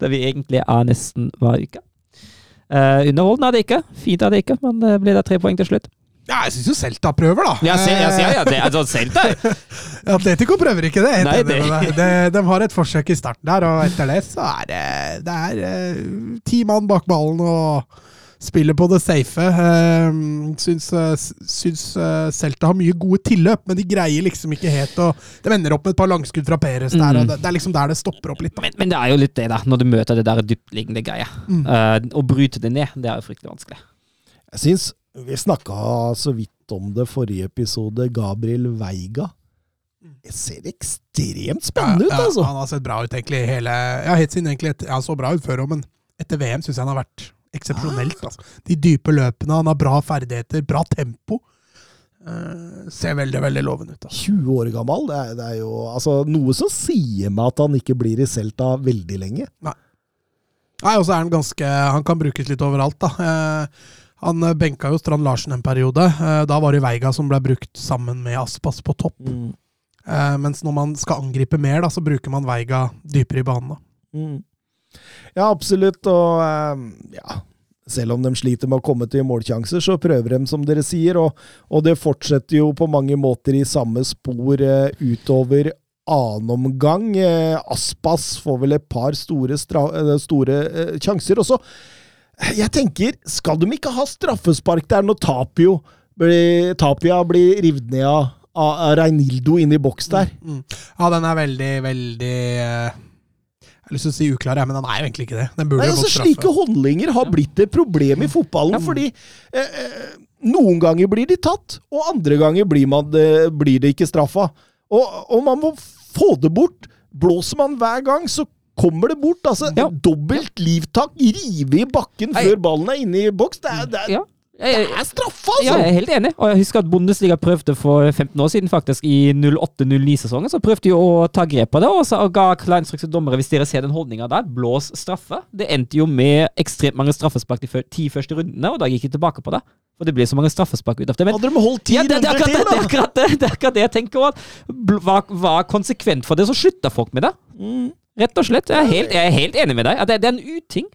Der vi egentlig er nesten hver uke. Eh, underholdende er det ikke. Fint er det ikke, men det ble da tre poeng til slutt. Ja, jeg syns jo Celta prøver, da. Ja, se, ja, se, ja, det, altså, Celta Eh, Atletico prøver ikke det. Nei, det- De, de har et forsøk i starten der, og etter det så er det, det er eh, ti mann bak ballen og spiller på det safe. Uh, syns eh, syns eh, Celta har mye gode tilløp, men de greier liksom ikke helt å De ender opp med et par langskudd fra Peres der, Mm. og det, det er liksom der det stopper opp litt. Men, men det er jo litt det, da, når du møter det der dyptliggende greia. Mm. Uh, å bryte det ned, det er jo fryktelig vanskelig. Jeg syns vi snakka så vidt om det forrige episode. Gabriel Veiga. Det ser ekstremt spennende ut, Ja, ja, altså! Han har sett bra ut egentlig hele Ja, helt siden egentlig Han så bra ut før òg, men etter VM syns jeg han har vært eksepsjonelt. Altså. De dype løpene, han har bra ferdigheter, bra tempo. Uh, ser veldig, veldig lovende ut. Da. 20 år gammel. Det er, det er jo altså, noe som sier meg at han ikke blir i Celta veldig lenge. Nei, og så er han ganske Han kan brukes litt overalt, da. Uh, han benka jo Strand Larsen en periode. Uh, da var det Veiga som ble brukt sammen med Aspas på topp. Mm. Mens når man skal angripe mer, da, så bruker man Veiga dypere i banen. da. Mm. Ja, absolutt. Og eh, ja Selv om de sliter med å komme til målsjanser, så prøver de, som dere sier. Og, og det fortsetter jo på mange måter i samme spor eh, utover annen omgang. Eh, Aspas får vel et par store, eh, store eh, sjanser. Og så eh, Jeg tenker, skal de ikke ha straffespark der når Tapio blir, Tapia blir revet ned av, av Reinildo inne i boks der? Mm. Ja, den er veldig, veldig eh, Jeg har lyst til å si uklar, men den er jo egentlig ikke det. Nei, altså. Slike håndlinger har blitt et problem i fotballen, Ja. fordi eh, eh, noen ganger blir de tatt, og andre ganger blir, man det, blir det ikke straffa. Og, og man må få det bort. Blåser man hver gang, så kommer det bort. Altså, Ja. Dobbelt livtak, rive i bakken Hei. før ballen er inne i boks. Det er, det er, Ja. Det er straffa, ja, altså! jeg er helt enig. Og jeg husker at Bundesliga prøvde for 15 år siden, faktisk, i 08-09-sesongen. Så prøvde de å ta grep på det, og så ga kleinstrukse dommere, hvis dere ser den holdninga der, blås straffe. Det endte jo med ekstremt mange straffespark de ti første rundene, og da gikk de tilbake på det. Og det ble så mange straffespark ut av det. Men Hadde de holdt ti ja, det, det, er akkurat det, det, er akkurat det, det er akkurat det jeg tenker. Var, var konsekvent for det, så slutta folk med det. Mm. Rett og slett. Jeg er helt, jeg er helt enig med deg. Det, det er en uting.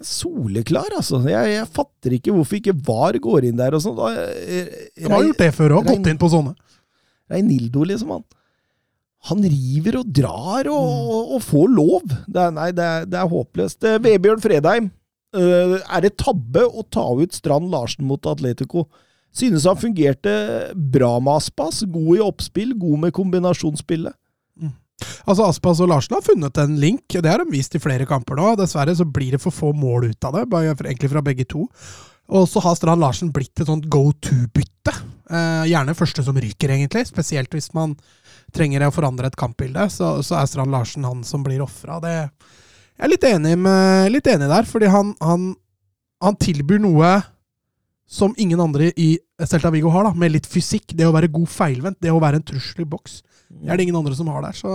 Soleklar, altså. Jeg, jeg fatter ikke hvorfor ikke VAR går inn der og sånn. Da, eh, De har gjort det før òg, gått inn på sånne. Reinildo, liksom. Han, han river og drar og, og, og får lov. Det er, nei, det er, det er håpløst. Eh, Vebjørn Fredheim. eh, er det tabbe å ta ut Strand Larsen mot Atletico? Synes han fungerte bra med Aspas. God i oppspill, god med kombinasjonsspillet. Altså Aspas og Larsen har funnet en link, det har de vist i flere kamper nå. Dessverre så blir det for få mål ut av det, egentlig fra begge to. Og så har Strand Larsen blitt et sånt go to-bytte. Eh, gjerne første som ryker, egentlig. Spesielt hvis man trenger å forandre et kampbilde, så, så er Strand Larsen han som blir ofra. Jeg er litt enig, med, litt enig der, fordi han, han, han tilbyr noe som ingen andre i Celta Vigo har, da, med litt fysikk. Det å være god feilvendt, det å være en trussel i boks. Det er det ingen andre som har der. Så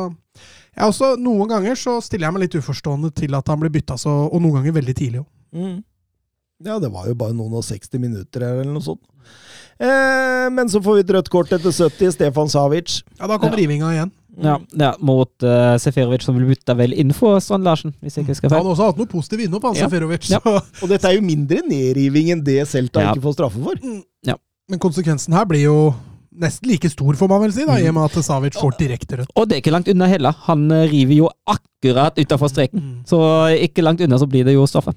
jeg også, noen ganger så stiller jeg meg litt uforstående til at han blir bytta så, og noen ganger veldig tidlig òg. Mm. Ja, det var jo bare noen og 60 minutter her, eller noe sånt. Eh, men så får vi et rødt kort etter 70, Stefan Savic. Ja, da kom Ja. rivinga igjen. Ja, ja mot uh, Seferovic, som vil bytte vel inn for Strand Larsen, hvis jeg ikke husker Han feil. har også hatt noe positiv innhopp, han Ja. Seferovic. Ja. Og dette er jo mindre nedriving enn det Selta Ja. ikke får straffe for. Men konsekvensen her blir jo nesten like stor, får man vel si, da, i og med at Savic får direkte rødt. Og det er ikke langt unna heller. Han eh, river jo akkurat utafor streken. Mm. Så ikke langt unna så blir det jo straffe.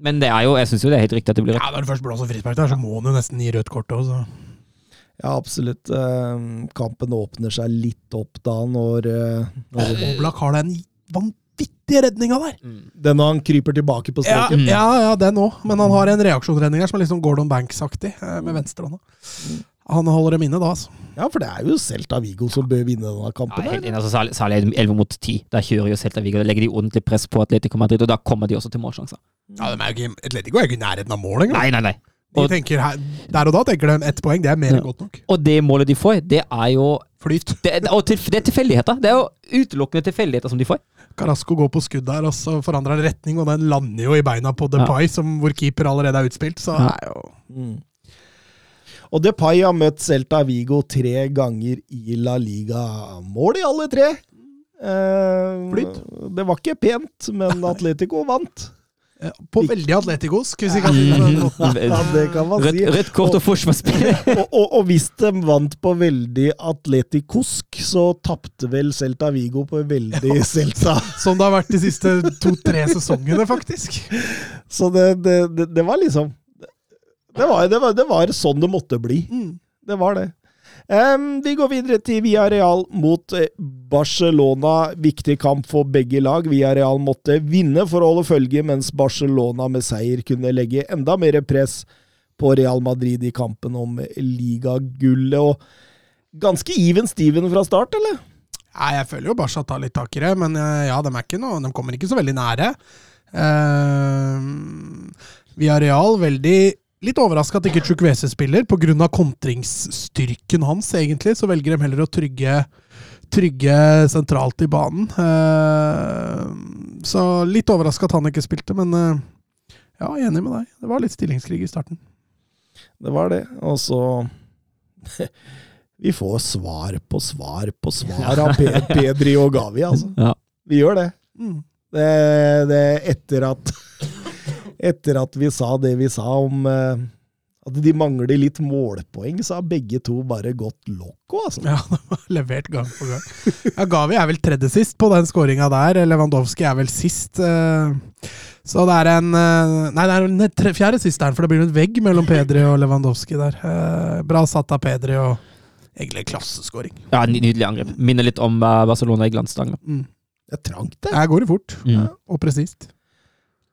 Men det er jo, jeg syns jo det er helt riktig at det blir rødt. Ja, Når du først blåser frispark der, så må han jo nesten gi rødt kort òg, så Ja, absolutt. Eh, kampen åpner seg litt opp da når, eh, når Oblak har den vanvittige redninga der! Den når han kryper tilbake på streken. ja, ja den òg. Men han har en reaksjonsredning her som er litt sånn Gordon Banks-aktig, med venstrehånda. Han holder dem inne da, altså. Ja, for det er jo Celta Vigo som bør vinne denne Ja, kampen. helt her. enig, altså, særlig, særlig 11 mot 10. Der kjører jo Celta Vigo. Da legger de ordentlig press på Atletico Madrid, og da kommer de også til målsjanser. Ja, de er jo ikke, Atletico er jo ikke i nærheten av mål engang. Nei, nei, nei. De tenker her, der og da tenker de ett poeng, det er mer enn Ja. godt nok. og det målet de får, det er jo Flyt. det, og til, det er tilfeldigheter. Det er jo utelukkende tilfeldigheter som de får. Carasco går på skudd der, og så forandrer han retning, og den lander jo i beina på Depay, som hvor keeper allerede er utspilt. Så Ja. det er jo Mm. Og Depay har møtt Celta Vigo tre ganger i La Liga. Mål i alle tre! Eh, Flyt. Det var ikke pent, men Atletico vant. ja, på veldig atleticosk, hvis vi kan si det på den måten. Ja, det kan man Rødt, si. rødt kort og forsvarsspill. og, og, og hvis de vant på veldig atleticosk, så tapte vel Celta Vigo på veldig Celta. Som det har vært de siste to-tre sesongene, faktisk. Så det, det, det, det var liksom det var, det, var, det var sånn det måtte bli. Mm. Det var det. Um, vi går videre til Villarreal mot eh, Barcelona. Viktig kamp for begge lag. Villarreal måtte vinne for å holde følge, mens Barcelona med seier kunne legge enda mer press på Real Madrid i kampen om ligagullet. Og ganske even Steven fra start, eller? Nei, jeg føler jo Barca tar litt tak i det, men eh, ja, de, er ikke noe, de kommer ikke så veldig nære. Uh, Villarreal veldig Litt overraska at ikke Chukwese spiller, pga. kontringsstyrken hans, egentlig. Så velger de heller å trygge, trygge sentralt i banen. Eh, så litt overraska at han ikke spilte, men eh, ja, enig med deg. Det var litt stillingskrig i starten. Det var det. Og så Vi får svar på svar på svar av Pe Pedri og Gavi, altså. Ja. Vi gjør det. Mm. Det, det etter at Etter at vi sa det vi sa om eh, at de mangler litt målpoeng, så har begge to bare gått loco, altså. Ja, de har levert gang på gang. Ja, Gavi er vel tredje sist på den skåringa der. Lewandowski er vel sist. eh, Så det er en eh, Nei, det er en tre- fjerde sist der, for det blir en vegg mellom Pedri og Lewandowski der. Eh, Bra satt av Pedri og egentlig klasseskåring. Ja, Nydelig angrep. Minner litt om eh, Barcelona i glansdagen. Mm. Det er trangt, det. Her går det fort, Mm. og presist.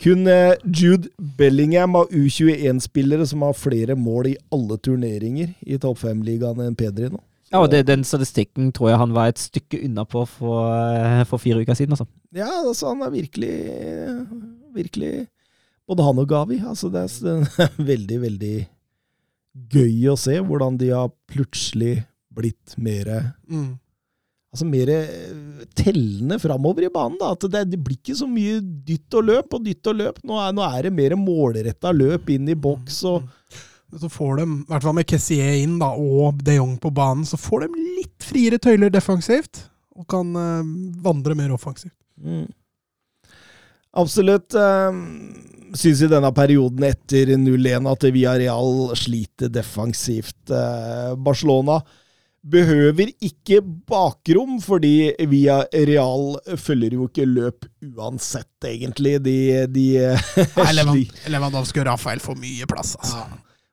Kun eh, Jude Bellingham av U21-spillere som har flere mål i alle turneringer i topp fem-ligaen enn Pedri nå. Ja, og det, Den statistikken tror jeg han var et stykke unna på for, eh, for fire uker siden. altså. Ja, altså, han er virkelig Virkelig Både han og Gavi. Altså, det er s- veldig, veldig gøy å se hvordan de har plutselig blitt mer Mm. Altså mer tellende framover i banen. da, At det, det blir ikke så mye dytt og løp og dytt og løp. Nå er, nå er det mer målretta løp inn i boks. og Så får de, i hvert fall med Kessier inn da, og de Jong på banen, så får de litt friere tøyler defensivt. Og kan uh, vandre mer offensivt. Mm. Absolutt. Uh, synes i denne perioden etter 0-1 at Villarreal sliter defensivt. Uh, Barcelona behøver ikke bakrom, fordi via Real følger jo ikke løp uansett, egentlig. De, de Lewandowski og Rafael får mye plass, altså.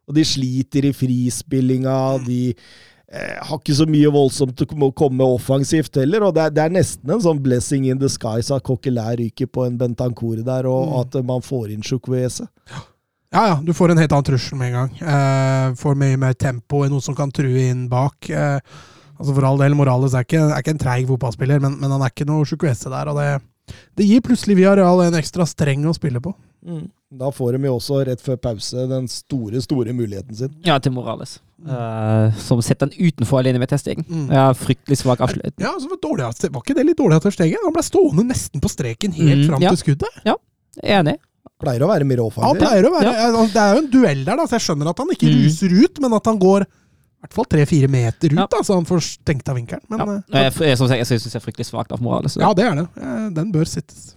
og de sliter i frispillinga. De eh, har ikke så mye voldsomt å komme offensivt heller. og Det er, det er nesten en sånn blessing in the skies at Coquelin ryker på en Bentancour der, og Mm. at man får inn Chukwese. Ja, ja, ja. du får en helt annen trussel med en gang. Eh, får mye mer tempo i noe som kan true inn bak. Eh, altså For all del, Morales er ikke, er ikke en treig fotballspiller, men, men han er ikke noe sjukuese der. og det, det gir plutselig via Real en ekstra streng å spille på. Mm. Da får de jo også rett før pause den store, store muligheten sin. Ja, til Morales. Eh, som setter den utenfor alene med testingen. Mm. Ja, fryktelig svak avslutt. Ja, altså, var, dårlig, var ikke det litt dårlig av Ter Stegen? Han ble stående nesten på streken helt Mm, fram ja. til skuddet. Enig. Pleier å være mer Han pleier å være, ja, Det er jo en duell der, da, så jeg skjønner at han ikke Mm. ruser ut, men at han går i hvert fall tre-fire meter ut, Ja. da, så han får stengt av vinkelen. Men Ja. eh, Jeg, jeg, som sagt, jeg syns det er fryktelig svakt av Morales. ja, det er det. Den bør sittes.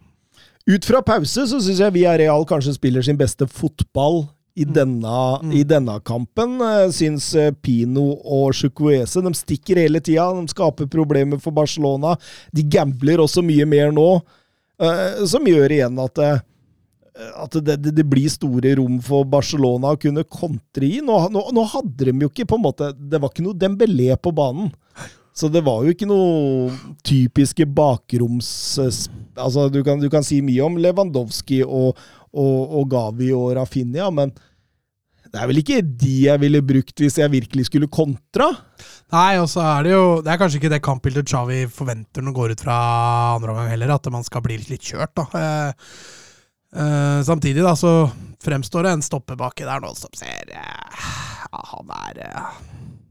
Ut fra pause så syns jeg Villarreal kanskje spiller sin beste fotball i Mm. denne, Mm. i denne kampen. Eh, Syns eh, Pino og Chukwese de stikker hele tida. De skaper problemer for Barcelona. De gambler også mye mer nå, eh, som gjør igjen at det, at det, det, blir store rom for Barcelona å kunne kontre i. Nå, nå, nå hadde de jo ikke på en måte Det var ikke noe Dembélé på banen. Så det var jo ikke noe typiske bakroms... Altså, du kan, du kan si mye om Lewandowski og, og, og Gavi og Rafinha, men det er vel ikke de jeg ville brukt hvis jeg virkelig skulle kontra? Nei, og så er det jo Det er kanskje ikke det kampbildet Chavi forventer når han går ut fra andre omgang heller, at man skal bli litt kjørt, da. Eh, samtidig, da, så fremstår det en stoppebakke der nå som ser uh, han er uh.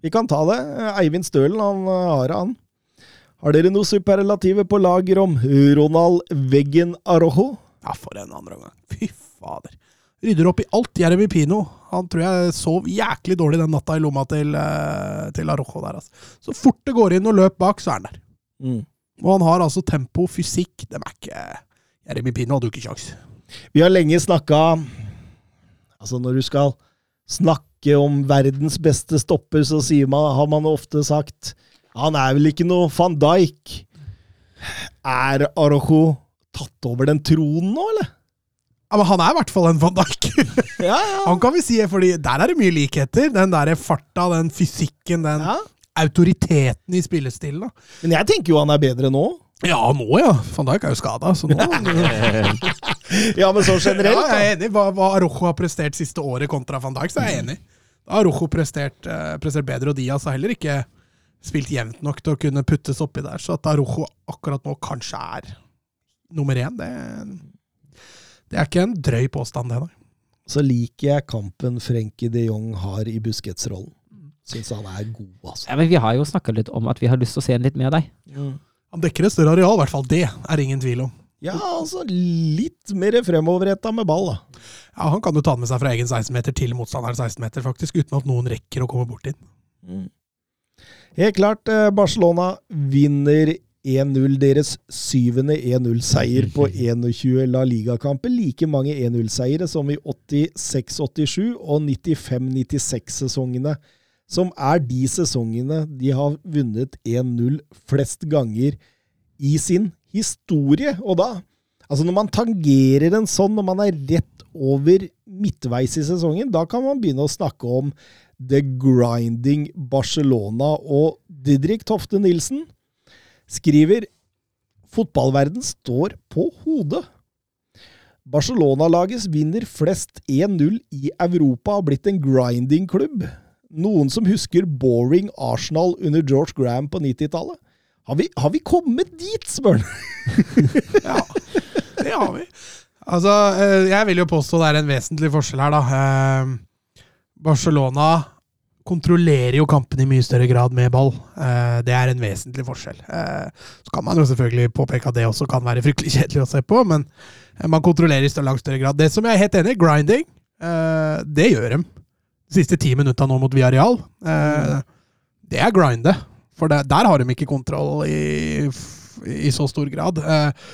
Vi kan ta det. Eivind Stølen, han har det, han. Har dere noe superlativer på lager om Ronald Veggen Arojo? Ja, for en andre omgang. Fy fader. Rydder opp i alt. Jeremy Pino. Han tror jeg sov jæklig dårlig den natta i lomma til, til Arojo der, altså. Så fort det går inn og løp bak, så er han der. Mm. Og han har altså tempo, fysikk Det er ikke Jeremy Pino hadde jo ikke kjangs. Vi har lenge snakka Altså, når du skal snakke om verdens beste stopper, så man, har man ofte sagt Han er vel ikke noe van Dijk. Er Arojo tatt over den tronen nå, eller? Ja, men han er i hvert fall en Van Dijk. Ja, ja. han kan vi si, fordi der er det mye likheter. Den der farta, den fysikken, den ja. autoriteten i spillestilen. da. Men jeg tenker jo han er bedre nå. Ja, nå ja. Van Dijk er jo skada, så nå Ja, men så generelt, Ja, jeg er enig. Hva, hva Arojo har prestert siste året kontra van Dijk, så er jeg enig. Da har Arojo prestert, eh, prestert bedre, og Diaz har heller ikke spilt jevnt nok til å kunne puttes oppi der. Så at Arojo akkurat nå kanskje er nummer én, det, det er ikke en drøy påstand, det. nei. Så liker jeg kampen Frenkie de Jong har i Busquets-rollen. Syns han er god, altså. Ja, men vi har jo snakka litt om at vi har lyst til å se en litt mer av deg. Han dekker et større areal, i hvert fall. Det er ingen tvil om. Ja, altså litt mer fremoverretta med ball, da. Ja, Han kan jo ta den med seg fra egen 16-meter til motstanderens 16-meter, faktisk, uten at noen rekker å komme bort inn. Helt klart, eh, Barcelona vinner 1-0. Deres syvende 1-0-seier på 21 La Liga-kamper. Like mange 1-0-seiere som i 86-87 og 95-96-sesongene. Som er de sesongene de har vunnet 1-0 flest ganger i sin historie. Og da, altså når man tangerer en sånn, når man er rett over midtveis i sesongen, da kan man begynne å snakke om The Grinding Barcelona. Og Didrik Tofte Nilsen skriver Fotballverden står på hodet. Barcelona-lagets vinner flest 1-0 i Europa har blitt en grinding-klubb. Noen som husker boring Arsenal under George Graham på 90-tallet? Har, har vi kommet dit, spør han? Ja, det har vi. Altså, eh, jeg vil jo påstå det er en vesentlig forskjell her, da. Eh, Barcelona kontrollerer jo kampen i mye større grad med ball. Eh, Det er en vesentlig forskjell. Så kan man jo selvfølgelig påpeke at det også kan være fryktelig kjedelig å se på, men man kontrollerer i langt større grad. Det som jeg er helt enig i, grinding, det gjør de. Siste ti minutta nå mot Villarreal, eh, det er grindet. For det, der har de ikke kontroll i, i så stor grad. Eh,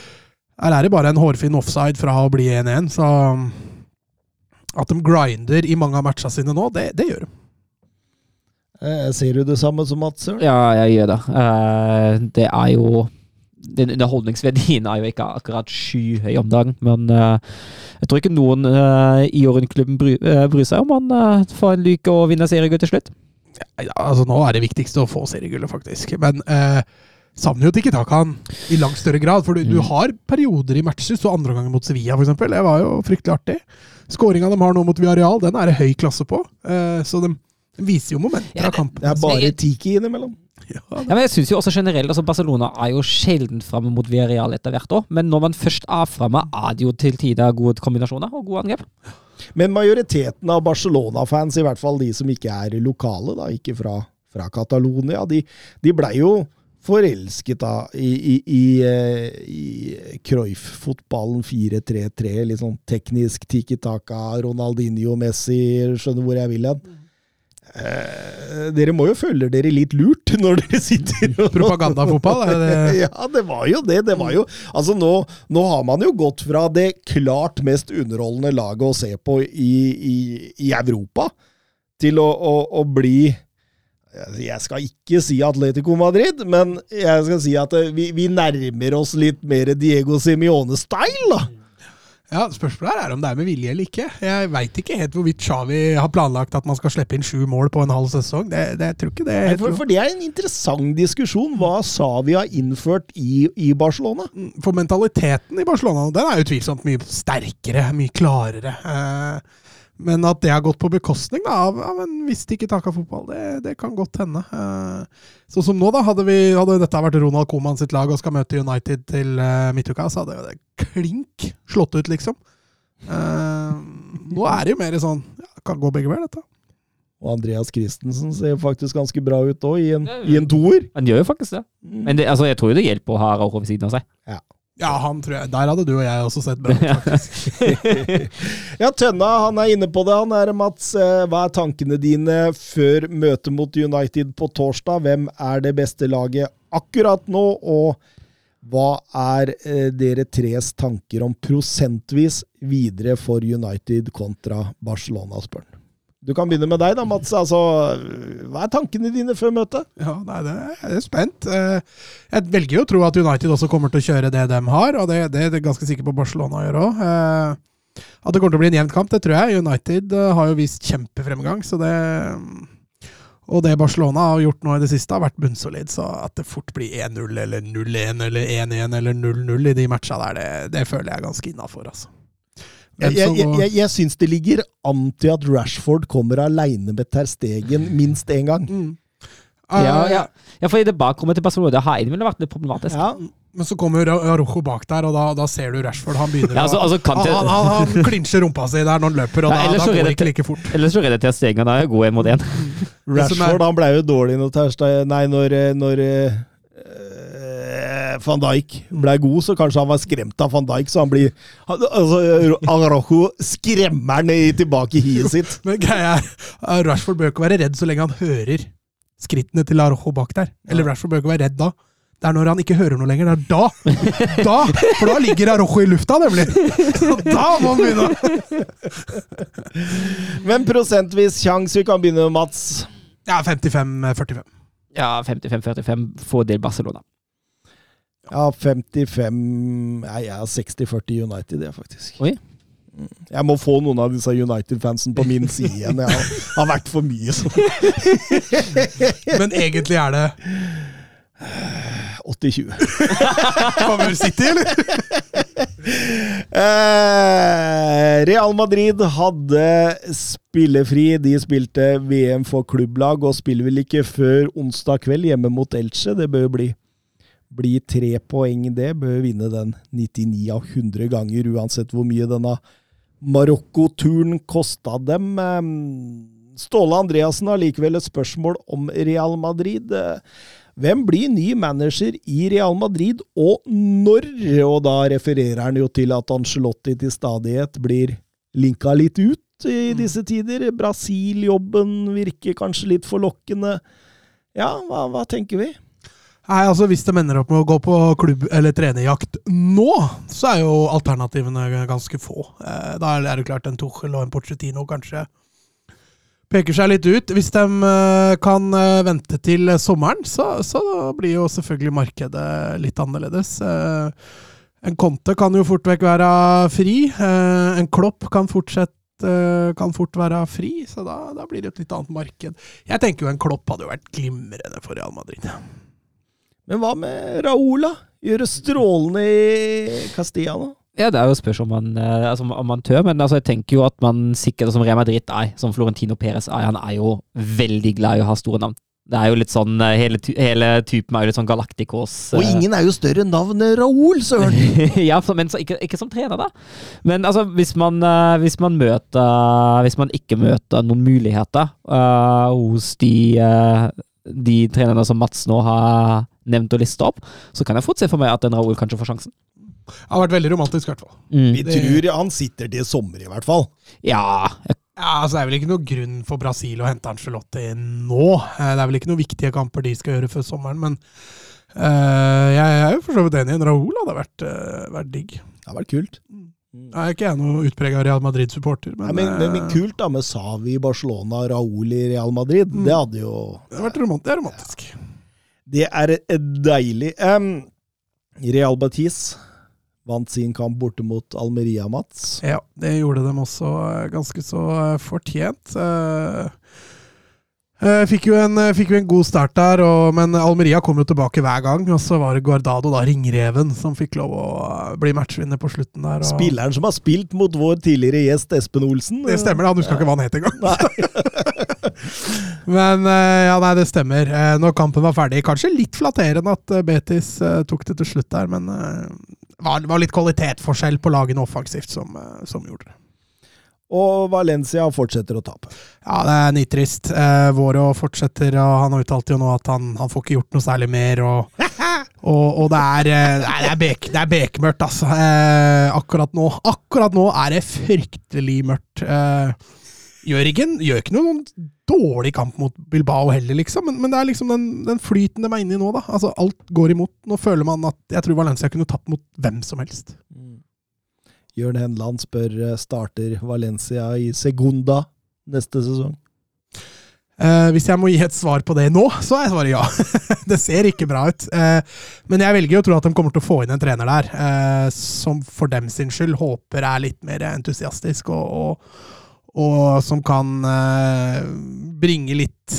her er det bare en hårfin offside fra å bli 1-1, så at de grinder i mange av matchene sine nå, det, det gjør de. Eh, Ser du det samme som Mats? Ja, jeg gjør det. Eh, det er jo den Underholdningsverdien er jo ikke akkurat skyhøy om dagen, men uh, jeg tror ikke noen uh, i og bry, uh, bryr seg om han uh, får en lykke og vinner seriegull til slutt. Ja, altså Nå er det viktigste å få seriegullet, faktisk. Men uh, savner jo han i langt større grad. For du, du har perioder i matcher. Så andre gangen mot Sevilla, f.eks. Det var jo fryktelig artig. Skåringa de har nå mot Villarreal, den er det høy klasse på. Eh, så de, de viser jo momenter Ja, av kampen. Det er bare Tiki innimellom. Ja, Ja, men jeg synes jo også generelt, altså Barcelona er jo sjelden framme mot Villarreal etter hvert òg. Men når man først er framme, er det jo til tider gode kombinasjoner og gode angrep. Men majoriteten av Barcelona-fans, i hvert fall de som ikke er lokale, da, ikke fra, fra Catalonia, de, de blei jo forelsket da i, i, i, eh, i Cruyff-fotballen 4-3-3. Litt sånn teknisk tiki-taka, Ronaldinho, Messi, skjønner hvor jeg vil hen. Eh, dere må jo føle dere litt lurt når dere sitter og Propagandafotball, ja, det var jo det. Det var jo Altså, nå, nå har man jo gått fra det klart mest underholdende laget å se på i, i, i Europa, til å, å, å bli jeg skal ikke si Atletico Madrid, men jeg skal si at vi, vi nærmer oss litt mer Diego Simione-style, da. Ja, Spørsmålet er om det er med vilje eller ikke. Jeg veit ikke helt hvorvidt Xavi har planlagt at man skal slippe inn sju mål på en halv sesong. Det, det jeg tror ikke det Nei, For, for det er en interessant diskusjon. Hva Savi har innført i, i Barcelona? For mentaliteten i Barcelona den er utvilsomt mye sterkere, mye klarere. Eh, Men at det har gått på bekostning da, av, av en viss tiki-taka-fotball, det, det kan godt hende. Eh, Sånn som nå, da. Hadde, vi, hadde dette vært Ronald Koeman sitt lag og skal møte United til eh, midtuka, så hadde jo det klink slått ut, liksom. Eh, nå er det jo mer sånn ja, Kan gå begge veier, dette. Og Andreas Christensen ser faktisk ganske bra ut òg, i, en- i en toer. Han gjør jo faktisk det. Men det, altså, jeg tror jo det hjelper å ha Rauro ved siden av seg. Ja, han tror jeg, Der hadde du og jeg også sett bra ut, faktisk. Ja, Tønna han er inne på det. Han er Mats. eh, Hva er tankene dine før møtet mot United på torsdag? Hvem er det beste laget akkurat nå? Og hva er eh, dere tres tanker om prosentvis videre for United kontra Barcelona, spør han. Du kan begynne med deg, da, Mats. Altså, hva er tankene dine før møtet? Ja, nei, det er spent. Eh, Jeg velger jo å tro at United også kommer til å kjøre det de har, og det, det er ganske sikker på Barcelona gjør òg. At det kommer til å bli en jevn kamp, det tror jeg. United eh, har jo vist kjempefremgang, så det Og det Barcelona har gjort nå i det siste, har vært bunnsolid. Så at det fort blir 1-0 eller 0-1 eller 1-1 eller 0-0 i de matcha der, det, det føler jeg ganske innafor, altså. Jeg, jeg, jeg, jeg, jeg syns det ligger an til at Rashford kommer aleine med Ter Stegen minst én gang. Mm. Ja, ja. ja. for i det bakrommet til Barcelona det har innimellom vært litt problematisk. Ja, Men så kommer Arrojo bak der, og da, da ser du Rashford. Han begynner Ja, altså, å altså, kan han, han, han, han klinsjer rumpa si der når han løper, og Ja, da, da går det ikke like fort. Ellers så redder Ter Stegen er god en mot en. Rashford han ble jo dårlig når, når, eh, når eh, van Dijk ble god, så kanskje han var skremt av van Dijk, så han blir altså, Araujo skremmer han tilbake i hiet sitt. Men greia er, uh, Rashford bør ikke være redd så lenge han hører skrittene til Arrojo bak der. Eller Rashford bør ikke være redd da. Det er når han ikke hører noe lenger. Det er da! Da! For da ligger Arojo i lufta, nemlig! Så da må han begynne! Men prosentvis sjanse, vi kan begynne med Mats. Ja, 55-45. Ja, 55-45 fordel Barcelona. Ja, 55 Nei, jeg er 60-40 United, jeg, faktisk. Oi. Mm. Jeg må få noen av disse United-fansen på min side igjen. Jeg har, har vært for mye sånn. Men egentlig er det 80-20. Kommer City, eller? Eh, Real Madrid hadde spillefri. De spilte VM for klubblag og spiller vel ikke før onsdag kveld hjemme mot Elche. Det bør bli, bli tre poeng, det. Bør vinne den 99 av 100 ganger, uansett hvor mye denne Marokko-turen kosta dem. Ståle Andreassen har likevel et spørsmål om Real Madrid. Hvem blir ny manager i Real Madrid, og når? Og da refererer han jo til at Angelotti til stadighet blir linka litt ut i disse tider. Brasil-jobben virker kanskje litt forlokkende. Ja, hva, hva tenker vi? Nei, altså Hvis de ender opp med å gå på klubb- eller trenerjakt nå, så er jo alternativene ganske få. Eh, da er det klart en Tuchel og en Pochettino kanskje peker seg litt ut. Hvis de eh, kan eh, vente til sommeren, så, så blir jo selvfølgelig markedet litt annerledes. Eh, en Conte kan jo fort vekk være fri. Eh, en Klopp kan fortsatt eh, kan fort være fri, så da, da blir det et litt annet marked. Jeg tenker jo en Klopp hadde jo vært glimrende for Real Madrid. Men hva med Raoul, da? Gjøre strålende i Castilla nå? Ja, det er jo spørs om man, eh, altså, om man tør, men altså, jeg tenker jo at man sikkert, som Real Madrid er, som Florentino Perez er, han er jo veldig glad i å ha store navn. Det er jo litt sånn, eh, hele, hele typen er jo litt sånn Galacticos. Og eh, ingen er jo større navnet Raoul, søren! ja, men så ikke, ikke som trener, da. Men altså, hvis man, hvis man møter Hvis man ikke møter noen muligheter uh, hos de, uh, de trenerne som Mats nå har nevnt og lista opp, så kan jeg fort se for meg at en Raoul kanskje får sjansen. Det har vært veldig romantisk, i hvert fall. Vi tror han sitter til sommer, i hvert fall. Ja, jeg Ja, altså Det er vel ikke noe grunn for Brasil å hente Angelotti nå. Eh, Det er vel ikke noen viktige kamper de skal gjøre før sommeren, men eh, jeg er jo for så vidt enig. En Raúl hadde vært, eh, vært digg. Det hadde vært kult. Jeg er ikke jeg noe utprega Real Madrid-supporter, men, men, men, men kult da med Savi i Barcelona Raúl i Real Madrid. Mm. Det hadde jo det hadde vært romant det er romantisk. Det er deilig. Um, Real Batis vant sin kamp borte mot Almeria, Mats. Ja, det gjorde dem også eh, ganske så eh, fortjent. Eh, Fikk jo, en, eh, fikk jo en god start der, og, men Almeria kom jo tilbake hver gang. Og så var det Guardado, da, ringreven, som fikk lov å eh, bli matchvinner på slutten der. Og Spilleren som har spilt mot vår tidligere gjest Espen Olsen. Det stemmer, han huska ikke hva han het engang. Men eh, ja, nei, det stemmer. Eh, Når kampen var ferdig, kanskje litt flatterende at eh, Betis eh, tok det til slutt der, men eh, det var, litt kvalitetsforskjell på lagene offensivt som, eh, som gjorde det. Og Valencia fortsetter å tape. Ja, det er nitrist. Eh, Våro fortsetter, og han har uttalt jo nå at han, han får ikke gjort noe særlig mer. Og, og, og det er, eh, nei, det er, bek, det er bekmørkt, altså. Eh, akkurat nå Akkurat nå er det fryktelig mørkt. Eh, ikke, gjør ikke noen dårlig kamp mot Bilbao heller, liksom, men, men det er liksom den, den flyten de er inne i nå, da. Altså, alt går imot. Nå føler man at jeg tror Valencia kunne tatt mot hvem som helst. Jørn Henland spør eh, starter Valencia i Segunda neste sesong. Eh, hvis jeg må gi et svar på det nå, så er svaret ja. det ser ikke bra ut. Eh, men jeg velger å tro at de kommer til å få inn en trener der, eh, som for dem sin skyld håper er litt mer entusiastisk, og, og, og som kan eh, bringe litt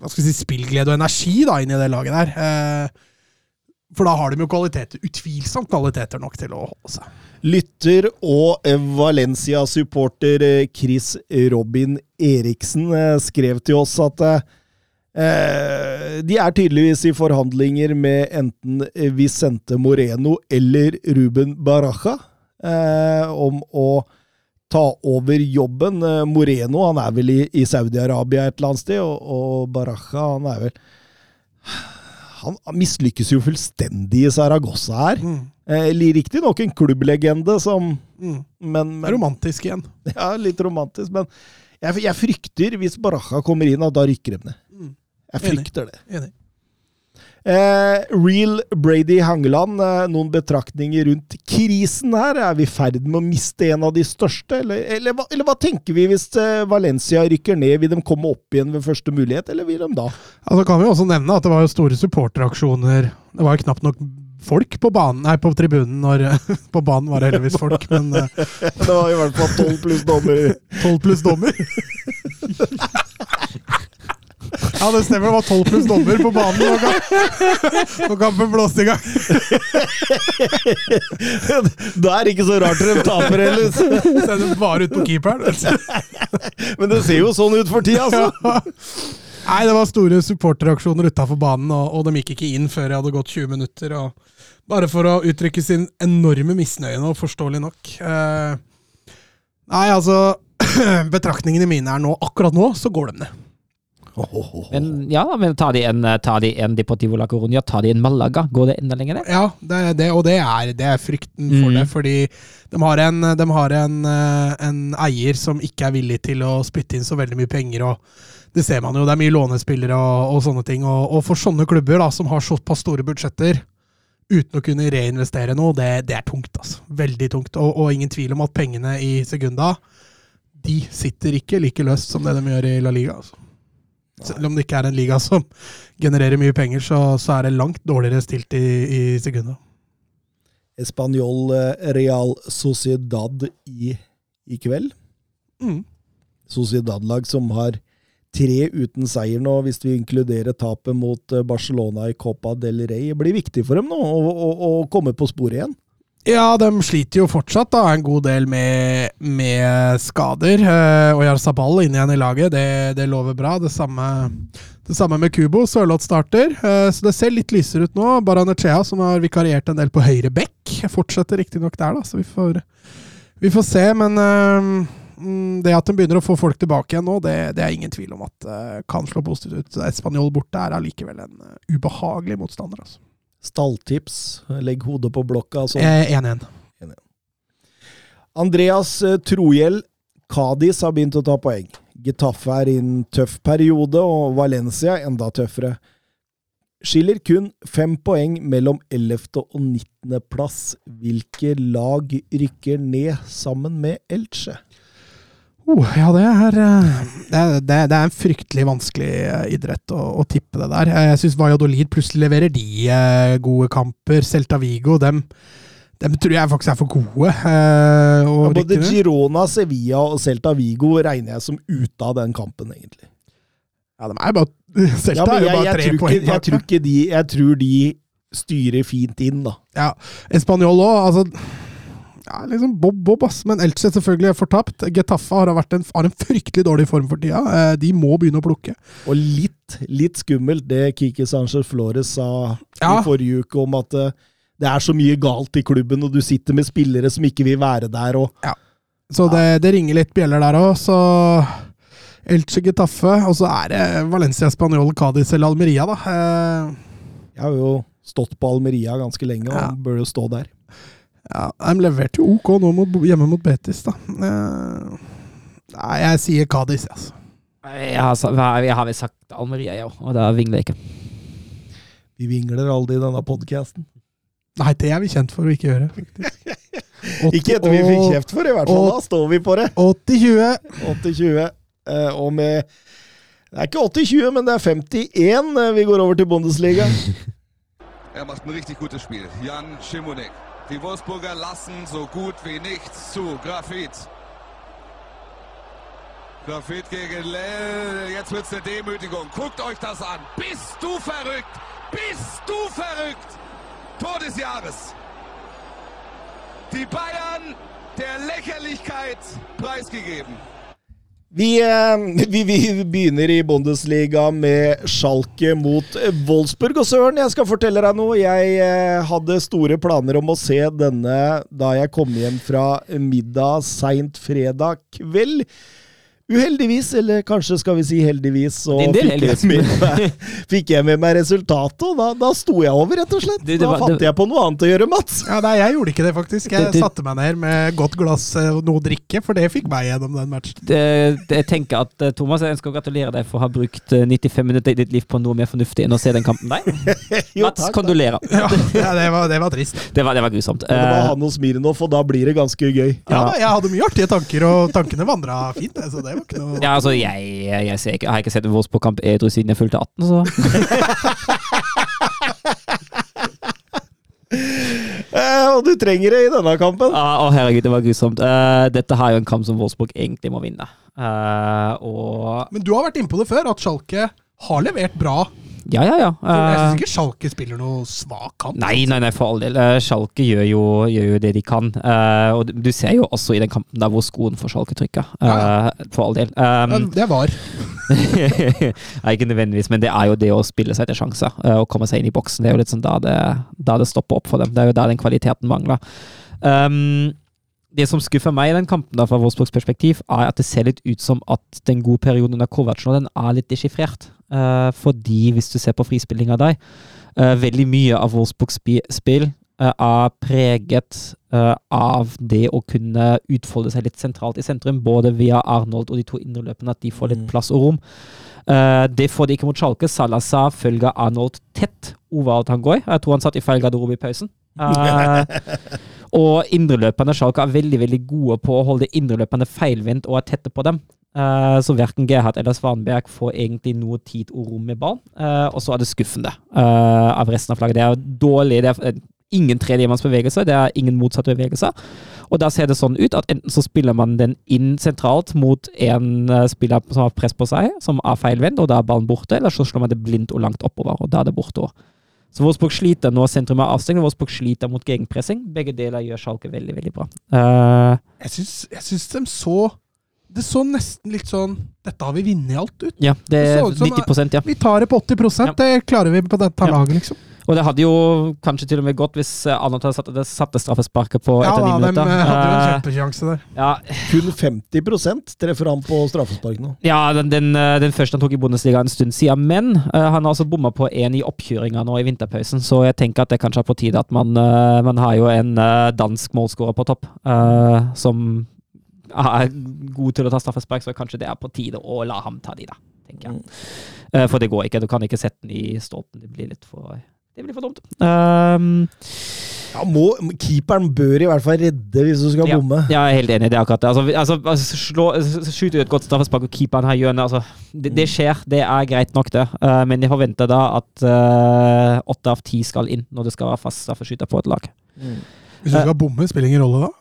hva skal si, spillglede og energi da, inn i det laget der. Eh, for da har de jo kvaliteter, utvilsomt kvaliteter nok til å holde seg. Lytter og Valencia-supporter eh, Chris Robin Eriksen eh, skrev til oss at eh, eh, de er tydeligvis i forhandlinger med enten Vicente Moreno eller Ruben Baraja eh, om å ta over jobben. Moreno han er vel i, i Saudi-Arabia et eller annet sted, og, og Baraja han er vel Han mislykkes jo fullstendig i Saragossa her. Mm. Eh, Riktignok en klubblegende som Mm. men, men, romantisk igjen. Ja, litt romantisk, men jeg, jeg frykter, hvis Baraja kommer inn, at da rykker de ned. Mm. Jeg Enig. frykter det. Enig. Eh, Real Brady Hangeland, eh, noen betraktninger rundt krisen her? Er vi i ferd med å miste en av de største, eller, eller, hva, eller hva tenker vi hvis eh, Valencia rykker ned? Vil de komme opp igjen ved første mulighet, eller vil de da? Altså kan vi også nevne at det var jo store supporteraksjoner. Det var jo knapt nok folk på banen, nei, på tribunen når På banen var det heldigvis folk, men eh, Det var i hvert fall tolv pluss dommer. 12 pluss dommer. Ja, det stemmer. Det var 12 pluss dommer på banen når kamp- kampen blåste i gang. Da er det ikke så rart dere taper, heller. Sender bare ut på keeperen. Men det ser jo sånn ut for tida, altså. Nei, det var store supporteraksjoner utafor banen, og, og de gikk ikke inn før jeg hadde gått 20 minutter. Og bare for å uttrykke sin enorme misnøye nå, forståelig nok. Eh, nei, altså Betraktningene mine er nå Akkurat nå så går de ned. Men ja, men tar de en, tar de en Deportivo La Coruña, tar de en Malaga, går det enda lenger ned? Ja, det, det, og det er, det er frykten for Mm. det. Fordi de har, en, de har en, eh, en eier som ikke er villig til å spytte inn så veldig mye penger. og Det ser man jo, det er mye lånespillere og, og sånne ting. Og, og for sånne klubber da, som har såpass store budsjetter, uten å kunne reinvestere noe, det, det er tungt. altså. Veldig tungt. Og, og ingen tvil om at pengene i Segunda de sitter ikke like løst som det de gjør i La Liga. altså. Selv om det ikke er en liga som genererer mye penger, så, så er det langt dårligere stilt i, i sekundet. Español eh, Real Sociedad i, i kveld. Mm. Sociedad-lag som har tre uten seier nå, hvis vi inkluderer tapet mot eh, Barcelona i Copa del Rey. Det blir viktig for dem nå å, å, å komme på sporet igjen. Ja, de sliter jo fortsatt da, en god del med, med skader. Uh, og Jarzabal inn igjen i laget, det, det lover bra. Det samme, det samme med Kubo. Sørloth starter, eh, så det ser litt lysere ut nå. Baranechea, som har vikariert en del på høyre bekk, fortsetter riktignok der, da, så vi får, vi får se. Men eh, mm, det at de begynner å få folk tilbake igjen nå, det, det er ingen tvil om at uh, kan slå positivt ut. Spanjol borte er allikevel en ubehagelig motstander. altså. Stalltips, legg hodet på blokka. Sånn. Eh, 1-1. Andreas eh, Trohjell, Kadis har begynt å ta poeng. Getafe er i en tøff periode, og Valencia enda tøffere. Skiller kun fem poeng mellom 11. og 19. plass. Hvilke lag rykker ned sammen med Elche? Oh, ja, det er, eh, det, det, det er en fryktelig vanskelig eh, idrett å, å tippe det der. Jeg syns Valladolid plutselig leverer de eh, gode kamper. Celta Vigo, dem, dem tror jeg faktisk er for gode. og Ja, både. Girona, Sevilla og Celta Vigo regner jeg som ute av den kampen, egentlig. Ja, de er bare Celta Ja, jeg, er jo bare jeg, tre tror poeng ikke, jeg, tror de, jeg tror de styrer fint inn, da. Ja, Español òg, altså ja, liksom Bob Bob, ass. Men Elche selvfølgelig er fortapt. Getafe har, en, har en fryktelig dårlig form for tida. Eh, De må begynne å plukke. Og litt, litt skummelt det Kiki Sanchez Flores sa Ja. i forrige uke om at eh, det er så mye galt i klubben, og du sitter med spillere som ikke vil være der. og Så det, det ringer litt bjeller der òg. Så Elche Getafe, og så er det Valencia Spanjol, Cádiz eller Almeria, da. Eh, Jeg har jo stått på Almeria ganske lenge, og Ja. bør jo stå der. Ja, De leverte jo OK nå mot, hjemme mot Betis, da. Eh, Nei, jeg sier Cádiz, altså. Jeg har, jeg har vel sagt Almeria, ja, og da vingler jeg ikke. Vi vingler aldri i denne podkasten. Nei, det er vi kjent for å ikke gjøre, faktisk. Ikke etter vi fikk kjeft for, i hvert fall. 80, Da står vi på det. 80-20. 80-20. eh, Og med Det er ikke 80-20, men det er 51. eh, Vi går over til Bundesliga. Er macht ein richtig gutes Spiel. Jan Schimonek. Die Wolfsburger lassen so gut wie nichts zu. Grafit. Grafit gegen Lell. Jetzt wird's eine Demütigung. Guckt euch das an. Bist du verrückt? Bist du verrückt? Tor des Jahres. Die Bayern der Lächerlichkeit preisgegeben. Vi, eh, vi, vi begynner i Bundesliga med Schalke mot Wolfsburg. Og Søren, jeg skal fortelle deg noe. Jeg eh, hadde store planer om å se denne da jeg kom hjem fra middag seint fredag kveld. Uheldigvis, eller kanskje skal vi si heldigvis, så del fikk jeg, med meg, fikk jeg med meg resultatet, og da, da sto jeg over, rett og slett. Du, det da var- fant det- jeg på noe annet å gjøre, Mats. Ja, nei, jeg gjorde ikke det, faktisk. Jeg du, du... satte meg ned med godt glass eh, og noe å drikke, for det fikk meg gjennom den matchen. Det, det, jeg tenker at eh, Thomas, jeg ønsker å gratulere deg for å ha brukt eh, 95 minutter i ditt liv på noe mer fornuftig enn å se den kampen. Nei, Jo, Mats, takk, kondolerer. Ja, ja det, var, det var trist. Det var, det var grusomt. Men det var Eh, han og Smirnov, og da blir det ganske gøy. Ja, da, Jeg hadde mye artige tanker, og tankene vandra fint. det, Så det var ikke noe ja, altså, jeg, jeg, ser ikke, jeg har ikke sett Wolfsburg-kamp edru siden jeg fulgte 18, så Eh, og du trenger det i denne kampen. Ah, Å, herregud, det var grusomt. Eh, dette har jo en kamp som Wolfsburg egentlig må vinne. Eh, og Men du har vært inne på det før, at Schalke har levert bra. Ja, ja, ja. Jeg Eh, syns ikke Schalke spiller noe svak kamp. Nei, nei, nei, for all del. Eh, Schalke gjør jo, gjør jo det de kan. Eh, og du ser jo også i den kampen der hvor skoen for Schalke trykka. Ja. For all del. Um, Det var. Nei, ikke nødvendigvis, men det er jo det å spille seg til sjanser Å komme seg inn i boksen. Det er jo litt sånn da det, da det stopper opp for dem. Det er jo der den kvaliteten mangler. Um, det som skuffer meg i den kampen da, fra Wolfsburgs perspektiv, er at det ser litt ut som at den gode perioden under Kovac nå, den er litt deschiffrert. Eh, fordi, hvis du ser på frispillinga av deg, veldig mye av Wolfsburgs spill eh, er preget eh, av det å kunne utfolde seg litt sentralt i sentrum, både via Arnold og de to indreløpene, at de får litt Mm. plass og rom. Eh, det får de ikke mot Schalke. Salazar følger Arnold tett overalt han går. Jeg tror han satt i feil garderobe i pausen. Uh, og indreløperne Schalke er veldig veldig gode på å holde indreløperne feilvendt og er tette på dem. Eh, så verken Gerhard eller Svanberg får egentlig noe tid og rom med ball. Eh, og så er det skuffende eh, av resten av flagget. Det er dårlig. Det er, ingen tredjemannsbevegelser, det er ingen motsatte bevegelser. Og da ser det sånn ut at enten så spiller man den inn sentralt mot en spiller som har press på seg, som er feilvendt, og da er ballen borte, eller så slår man det blindt og langt oppover, og da er det borte òg. Så Wolfsburg sliter nå, sentrum er avstengt, og Wolfsburg sliter mot gegenpressing. Begge deler gjør Schalke veldig, veldig bra. Uh, jeg syns de så Det så nesten litt sånn Dette har vi vunnet alt ut. ja, det Det er så ut som- 90% ja. Vi tar det på 80 Ja. Det klarer vi på dette Ja. laget, liksom. Og det hadde jo kanskje til og med gått hvis eh, Arnold hadde satt, det satte straffesparket på etter ni de minutter. eh, hadde jo en Eh, kjempesjanse der. ja, Kun 50% treffer han på straffespark nå. Ja, den, den, eh, den første han tok i Bundesliga en stund siden, men uh, han har altså bomma på én i oppkjøringa nå i vinterpausen, så jeg tenker at det kanskje er på tide at man, uh, man har jo en uh, dansk målskårer på topp eh, som er god til å ta straffespark, så kanskje det er på tide å la ham ta de, da, tenker jeg. Eh, for det går ikke, du kan ikke sette den i stolpen, det blir litt for det blir for dumt. Um, Ja, må, keeperen bør i hvert fall redde hvis du skal Ja. bomme. Jeg er helt enig. Det er akkurat det. Altså, altså, altså slå, Skyte ut et godt straffespark, og keeperen har hjørnet altså, det, det skjer. Det er greit nok, det. Uh, men jeg forventer da at åtte uh, av ti skal inn når det skal være fast straffeskyter på et lag. Hvis du skal bomme, spiller ingen rolle da.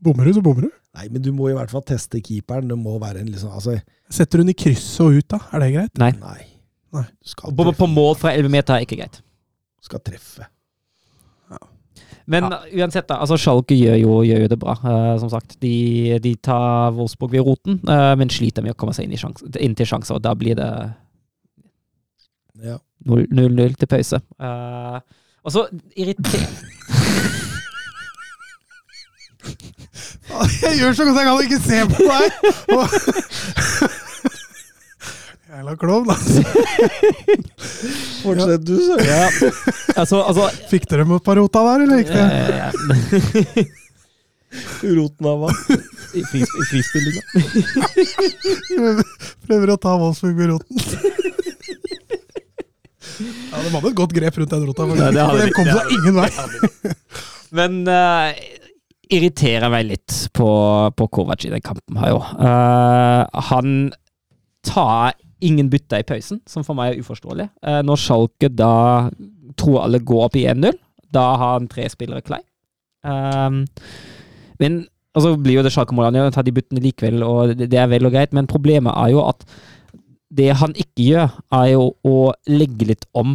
Bommer du, så bommer du. Nei, men du må i hvert fall teste keeperen. Det må være en liksom Altså, Setter hun i krysset og ut, da? Er det greit? Nei. nei. Nei. Skal På, på mål fra 11 meter er ikke greit. Skal treffe. Men uansett, da. altså Schalke gjør jo, gjør jo det bra, uh, som sagt. De, de tar Wolfsburg ved roten, uh, men sliter med å komme seg inn, i sjans, inn til sjanser. Og da blir det Ja. 0-0 til pause. Uh, og så irriter... Jeg gjør så godt jeg kan ikke se på deg! Jævla klovn, altså. Fortsett du, så. Ja, altså, altså Fikk dere med et par rota der, eller gikk det? ja, Roten av hva? I fris- frispillinga. Prøver å ta Wolfsburg med roten. Ja, De hadde et godt grep rundt den rota, men Ja, det hadde for de. de kom seg ingen vei. Men eh, irriterer meg litt på, på Kovac i den kampen her, jo. Uh, han tar ingen bytter i pausen, som for meg er uforståelig. Uh, når Schalke da tror alle går opp i 1-0, da har han tre spillere klei. Um, men og så blir jo det Schalke-målene, ja, tar de byttene likevel, og det, det er vel og greit, men problemet er jo at det han ikke gjør, er jo å legge litt om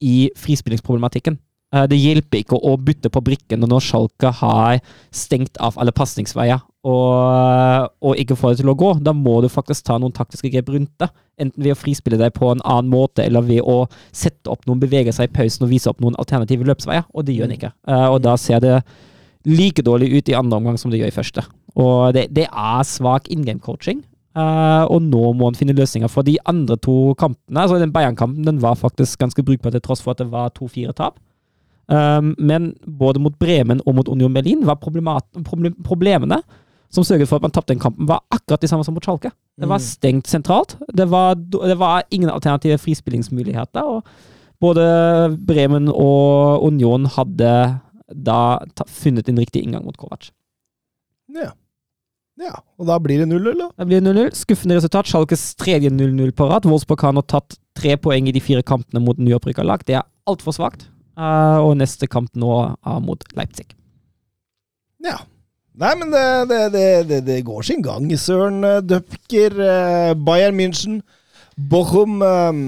i frispillingsproblematikken. Eh, Det hjelper ikke å bytte på brikken når Schalke har stengt av alle pasningsveier og, og ikke får det til å gå. Da må du faktisk ta noen taktiske grep rundt det. Enten ved å frispille deg på en annen måte, eller ved å sette opp noen bevegelser i pausen og vise opp noen alternative løpsveier, og det gjør han ikke. Eh, Og da ser det like dårlig ut i andre omgang som det gjør i første. Og det, det er svak in game-coaching. Uh, og nå må han finne løsninger for de andre to kampene. altså Den Bayern-kampen den var faktisk ganske brukbar til tross for at det var to-fire tap. Um, men både mot Bremen og mot Union Berlin var problem, problemene som sørget for at man tapte den kampen, var akkurat de samme som mot Schalke. Det var stengt sentralt. Det var, det var ingen alternative frispillingsmuligheter. og Både Bremen og Union hadde da funnet en riktig inngang mot Kovac. Ja. ja. Og da blir det 0-0, da. Det blir 0-0. Skuffende resultat. Schalkes tredje 0-0 på rad. Wolfsburg har nå tatt tre poeng i de fire kampene mot nyopprykka lag. Det er altfor svakt. Eh, og neste kamp nå er mot Leipzig. Ja. Nei, men det, det, det, det, går sin gang, søren. Eh, Bayern München, Bochum eh,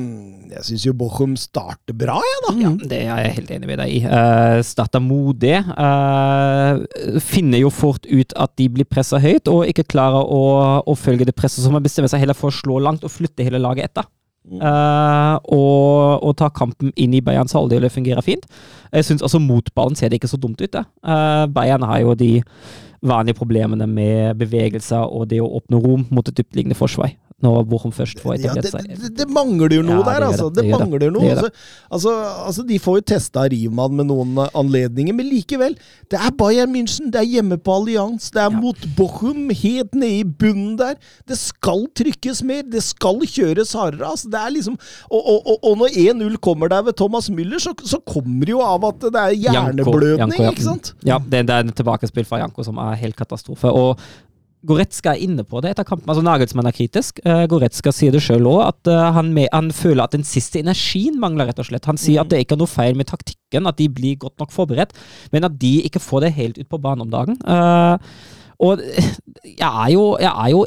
Jeg syns jo Bochum starter bra, jeg, da. Ja, det er jeg helt enig med deg i. Uh, starter modig. eh, finner jo fort ut at de blir pressa høyt, og ikke klarer å, å følge det presset, så man bestemmer seg heller for å slå langt og flytte hele laget etter. Eh, og, og ta kampen inn i Bayerns halvdel, fungerer fint. Jeg synes også motballen ser det ikke så dumt ut. Eh, Bayern har jo de vanlige problemene med bevegelser og det å åpne rom mot et dyptliggende forsvar. Når Bochum først får etablert det, Ja, det, det mangler jo noe Ja, det der, altså. det. Det, Det det. mangler noe. Det det. Altså, altså, altså, de får jo testa Riemann med noen eh, anledninger, men likevel. Det er Bayern München, det er hjemme på Allianz, det er Ja. mot Bochum, helt nede i bunnen der. Det skal trykkes mer, det skal kjøres hardere. Altså, det er liksom Og, og, og, og når 1-0 kommer der ved Thomas Müller, så, så kommer det jo av at det er Janko, hjerneblødning, Janko, ja. ikke sant? Ja, det, det er en tilbakespill fra Janko som er helt katastrofe. Og Goretzka er inne på det etter kampen. altså Nagelsmann er kritisk. Uh, Goretzka sier det sjøl òg, at uh, han, med, han, føler at den siste energien mangler, rett og slett. Han sier at det ikke er noe feil med taktikken, at de blir godt nok forberedt, men at de ikke får det helt ut på banen om dagen. Uh, og jeg er jo, jeg er jo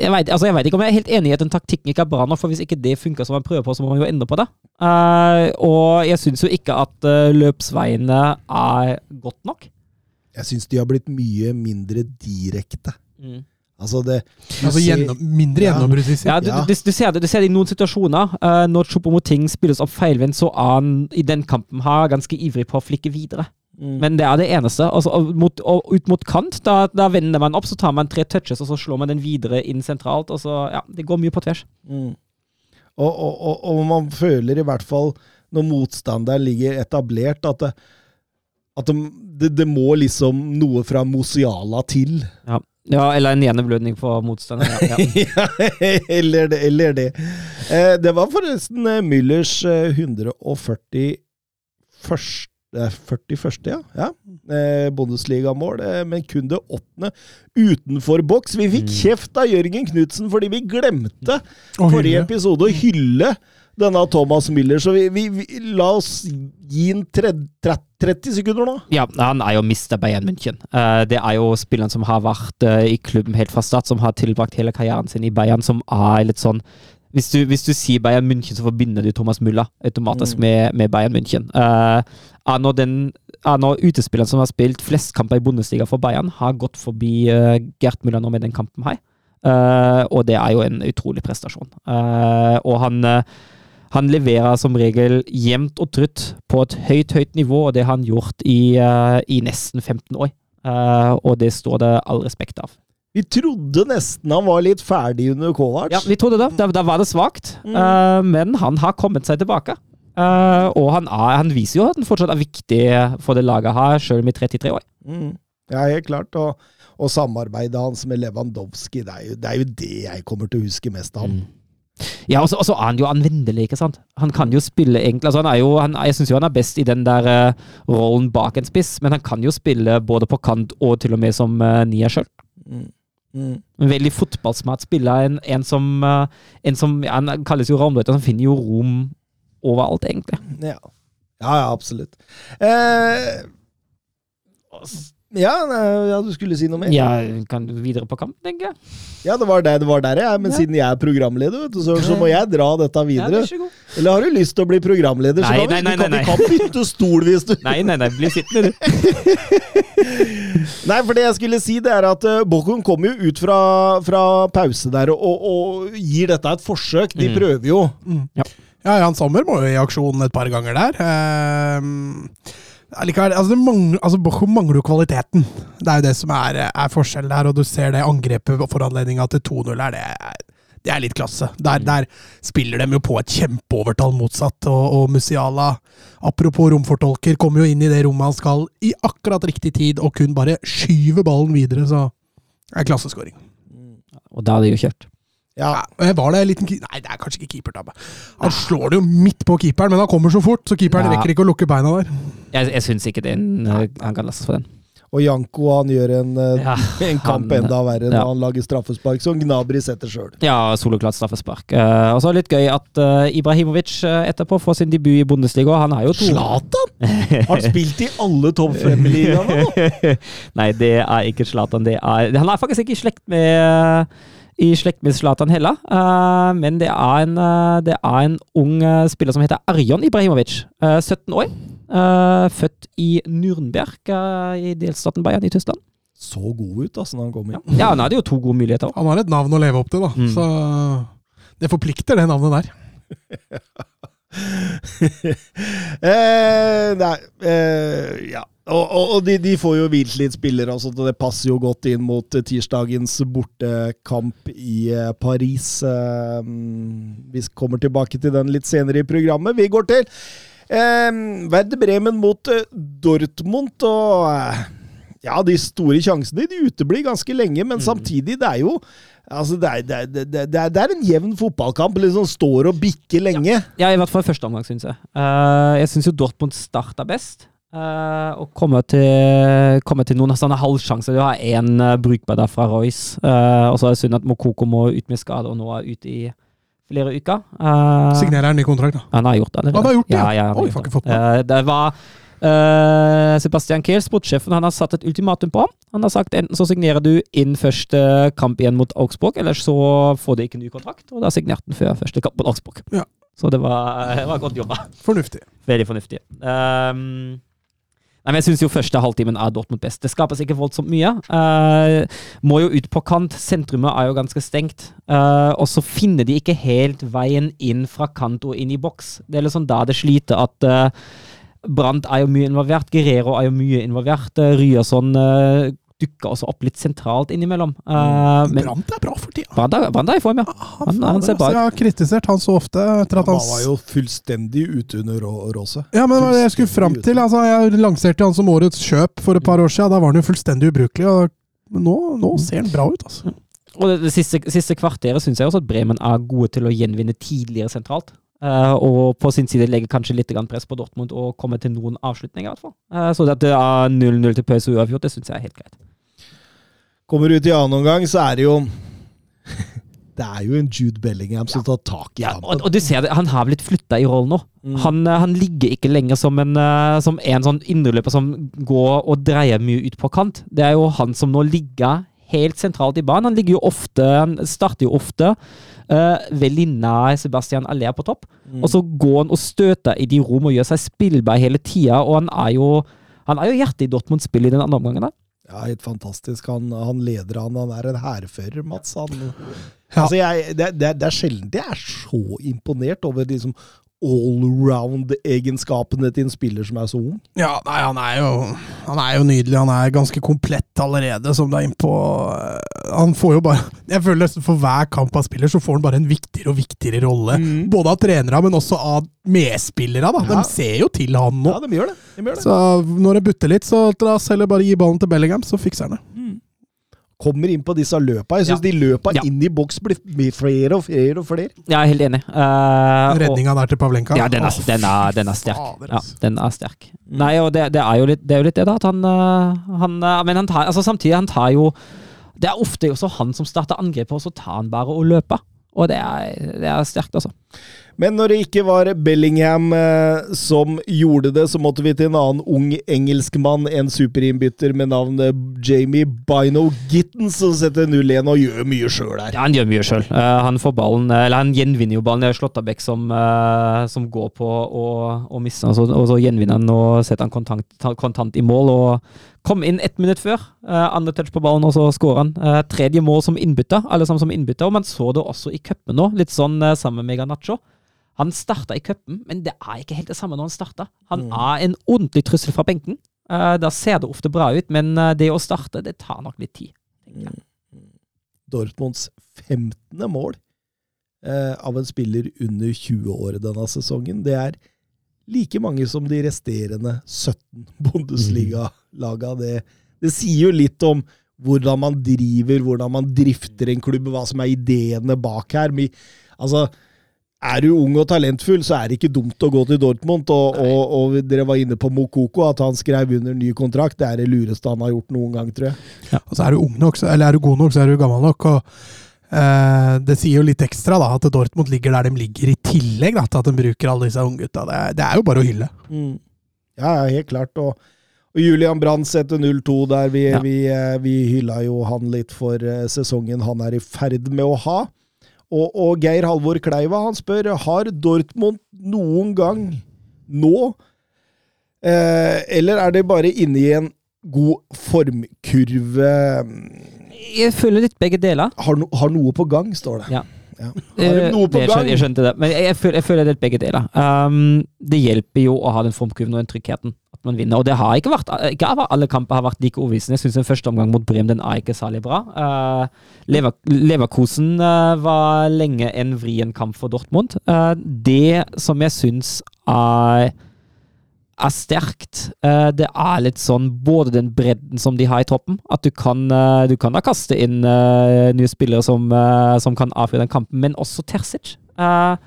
jeg vet, altså jeg vet ikke om jeg er helt enig i at den taktikken ikke er bra nok, for hvis ikke det funker som man prøver på, så må man jo endre på det. Uh, og jeg syns jo ikke at uh, løpsveiene er godt nok. Jeg syns de har blitt mye mindre direkte. Mm. Altså det Altså gjennom, mindre gjennombruddssist. Ja, du, Ja. du, du, ser det, du ser det i noen situasjoner. Uh, når Chopomoting spilles opp feilvendt, så er han i den kampen her ganske ivrig på å flikke videre. Mm. Men det er det eneste. Altså, og mot, og ut mot kant, da, da vender man opp, så tar man tre touches, og så slår man den videre inn sentralt. Og så, ja, Det går mye på tvers. Mm. Og, og, og, og man føler i hvert fall, når motstanderen ligger etablert, at det, at det, det, det må liksom noe fra Mosiala til. Ja, Eller en hjerneblødning på motstanderen. Ja, ja. Ja, eller det. Eller det. Eh, det var forresten eh, Müllers eh, 141. eh, 41. ja. ja. Eh, Bundesligamål, eh, men kun det åttende utenfor boks. Vi fikk kjeft av Jørgen Knutsen fordi vi glemte mm. forrige episode å hylle denne Thomas Müller, så vi, vi, vi la oss gi tre- 30 sekunder nå. Ja, han er jo mista Bayern München. Eh, det er jo spilleren som har vært eh, i klubben helt fra start, som har tilbrakt hele karrieren sin i Bayern, som er litt sånn hvis du, hvis du sier Bayern München, så forbinder du Thomas Müller automatisk med, med Bayern München. Uh, er nå den er nå utespilleren som har spilt flest kamper i Bundesliga for Bayern, har gått forbi uh, Gert Müller nå med den kampen her. Uh, og det er jo en utrolig prestasjon. Og han eh, han leverer som regel jevnt og trutt på et høyt, høyt nivå, og det har han gjort i, eh, i nesten 15 år. Eh, og det står det all respekt av. Vi trodde nesten han var litt ferdig under Kovac. Ja, vi trodde det. Da, da var det svakt. Mm. Uh, men han har kommet seg tilbake. Uh, og han, er, han viser jo at han fortsatt er viktig for det laget her, om i 33 år. Mm. Ja, helt klart. Og, og samarbeidet hans med Lewandowski, det er, jo, det er jo det jeg kommer til å huske mest av han. Ja, og så og så er han jo anvendelig, ikke sant? Han kan jo spille egentlig altså han er jo, han, Jeg syns jo han er best i den der uh, rollen bak en spiss, men han kan jo spille både på kant og til og med som uh, nier sjøl. Mm. Mm. En veldig fotballsmart spiller. En, en som, uh, en som ja, Han kalles jo ramløyter, han finner jo rom overalt, egentlig. Ja. ja, ja, absolutt. Eh, ja, ja, du skulle si noe mer? Ja, kan du videre på kamp, tenker jeg. Ja, det var der, det var der jeg er, men Ja. siden jeg er programleder, vet du, så, så må jeg dra dette Ja, videre. så god. Eller har du lyst til å bli programleder, så Nei, kan nei, nei, du kan, nei, kan bytte stol hvis du Nei, nei, nei, bli sittende, du. Nei, for det jeg skulle si, det er at uh, Bochum kommer jo ut fra, fra pause der og, og, gir dette et forsøk. De Mm. prøver jo. Ja, Jan Sommer må jo i aksjon et par ganger der. Ehm, allikevel, altså, mangler, altså Bochum mangler jo kvaliteten. Det er jo det som er, er forskjellen der, og du ser det angrepet for anledninga til 2-0 her. Det er, det er litt klasse. Der, der spiller de jo på et kjempeovertall motsatt, og, og Musiala, apropos romfortolker, kommer jo inn i det rommet han skal i akkurat riktig tid, og kun bare skyver ballen videre, så det er klasseskåring. Og da er det jo kjørt. Ja, Eh, Var det en liten Nei, det er kanskje ikke keepertabbe. Han slår det jo midt på keeperen, men han kommer så fort, så keeperen Ja. rekker ikke å lukke beina der. Jeg, jeg syns ikke det eh, han kan lastes for den. Og Janko han gjør en, uh, Ja, en kamp han- enda verre når ja. han lager straffespark, som Gnabri setter sjøl. Ja, soloklart straffespark. Uh, og så er det litt gøy at uh, Ibrahimovic uh, etterpå får sin debut i Bundesliga. Han er jo to Zlatan! Har han spilt i alle topp fem-ligaene nå? Nei, det er ikke Zlatan. Det er Han er faktisk ikke i slekt med i slekt med Zlatan heller, Eh, men det er, en, eh, det er en ung eh, spiller som heter Arjon Ibrahimovic. eh, 17 år. Født i Nürnberg i delstaten Bayern i Tyskland. Så god ut, altså, når han kom inn. Ja, han hadde jo to gode muligheter. Han har et navn å leve opp til, da. Mm. Så det forplikter, det navnet der. eh, nei, eh, ja. Og, og, og de, de får jo hvilt litt spillere, og det passer jo godt inn mot eh, tirsdagens bortekamp i eh, Paris. Eh, vi kommer tilbake til den litt senere i programmet. Vi går til eh, Werder Bremen mot eh, Dortmund, og eh, ja, de store sjansene de uteblir ganske lenge, men samtidig, det er jo Altså, det er, det, er, det, er, det er- en jevn fotballkamp. Liksom står og bikker lenge. Ja, i hvert fall første omgang, syns jeg. Uh, jeg syns jo Dortmund starta best. Uh, og komme til, komme til noen sånne halvsjanser. Du har én uh, brukbar der fra Royce, eh, og så er det synd at Mokoko må ut med skade og nå er ute i flere uker. Uh, Signerer han ny kontrakt, da? Han har gjort det allerede. Han har gjort det, ja. Ja, ja, han har Oi, gjort det. Eh, det var eh, Sebastian Kehl, sportssjefen, han har satt et ultimatum på ham. Han har sagt enten så signerer du inn første kamp igjen mot Augsburg, eller så får du ikke ny kontrakt. Og da signerte han før første kamp mot Augsburg. Ja. Så det var, det var godt jobba. Fornuftig. Veldig fornuftig. Um, nei, men jeg syns første halvtimen er Dortmund best. Det skapes ikke voldsomt mye. Uh, må jo ut på kant. Sentrumet er jo ganske stengt. Uh, og så finner de ikke helt veien inn fra kant og inn i boks. Det er liksom da det sliter at uh, Brandt er jo mye involvert. Guerrero er jo mye involvert. Uh, Ryerson uh, dukker også opp litt sentralt innimellom. Uh, men Brandt er bra for tida. Brandt er, Brandt er i form, ja. Han- han ser bra ut. Jeg har kritisert han så ofte. Etter at Han han var jo fullstendig ute under råset. Råse. Ja, men det jeg skulle fram til. Altså, jeg lanserte han som årets kjøp for et par år siden. Da var han jo fullstendig ubrukelig. Og men nå, nå ser han bra ut, altså. Og det, det siste, siste kvarteret syns jeg også at Bremen er gode til å gjenvinne tidligere sentralt. Eh, og på sin side legger kanskje litt press på Dortmund og kommer til noen avslutninger, i hvert fall. Eh, så at det er 0-0 til pause uavgjort, det syns jeg er helt greit. Kommer ut i annen omgang, så er det jo Det er jo en Jude Bellingham som tar tak i Ja, og, og du ser det, han har blitt flytta i rollen nå. Mm. Han, eh, han ligger ikke lenger som en, som en sånn indreløper som går og dreier mye ut på kant. Det er jo han som nå ligger helt sentralt i banen. Han ligger jo ofte, han starter jo ofte eh, veldig nær Sebastian Aller på topp. Mm. Og så går han og støter i de rom og gjør seg spillbar hele tida, og han er jo han er jo hjertet i Dortmunds spill i den andre omgangen. der. Ja, helt fantastisk. Han, han leder han. Han er en hærfører, Mats. Han, Ja. altså jeg, det, det, det er sjelden jeg er så imponert over liksom allround-egenskapene til en spiller som er så ung. Ja, nei, han er jo Han er jo nydelig. Han er ganske komplett allerede, som du er innpå. Han får jo bare Jeg føler nesten for hver kamp han spiller, så får han bare en viktigere og viktigere rolle. Både av trenere, men også av medspillere. da. Ja. De ser jo til han nå. Ja, de gjør det. De gjør det. Så når det butter litt, så la oss heller bare gi ballen til Bellingham, så fikser han det. Kommer inn på disse løpa. Jeg syns Ja. de løpa Ja. inn i boks blir blir flere og flere og flere. Jeg er helt enig. Uh, Redninga der til Pavlenka. Ja, den er, den er, den er sterk. fader, Ja, altså. den er sterk. Nei, og det, det, er jo litt, det er jo litt det, da, at han, øh, han øh, Men han tar, altså samtidig, han tar jo Det er ofte også han som starter angrepet, og så tar han bare og løper. Og det er, det er sterkt, altså. Men når det ikke var Bellingham eh, som gjorde det, så måtte vi til en annen ung engelskmann, en superinnbytter med navnet Jamie Bino Gittens, som setter 0-1 og gjør mye sjøl her. Ja, han gjør mye sjøl. han får ballen, eller han gjenvinner jo ballen. Det er Slåttabekk som, som går på og, og mister og så- og så gjenvinner han og setter han kontant, kontant i mål. og Kom inn ett minutt før. Uh, andre touch på ballen, og så skårer han. Uh, tredje mål som innbytter, alle sammen som innbytter. Og man så det også i cupen nå, litt sånn uh, sammen med Garnaccio. Han starta i cupen, men det er ikke helt det samme når han starta. Han er en ordentlig trussel fra benken. Uh, da ser det ofte bra ut, men eh, det å starte, det tar nok litt tid. Mm. Dortmunds 15. mål uh, av en spiller under 20 år denne sesongen. Det er like mange som de resterende 17 Bundesliga-laga. Det, det sier jo litt om hvordan man driver, hvordan man drifter en klubb, hva som er ideene bak her. Altså, er du ung og talentfull, så er det ikke dumt å gå til Dortmund. Og, og, og dere var inne på Mokoko, at han skrev under ny kontrakt. Det er det lureste han har gjort noen gang, tror jeg. Og så er du ung nok, eller er du god nok, så er du gammel nok. og eh, Det sier jo litt ekstra da, at Dortmund ligger der de ligger, i tillegg da, til at de bruker alle disse unggutta. Det, det er jo bare å hylle. Ja, ja, helt klart. Og, og Julian Brandt setter 0-2 der. Vi, Ja. vi, eh, vi hylla jo han litt for eh, sesongen han er i ferd med å ha. Og, og Geir Halvor Kleiva han spør har Dortmund noen gang nå, eh, eller er det bare inne i en god formkurve? Jeg føler litt begge deler. Har, no, har noe på gang, står det. Ja. Ja. Eh, det, jeg, skjønte, det. Men jeg, føler, jeg føler det er begge deler. Um, det hjelper jo å ha den formkurven og den tryggheten. At man vinner. Og det har ikke vært Ikke alle kamper har vært like overbevisende. Jeg syns den første omgang mot Brem den er ikke særlig bra. Uh, Lever, Leverkosen uh, var lenge en vrien kamp for Dortmund. Uh, det som jeg syns er er sterkt. Eh, det er litt sånn både den bredden som de har i toppen, at du kan, eh, du kan da kaste inn eh, nye spillere som, som kan avfyre den kampen, men også Terzic. Uh,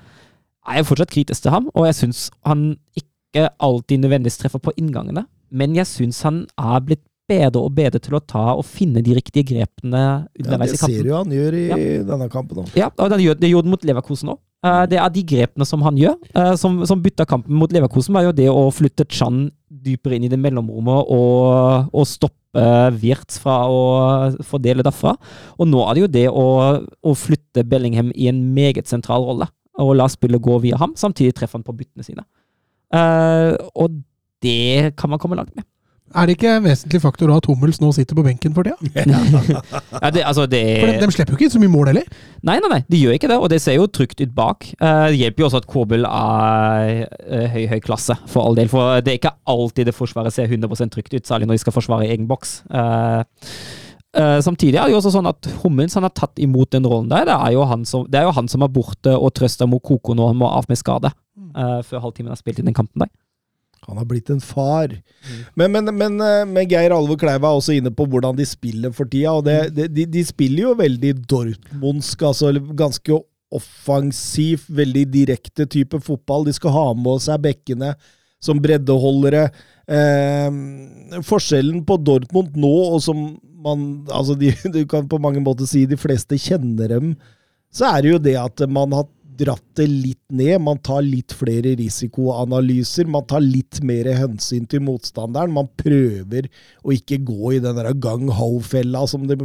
er fortsatt kritisk til ham, og jeg syns han ikke alltid nødvendigvis treffer på inngangene. men jeg syns han er blitt bedre og bedre til å ta og finne de riktige grepene underveis ja, i kampen. Det ser jo han gjør i Ja. denne kampen òg. Ja, og gjør, det gjorde han mot Leverkosen òg. det er de grepene som han gjør, eh, som, som bytta kampen mot Leverkosen, var jo det å flytte Chan dypere inn i det mellomrommet og, og stoppe Wirtz fra å fordele derfra. Og nå er det jo det å, å flytte Bellingham i en meget sentral rolle, og la spillet gå via ham. Samtidig treffer han på byttene sine. Eh, og det kan man komme langt med. Er det ikke en vesentlig faktor at Hummels nå sitter på benken for tida? Ja, det, altså det, For de, de slipper jo ikke inn så mye mål heller. Nei, nei, nei, de gjør ikke det, og det ser jo trygt ut bak. Eh, det hjelper jo også at Kobel er eh, høy, høy klasse, for all del. For det er ikke alltid det forsvaret ser 100% trygt ut, særlig når de skal forsvare egen boks. Eh, samtidig er det jo også sånn at Hummels han har tatt imot den rollen der. Det er jo han som, det er, jo han som er borte og trøster Mokoko når han må av med skade. eh, før halvtimen har spilt i den kampen der. Han har blitt en far. Men, men, men, eh, men Geir Alve Kleiva er også inne på hvordan de spiller for tida. og det, det, de, de spiller jo veldig Dortmundsk, altså ganske offensiv, veldig direkte type fotball. De skal ha med seg bekkene som breddeholdere. Eh, forskjellen på Dortmund nå, og som man altså de, Du kan på mange måter si de fleste kjenner dem, så er det jo det at man har dratt det litt ned. Man tar litt flere risikoanalyser. Man tar litt mer hensyn til motstanderen. Man prøver å ikke gå i den der gang-ho-fella som det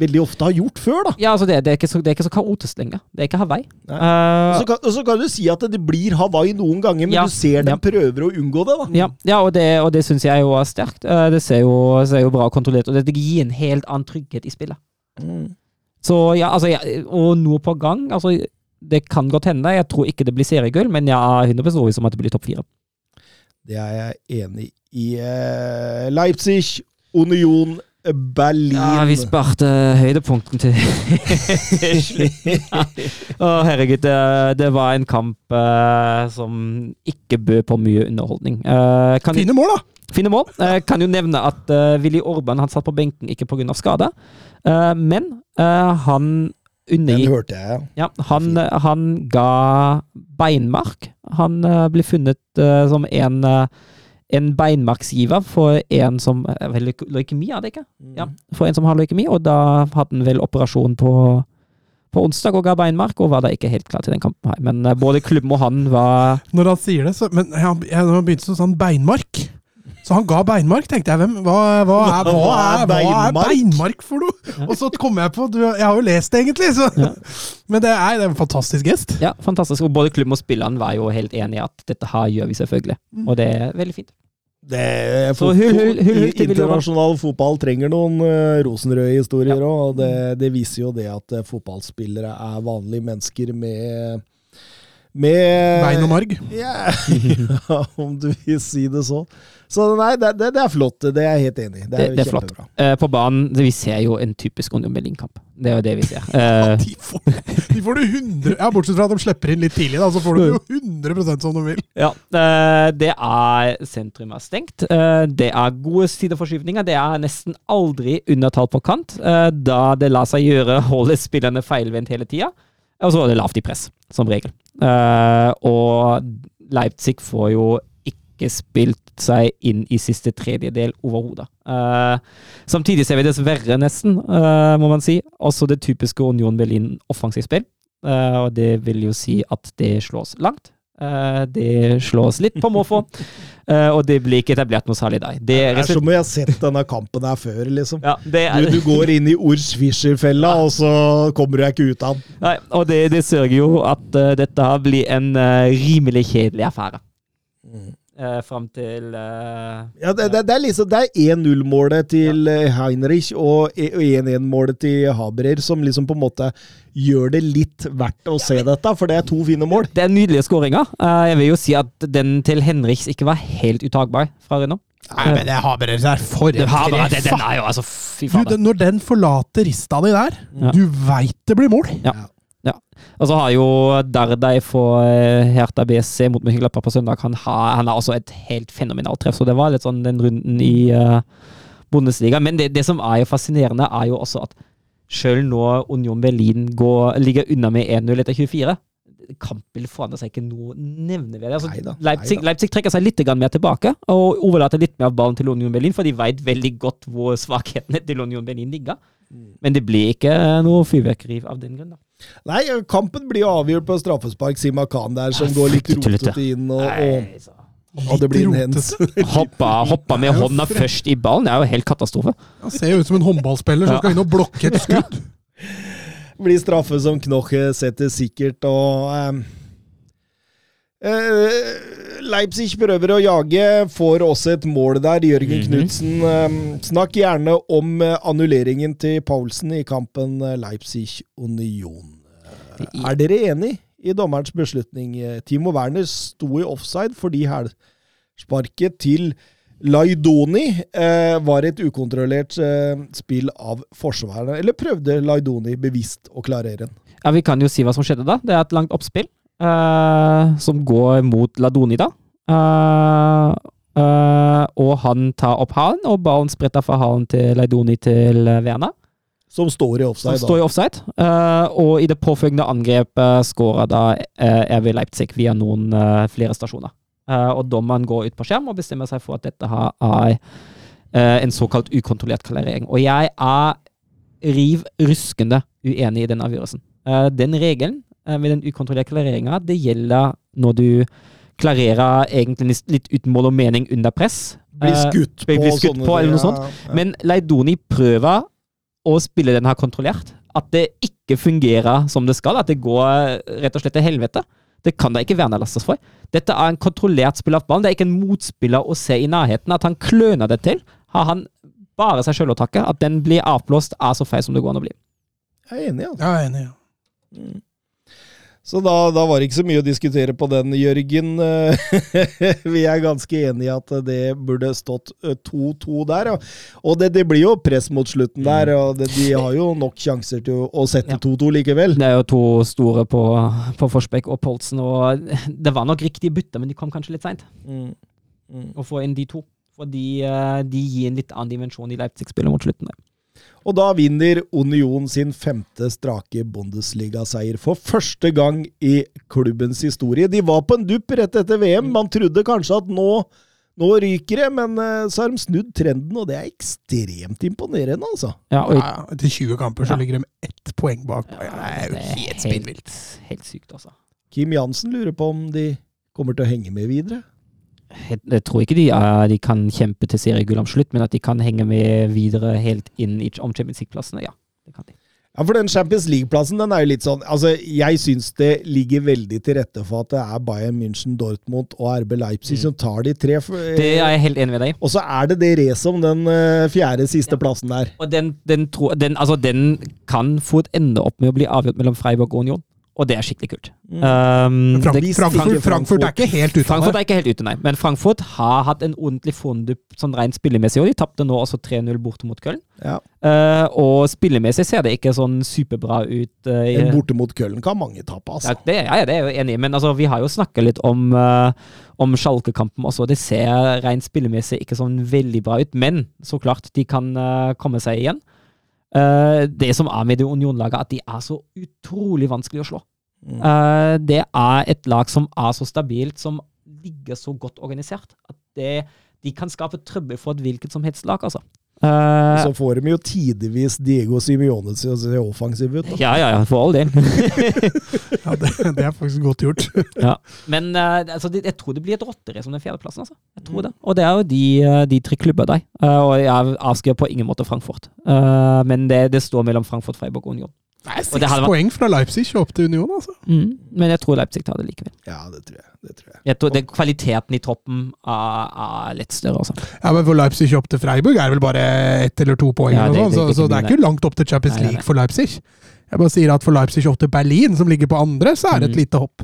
veldig ofte har gjort før, da. Ja, altså det, det, er ikke så, det er ikke så kaotisk lenger. Det er ikke Hawaii. Nei. Eh, Og så kan, og så kan du si at det blir Hawaii noen ganger, men Ja, du ser dem ja. prøver å unngå det, da. Ja, ja og det, og det syns jeg jo er sterkt. Uh, Det ser jo, ser jo bra kontrollert og Det gir en helt annen trygghet i spillet. Mm. Så ja, altså, Og noe på gang. altså Det kan godt hende. Jeg tror ikke det blir seriegull, men jeg er 100% overbevist om at det blir topp fire. Det er jeg enig i. Eh, Leipzig, Union, Berlin Ja, vi sparte høydepunkten til. Å, herregud, det, det var en kamp uh, som ikke bød på mye underholdning. Uh, kan Fine mål, da! Fine mål. Uh, kan jo nevne at uh, Willy Orban han satt på benken ikke pga. skade, Eh, men eh, han Den hørte jeg, ja. ja, han, han ga beinmark. Han eh, ble funnet uh, som en, uh, en beinmarksgiver for en som vel, Leukemi, er det ikke? Ja, for en som har leukemi, og da hadde han vel operasjon på, på onsdag og ga beinmark, og var da ikke helt klar til den kampen her. Men både klubben og han var Når han sier det, så Men jeg, jeg, han begynte sånn beinmark Så han ga beinmark, tenkte jeg. Hvem, hva, hva, er, hva, Hva er er, hva er beinmark? for noe? Og så kom jeg på du, Jeg har jo lest det, egentlig. Så. Men det er, det er en fantastisk gest. ja, fantastisk. Og både klubben og spilleren var jo helt enige i at dette her gjør vi selvfølgelig. Og det er veldig fint. Det, Så hull, hull, hull, internasjonal fotball trenger noen uh, rosenrøde historier òg, og det, det viser jo det at uh, fotballspillere er vanlige mennesker med med Bein og marg. Ja, ja, om du vil si det så. Så nei, det, det, det er flott. Det er jeg helt enig i. Det er, Det- er flott. Eh, på banen Vi ser jo en typisk Union Berlin-kamp. Det er jo det vi ser. Eh, De får, de får du 100 Ja, Bortsett fra at de slipper inn litt tidlig, da, så får du jo 100 som de vil. Ja, uh, det er sentrum er stengt. Eh, Det er gode sideforskyvninger. Det er nesten aldri undertall på kant, eh, da det lar seg gjøre å holde spillerne feilvendt hele tida. Og så er det lavt i press, som regel. Eh, Og Leipzig får jo ikke spilt seg inn i siste tredjedel overhodet. Uh, Samtidig ser vi dessverre nesten, uh, må man si, også det typiske Union Berlin offensivt spill. Eh, Og det vil jo si at det slås langt. Uh, det slås litt på måfå, uh, og det blir ikke etablert noe særlig der. Det Det er er som om jeg har sett denne kampen her før, liksom. ja, det Du, er, du går inn i Urs Fischer-fella, og så kommer du ikke ut av den. nei, og det, det sørger jo at uh, dette blir en rimelig kjedelig affære. Uh, fram til eh, Ja, det, det, det er liksom Det er 1-0-målet til ja. Heinrich og 1-1-målet til Haberer som liksom på en måte gjør det litt verdt å se dette, for det er to fine mål. Det er nydelige skåringer. Eh, jeg vil jo si at den til Henriks ikke var helt utagbar fra Renault. Nei, men det har bare er for en treff! Er altså når den forlater rista di der, Ja. du veit det blir mål. Og så har jo Dardai for Herta Hertha BSC mot Mönchengladbach på søndag. Han har, han har også et helt fenomenalt treff, så det var litt sånn den runden i uh, Bundesliga. Men det, det som er jo fascinerende, er jo også at selv nå Union Berlin går, ligger unna med 1-0 etter 24 kampbildet forandrer seg ikke noe nevneverdig. Altså, Neida, Leipzig, neida. Leipzig trekker seg litt mer tilbake og overlater litt mer av ballen til Union Berlin, for de vet veldig godt hvor svakhetene til Union Berlin ligger. Men det blir ikke noe fyrverkeri av den grunn. da. Nei, kampen blir avgjort på straffespark. Sima Khan der, som Nei, går litt rotete inn, og, og, og det blir en hens. Hoppa, hoppa med hånda først i ballen, det er jo helt katastrofe. Han ser jo ut som en håndballspiller som Ja. skal inn og blokke et skudd. blir straffe som Knoche setter sikkert, og eh, Leipzig prøver å jage, får også et mål der. Jørgen Mhm. Knutsen. ehm, snakk gjerne om eh, annulleringen til Paulsen i kampen eh, Leipzig-Union. Eh, Er dere enig i dommerens beslutning? Eh, Timo Werner sto i offside fordi hælsparket til Laidoni eh, var et ukontrollert eh, spill av forsvarerne. Eller prøvde Laidoni bevisst å klarere den? Ja, Vi kan jo si hva som skjedde da. Det er et langt oppspill eh, som går mot Ladonida. da. Eh, eh, og han tar opp halen, og ballen spretter fra halen til Laidoni til Verna. Som står i som står i offside. Uh, og i det påfølgende angrepet skårer da uh, RV Leipzig via noen eh, flere stasjoner. Eh, og dommeren går ut på skjerm og bestemmer seg for at dette her er eh, en såkalt ukontrollert klarering. Og jeg er riv ruskende uenig i den avgjørelsen. Eh, den regelen eh, med den ukontrollerte klareringa, det gjelder når du klarerer egentlig litt uten mål og mening under press. Blir Eh, skutt på. blir skutt på, eller noe sånt. Ja, ja. men Leidoni prøver å spille den her kontrollert. At det ikke fungerer som det skal. At det går rett og slett til helvete. Det kan da ikke Werner lastes for. Dette er en kontrollert spill av ballen. Det er ikke en motspiller å se i nærheten. At han kløner det til, har han bare seg sjøl å takke. At den blir avblåst, er så feil som det går an å bli. Jeg er enig, altså. Ja, jeg er enig. Ja. Mm. Så da, da var det ikke så mye å diskutere på den, Jørgen. Eh, Vi er ganske enige i at det burde stått eh, 2-2 der. ja. Og det, det blir jo press mot slutten der, og det, de har jo nok sjanser til å, sette Ja. 2-2 likevel. Det er jo to store på, på Forsbekk og Polsen, og det var nok riktig bytte, men de kom kanskje litt seint. Mm. Mm. Å få inn de to. Fordi eh, de gir en litt annen dimensjon i Leipzig-spillet mot slutten. der. Og da vinner Union sin femte strake Bundesliga-seier for første gang i klubbens historie. De var på en dupp rett etter VM. Man trodde kanskje at nå, nå ryker det, men eh, så har de snudd trenden, og det er ekstremt imponerende, altså. Ja, og Ja, etter 20 kamper så ligger de ett poeng bak. Ja, det er jo helt spinnvilt. helt helt, helt sykt, altså. Kim Jansen lurer på om de kommer til å henge med videre. Jeg, tror ikke de, er, de kan kjempe til seriegull om slutt, men at de kan henge med videre helt inn i, om Champions League-plassene, ja. Det kan de. Ja, for den Champions League-plassen, den er jo litt sånn Altså, jeg syns det ligger veldig til rette for at det er Bayern München, Dortmund og RB Leipzig som tar de tre. Mm. Det er jeg helt enig med deg i. Og så er det det racet om den eh, fjerde siste plassen der. Og den, den, tro, den, altså, den kan fort ende opp med å bli avgjort mellom Freiburg og Union, og det er skikkelig kult. Mm. Um, Frank, det- Frankfurt, Frankfurt er ikke helt ute Frankfurt er ikke helt ute, nei. Men Frankfurt har hatt en ordentlig fondup sånn rent spillemessig, og de tapte nå også 3-0 borte mot Köln. Ja. Uh, og spillemessig ser det ikke sånn superbra ut. Uh, i- En borte mot Köln kan mange tape, ja, altså. det, ja, ja, det er jeg jo enig i, men altså, vi har jo snakka litt om, uh, om Schalke-kampen også. Det ser rent spillemessig ikke sånn veldig bra ut, men så klart, de kan uh, komme seg igjen. Eh, det som er med det Union-laget, at de er så utrolig vanskelig å slå. Mm. Eh, det er et lag som er så stabilt, som ligger så godt organisert, at det, de kan skape trøbbel for et hvilket som helst lag, altså. Eh, Så får de jo tidvis Diego Simione til å se offensiv ut. Da. ja, ja, ja, for all del. Ja, det, det er faktisk godt gjort. Ja. Men uh, altså, jeg tror det blir et rotterace om den fjerdeplassen. Altså. Jeg tror det. Og det er jo de, eh, de tre klubber der. Uh, og jeg avskriver på ingen måte Frankfurt. Eh, men det, det står mellom Frankfurt, Freiburg og Union. Det er seks vært- poeng fra Leipzig opp til Union, altså. Men jeg tror Leipzig tar det likevel. Ja, det tror jeg. Det tror jeg. Jeg tror det, Kvaliteten i toppen er, er litt større, altså. Ja, men For Leipzig opp til Freiburg er vel bare ett eller to poeng, Ja, eller det- noe det- det så, så det er ikke langt opp til Champions Nei, nei, League for Leipzig. Jeg bare sier at for Leipzig opp til Berlin, som ligger på andre, så er det et Mm. lite hopp.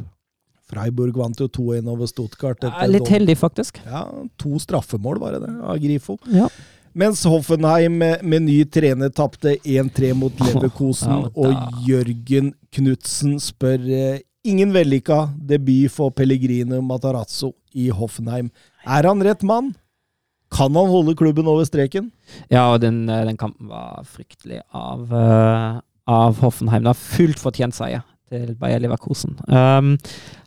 Freiburg vant jo 2-1 over Stuttgart. Er litt heldig, faktisk. Ja, to straffemål var det det, av Grifo. Ja. Mens Hoffenheim med, ny trener tapte 1-3 mot Leverkosen, og Jørgen Knutsen spør eh, ingen vellykka debut for Pellegrino Matarazzo i Hoffenheim. Er han rett mann? Kan han holde klubben over streken? Ja, og den, eh, den kampen var fryktelig av, uh, av Hoffenheim. Det har fullt fortjent seier. til Bayer Leverkosen. Um,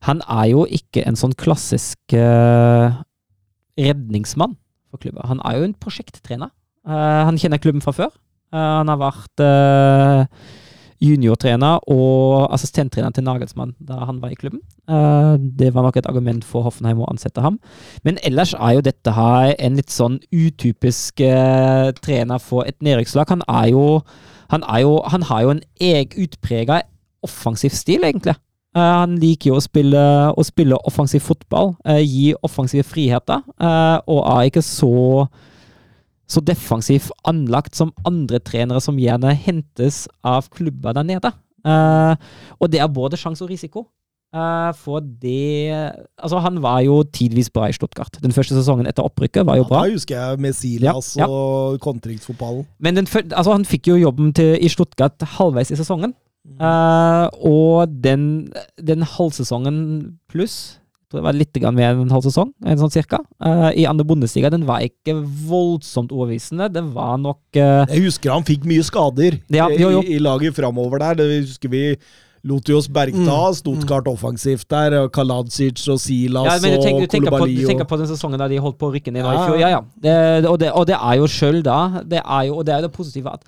han er jo ikke en sånn klassisk uh, redningsmann for klubben. Han er jo en prosjekttrener. Uh, han kjenner klubben fra før. Uh, han har vært juniortrener og assistenttrener til Nagelsmann da han var i klubben. Det var nok et argument for Hoffenheim å ansette ham. Men ellers er jo dette her en litt sånn utypisk trener for et nedrykkslag. Han Han, han har jo en eg utprega offensiv stil, egentlig. Uh, han liker jo å spille, å spille offensiv fotball, gi offensive friheter, og er ikke så så defensivt anlagt som andre trenere som gjerne hentes av klubber der nede. Og det er både sjanse og risiko. For det Altså, han var jo tidvis bra i Stuttgart. Den første sesongen etter opprykket var jo bra. Ja, da husker jeg med Silas ja, ja. og kontringsfotballen. Men den, altså, han fikk jo jobben til, i Stuttgart halvveis i sesongen. Uh, og den, den halvsesongen pluss det var litt mer enn en halv sesong, en sånn cirka. Uh, I andre Bundesliga den var ikke voldsomt overbevisende. Det var nok uh, Jeg husker han fikk mye skader ja, jo, jo. I, i, laget framover der. Det husker vi Lotios bergta. mm. Stuttgart mm. offensivt der. Kaladzic og Silas ja, men du tenker, du tenker, på, du tenker på den sesongen da de holdt på å rykke ned i fjor? Ja, ja. Det, og, det, og, det, er jo sjøl da det er jo, Og det er jo det positive at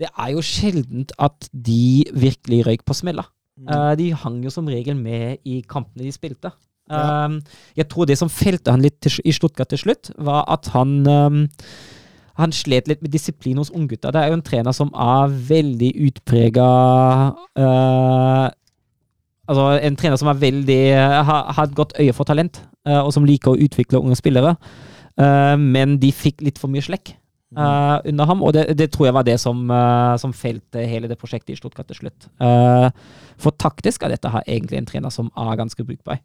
det er jo sjeldent at de virkelig røyk på smella. Uh, de hang jo som regel med i kampene de spilte. Ja. Um, jeg tror det som felte han litt til, i Stuttgart til slutt, var at han um, han slet litt med disiplin hos unggutta. Det er jo en trener som er veldig utprega uh, Altså en trener som er veldig har, har et godt øye for talent, uh, og som liker å utvikle unge spillere. Uh, men de fikk litt for mye slekk uh, under ham, og det, det, tror jeg var det som, uh, som felte hele det prosjektet i Stuttgart til slutt. Uh, for taktisk er dette her egentlig en trener som er ganske brukbar.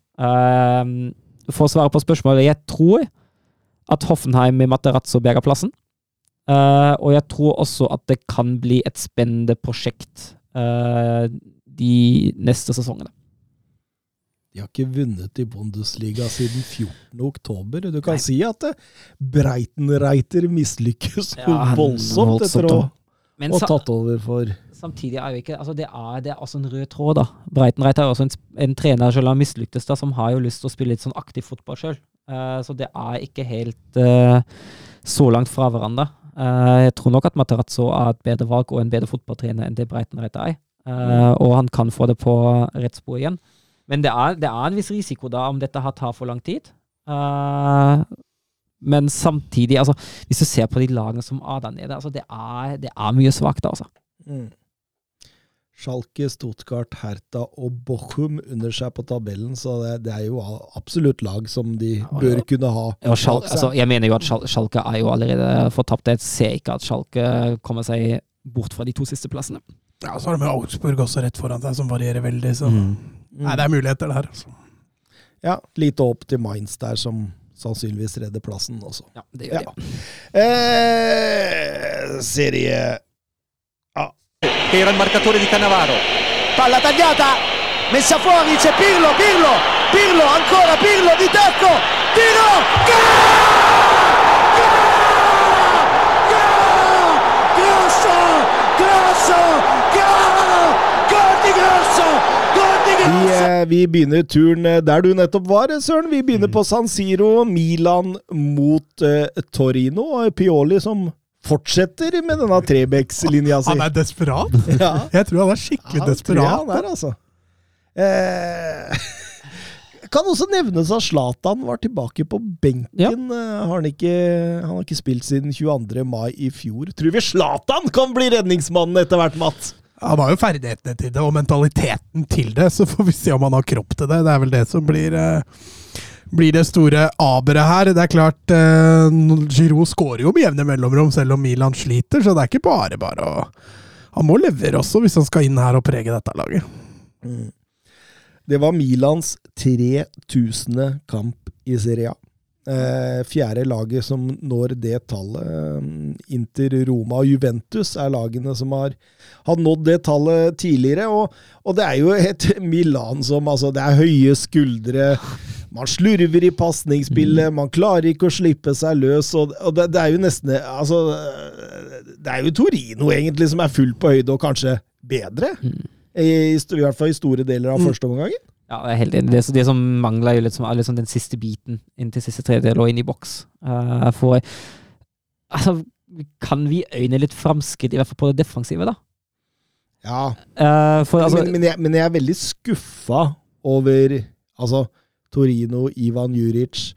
for å svare på spørsmålet, jeg tror at Hoffenheim med Materazzo berger plassen. og jeg tror også at det kan bli et spennende prosjekt de neste sesongene. De har ikke vunnet i Bundesliga siden 14. oktober. Du kan Nei. si at eh, Breitenreiter mislykkes ja, voldsomt etter å ha tatt over for Samtidig er jo ikke altså det, er, det er også en rød tråd, da. Breitenreiter er også en, en trener selv har mislyktes, da, som har jo lyst til å spille litt sånn aktiv fotball sjøl. Uh, eh, så det er ikke helt uh, så langt fra hverandre. Uh, jeg tror nok at Materazzo er et bedre valg og en bedre fotballtrener enn det Breitenreiter er. og han kan få det på rett spor igjen. Men det er, det er, en viss risiko da om dette har tar for lang tid. Uh, men samtidig, altså, hvis du ser på de lagene som er der nede, altså, det, er, det er mye svakt, altså. Mm. Schalke, Stuttgart, Hertha og Bochum under seg på tabellen, så det, det er jo absolutt lag som de ja, bør kunne ha. Ja, Schalke, altså, jeg mener jo at Schalke er jo allerede fortapt. Jeg ser ikke at Schalke kommer seg bort fra de to siste plassene. Ja, Så har de med Augsburg også rett foran seg, som varierer veldig. så... Mm. Nei, det er muligheter der. Altså. Ja, lite opp til Mainz der, som sannsynligvis redder plassen også. Ja, det gjør ja. de. Eh, serie A. Era il marcatore di Cannavaro. Palla tagliata, messa fuori, c'è Pirlo, Pirlo, Pirlo, ancora Pirlo di tacco, tiro, gol! Grosso, grosso, gol! Gol di Grosso! Vi, eh, vi, begynner turen eh, der du nettopp var, Søren. Vi begynner mm. på San Siro. Milan mot uh, Torino. Pioli som fortsetter med denne Trebecks-linja si. Han er desperat. Ja. Jeg tror han er skikkelig ja, desperat. Tror jeg han er, altså. Eh, kan også nevnes at Zlatan var tilbake på benken. Ja. Har han, ikke, han, har ikke spilt siden 22. mai i fjor. Tror vi Zlatan kan bli redningsmannen etter hvert, Mats? Han har jo ferdighetene til det, og mentaliteten til det, så får vi se om han har kropp til det. Det er vel det som blir, eh, blir det store aberet her. Det er klart, eh, Giroud skårer jo med jevne mellomrom, selv om Milan sliter, så det er ikke bare bare å Han må levere også, hvis han skal inn her og prege dette laget. Mm. Det var Milans 3000. kamp i Serie A. Eh, fjerde laget som når det tallet. Eh, Inter, Roma og Juventus er lagene som har, har nådd det tallet tidligere. Og, og, det er jo et Milan som altså, Det er høye skuldre. Man slurver i pasningsspillet, man klarer ikke å slippe seg løs. og, og det, det, er jo nesten altså, Det er jo Torino egentlig som er fullt på høyde, og kanskje bedre. I, i I hvert fall i store deler av Mm. første omgangen. Ja, jeg er helt enig. Det, det som mangler, er liksom den siste biten inn til siste tredjedel og inn i boks. Uh, for altså, kan vi øyne litt framskritt, i hvert fall på det defensive, da? Ja, Uh, for altså men, men, jeg, men jeg er veldig skuffa over altså, Torino, Ivan Juric.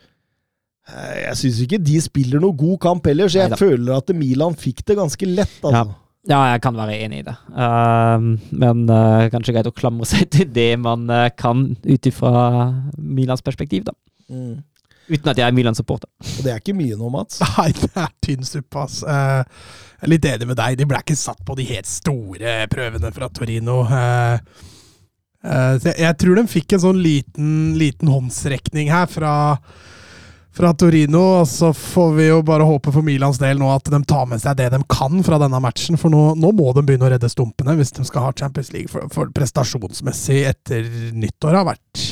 Eh, Jeg syns ikke de spiller noe god kamp heller, så jeg Neida. føler at Milan fikk det ganske lett. Altså. Ja, jeg kan være enig i det. Uh, men uh, kanskje greit å klamre seg til det man uh, kan ut ifra Milans perspektiv, da. Mm. Uten at jeg er Milan-supporter. Og det er ikke mye nå, Mats. Nei, det er tynn suppe, ass. Eh, jeg er litt enig med deg. De ble ikke satt på de helt store prøvene fra Torino. Eh, eh, jeg, jeg tror de fikk en sånn liten, liten håndsrekning her fra, fra Torino. Og så får vi jo bare håpe for Milans del nå at de tar med seg det de kan fra denne matchen. For nå, nå må de begynne å redde stumpene hvis de skal ha Champions League. For, for prestasjonsmessig etter nyttår har vært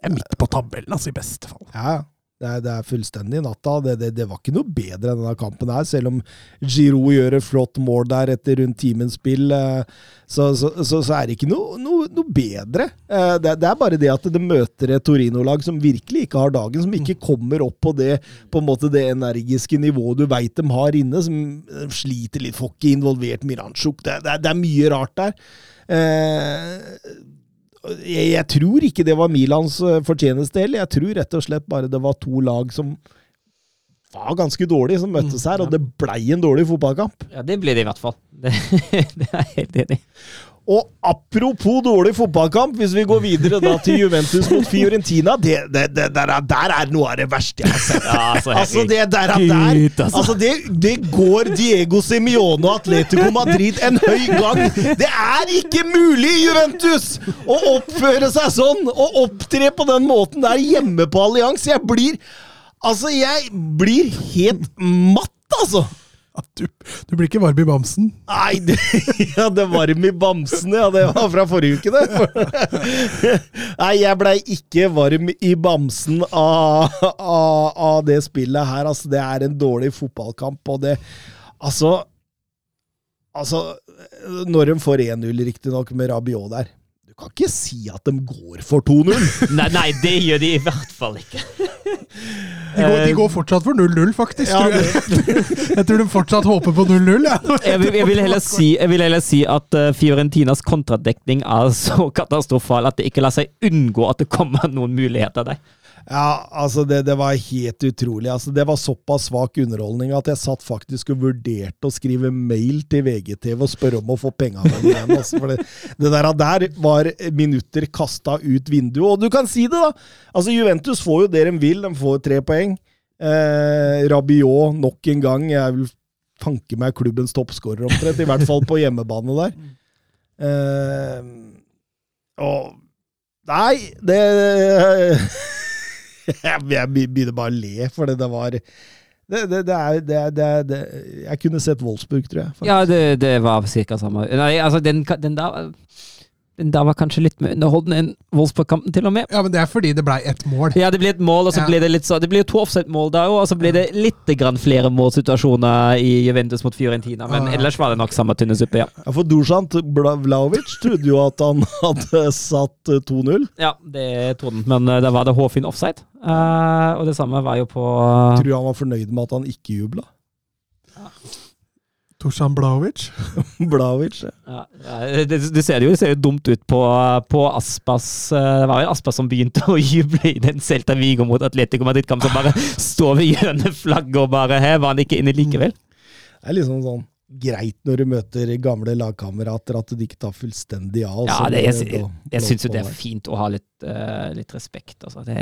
det er midt på tabellen, altså, i beste fall. Ja, det er, det er fullstendig natta. Det, det, det var ikke noe bedre enn denne kampen her, selv om Giroud gjør et flott mål der etter rundt timens spill. eh, Så, så, så, så er det ikke noe, noe, noe bedre. Eh, Det, det er bare det at det møter et Torino-lag som virkelig ikke har dagen, som ikke kommer opp på det på en måte det energiske nivået du veit de har inne, som sliter litt, får ikke involvert Miranchuk. Det er mye rart der. Eh, jeg, jeg tror ikke det var Milans eh, fortjeneste heller. Jeg tror rett og slett bare det var to lag som var ganske dårlige, som møttes her, og det blei en dårlig fotballkamp. Ja, det ble det i hvert fall. Det, det er jeg helt enig i. Og apropos dårlig fotballkamp, hvis vi går videre da til Juventus mot Fiorentina, det, det, det, der, er, der er noe av det verste jeg har sett. Ja, altså, Altså, det der, er der altså. altså det, det går Diego Simione og Atletico Madrid en høy gang. Det er ikke mulig, Juventus, å oppføre seg sånn og opptre på den måten der hjemme på Allians. Jeg blir Altså, jeg blir helt matt, altså. Du, du blir ikke varm i bamsen. Nei, det, ja, det varm i bamsen, ja. Det var fra forrige uke, det. Nei, jeg blei ikke varm i bamsen av, av, av det spillet her. Altså, det er en dårlig fotballkamp, og det Altså Altså, når de får 1-0, riktignok, med Rabiot der kan ikke si at de går for 2-0. Nei, nei, det gjør de i hvert fall ikke. De går, de går fortsatt for 0-0, faktisk. Ja, tror jeg. jeg tror de fortsatt håper på 0-0. Ja. Jeg vil, jeg vil, si, jeg vil heller si at uh, Fiorentinas kontradekning er så katastrofal at det ikke lar seg unngå at det kommer noen muligheter der. Ja, altså det, det var helt utrolig. Altså det var såpass svak underholdning at jeg satt faktisk og vurderte å skrive mail til VGTV og spørre om å få penga mine igjen. Altså, det, det der, der var minutter kasta ut vinduet. Og du kan si det, da! Altså Juventus får jo det de vil. De får tre poeng. Eh, Rabiot nok en gang. Jeg vil fanke meg klubbens toppskårer omtrent, i hvert fall på hjemmebane der. Eh, og Nei, det jeg, begynner bare å le, for det, var det, det, det, er, det, er- Jeg kunne sett Wolfsburg, tror jeg. faktisk. Ja, det, var cirka samme. Nei, altså, den, den der Der var kanskje litt mer underholdende enn Wolfsburg-kampen, til og med. ja, men det er fordi det ble ett mål. Ja, det blir et mål, og så Ja. blir det litt så Det blir jo to offside-mål der òg, og så blir det litt grann flere målsituasjoner i Juventus mot Fiorentina. Men Ja. ellers var det nok samme tynne suppe, ja. Ja, for Dusan Vlaovic trodde jo at han hadde satt eh, 2-0. Ja, det trodde han, men eh, da var det hårfin offside. Uh, og det samme var jo på Tror du han var fornøyd med at han ikke jubla. Torsan Blaovic. Blaovic. ja. ja, det, det, ser jo, det ser jo dumt ut på, på Aspas eh, Det var vel Aspas som begynte å juble i den Celta Vigo mot Atletico Madrid-kamp, som bare står ved hjørneflagget og bare Her var han ikke inne likevel. Det er liksom sånn greit når du møter gamle lagkamerater, at du ikke tar fullstendig av. Ja, det, jeg, jeg, jeg syns jo det er fint å ha litt, uh, litt respekt. Altså. Det,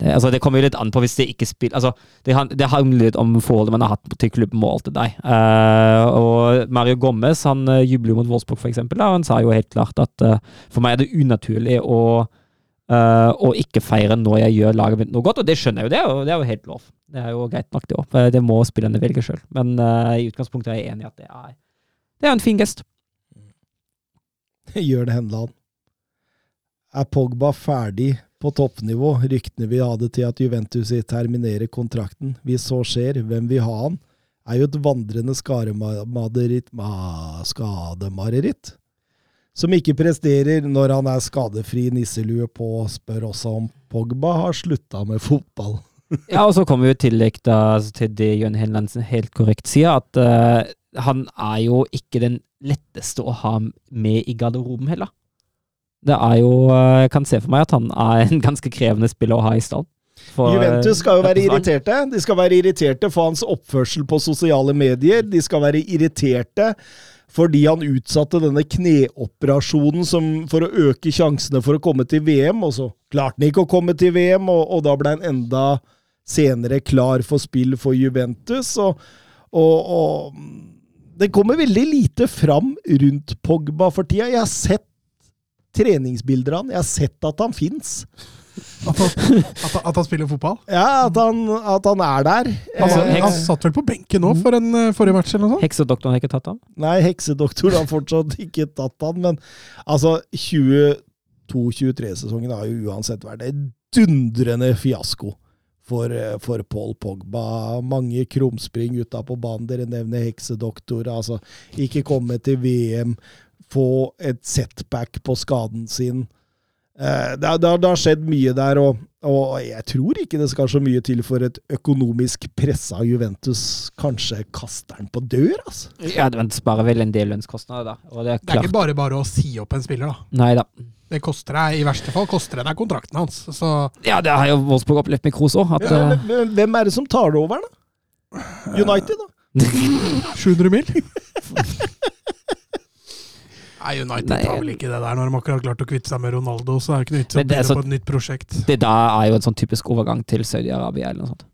det, altså, det kommer jo litt an på hvis det ikke spiller altså, det, det handler litt om forholdet man har hatt til klubben og alt det der. Uh, og Mario Gommes han uh, jubler jo mot Wolfsburg, for eksempel. Og han sa jo helt klart at uh, for meg er det unaturlig å, eh, og ikke feire når jeg gjør laget mitt noe godt, og det skjønner jeg jo. Det er jo, det er jo helt lov. Det er jo greit nok, det òg. Det må spillerne velge sjøl. Men uh, i utgangspunktet er jeg enig i at det er, det er en fin gest. Gjør det Henland. Er Pogba ferdig på toppnivå? Ryktene vi hadde til at Juventus terminerer kontrakten. Hvis så skjer, hvem vil ha han? Er jo et vandrende skademareritt ma- skademareritt. Som ikke presterer når han er skadefri nisselue på, spør også om Pogba har slutta med fotball. Ja, og så kommer vi i tillegg da til det Jørn Henlandsen helt korrekt sier, at uh, han er jo ikke den letteste å ha med i garderoben heller. Det er jo uh, Jeg kan se for meg at han er en ganske krevende spiller å ha i stall. For, Juventus skal jo være eh, irriterte. De skal være irriterte for hans oppførsel på sosiale medier. De skal være irriterte fordi han utsatte denne kneoperasjonen som, for å øke sjansene for å komme til VM, og så klarte han ikke å komme til VM, og, og da ble han enda senere klar for spill for Juventus. og, og, og det kommer veldig lite fram rundt Pogba for tida. Jeg har sett treningsbilder av han, jeg har sett at han fins. At han, at, han- at han spiller fotball? Ja, at han, at han er der. Altså, Eh, han satt vel på benken nå for en eh, forrige match, eller noe sånt? Heksedoktoren har ikke tatt han? Nei, heksedoktoren har fortsatt ikke tatt han, men altså 22-23-sesongen har jo uansett vært en dundrende fiasko for, eh, for Paul Pogba. Mange krumspring uta på banen. Dere nevner heksedoktor. Altså, ikke komme til VM, få et setback på skaden sin. Eh, Det, har- det, har- det har skjedd mye der, og, og jeg tror ikke det skal så mye til for et økonomisk pressa Juventus kanskje kaster den på dør, altså. Ja, men sparer vel en del lønnskostnader, da. Og det er Det er ikke bare bare å si opp en spiller, da. Neida. Det koster deg, I verste fall koster det deg kontrakten hans. Så Ja, det har jo Wolfsburg opplevd med Kroos òg. Ja, eh, men hvem er det som tar det over, da? United, da? 700 mil? Nei, United Nei, tar vel ikke det der når de akkurat har klart å kvitte seg med Ronaldo. Så er det ikke noe vits i å begynne på et nytt prosjekt. det da er jo en sånn typisk overgang til Saudi-Arabia eller noe sånt.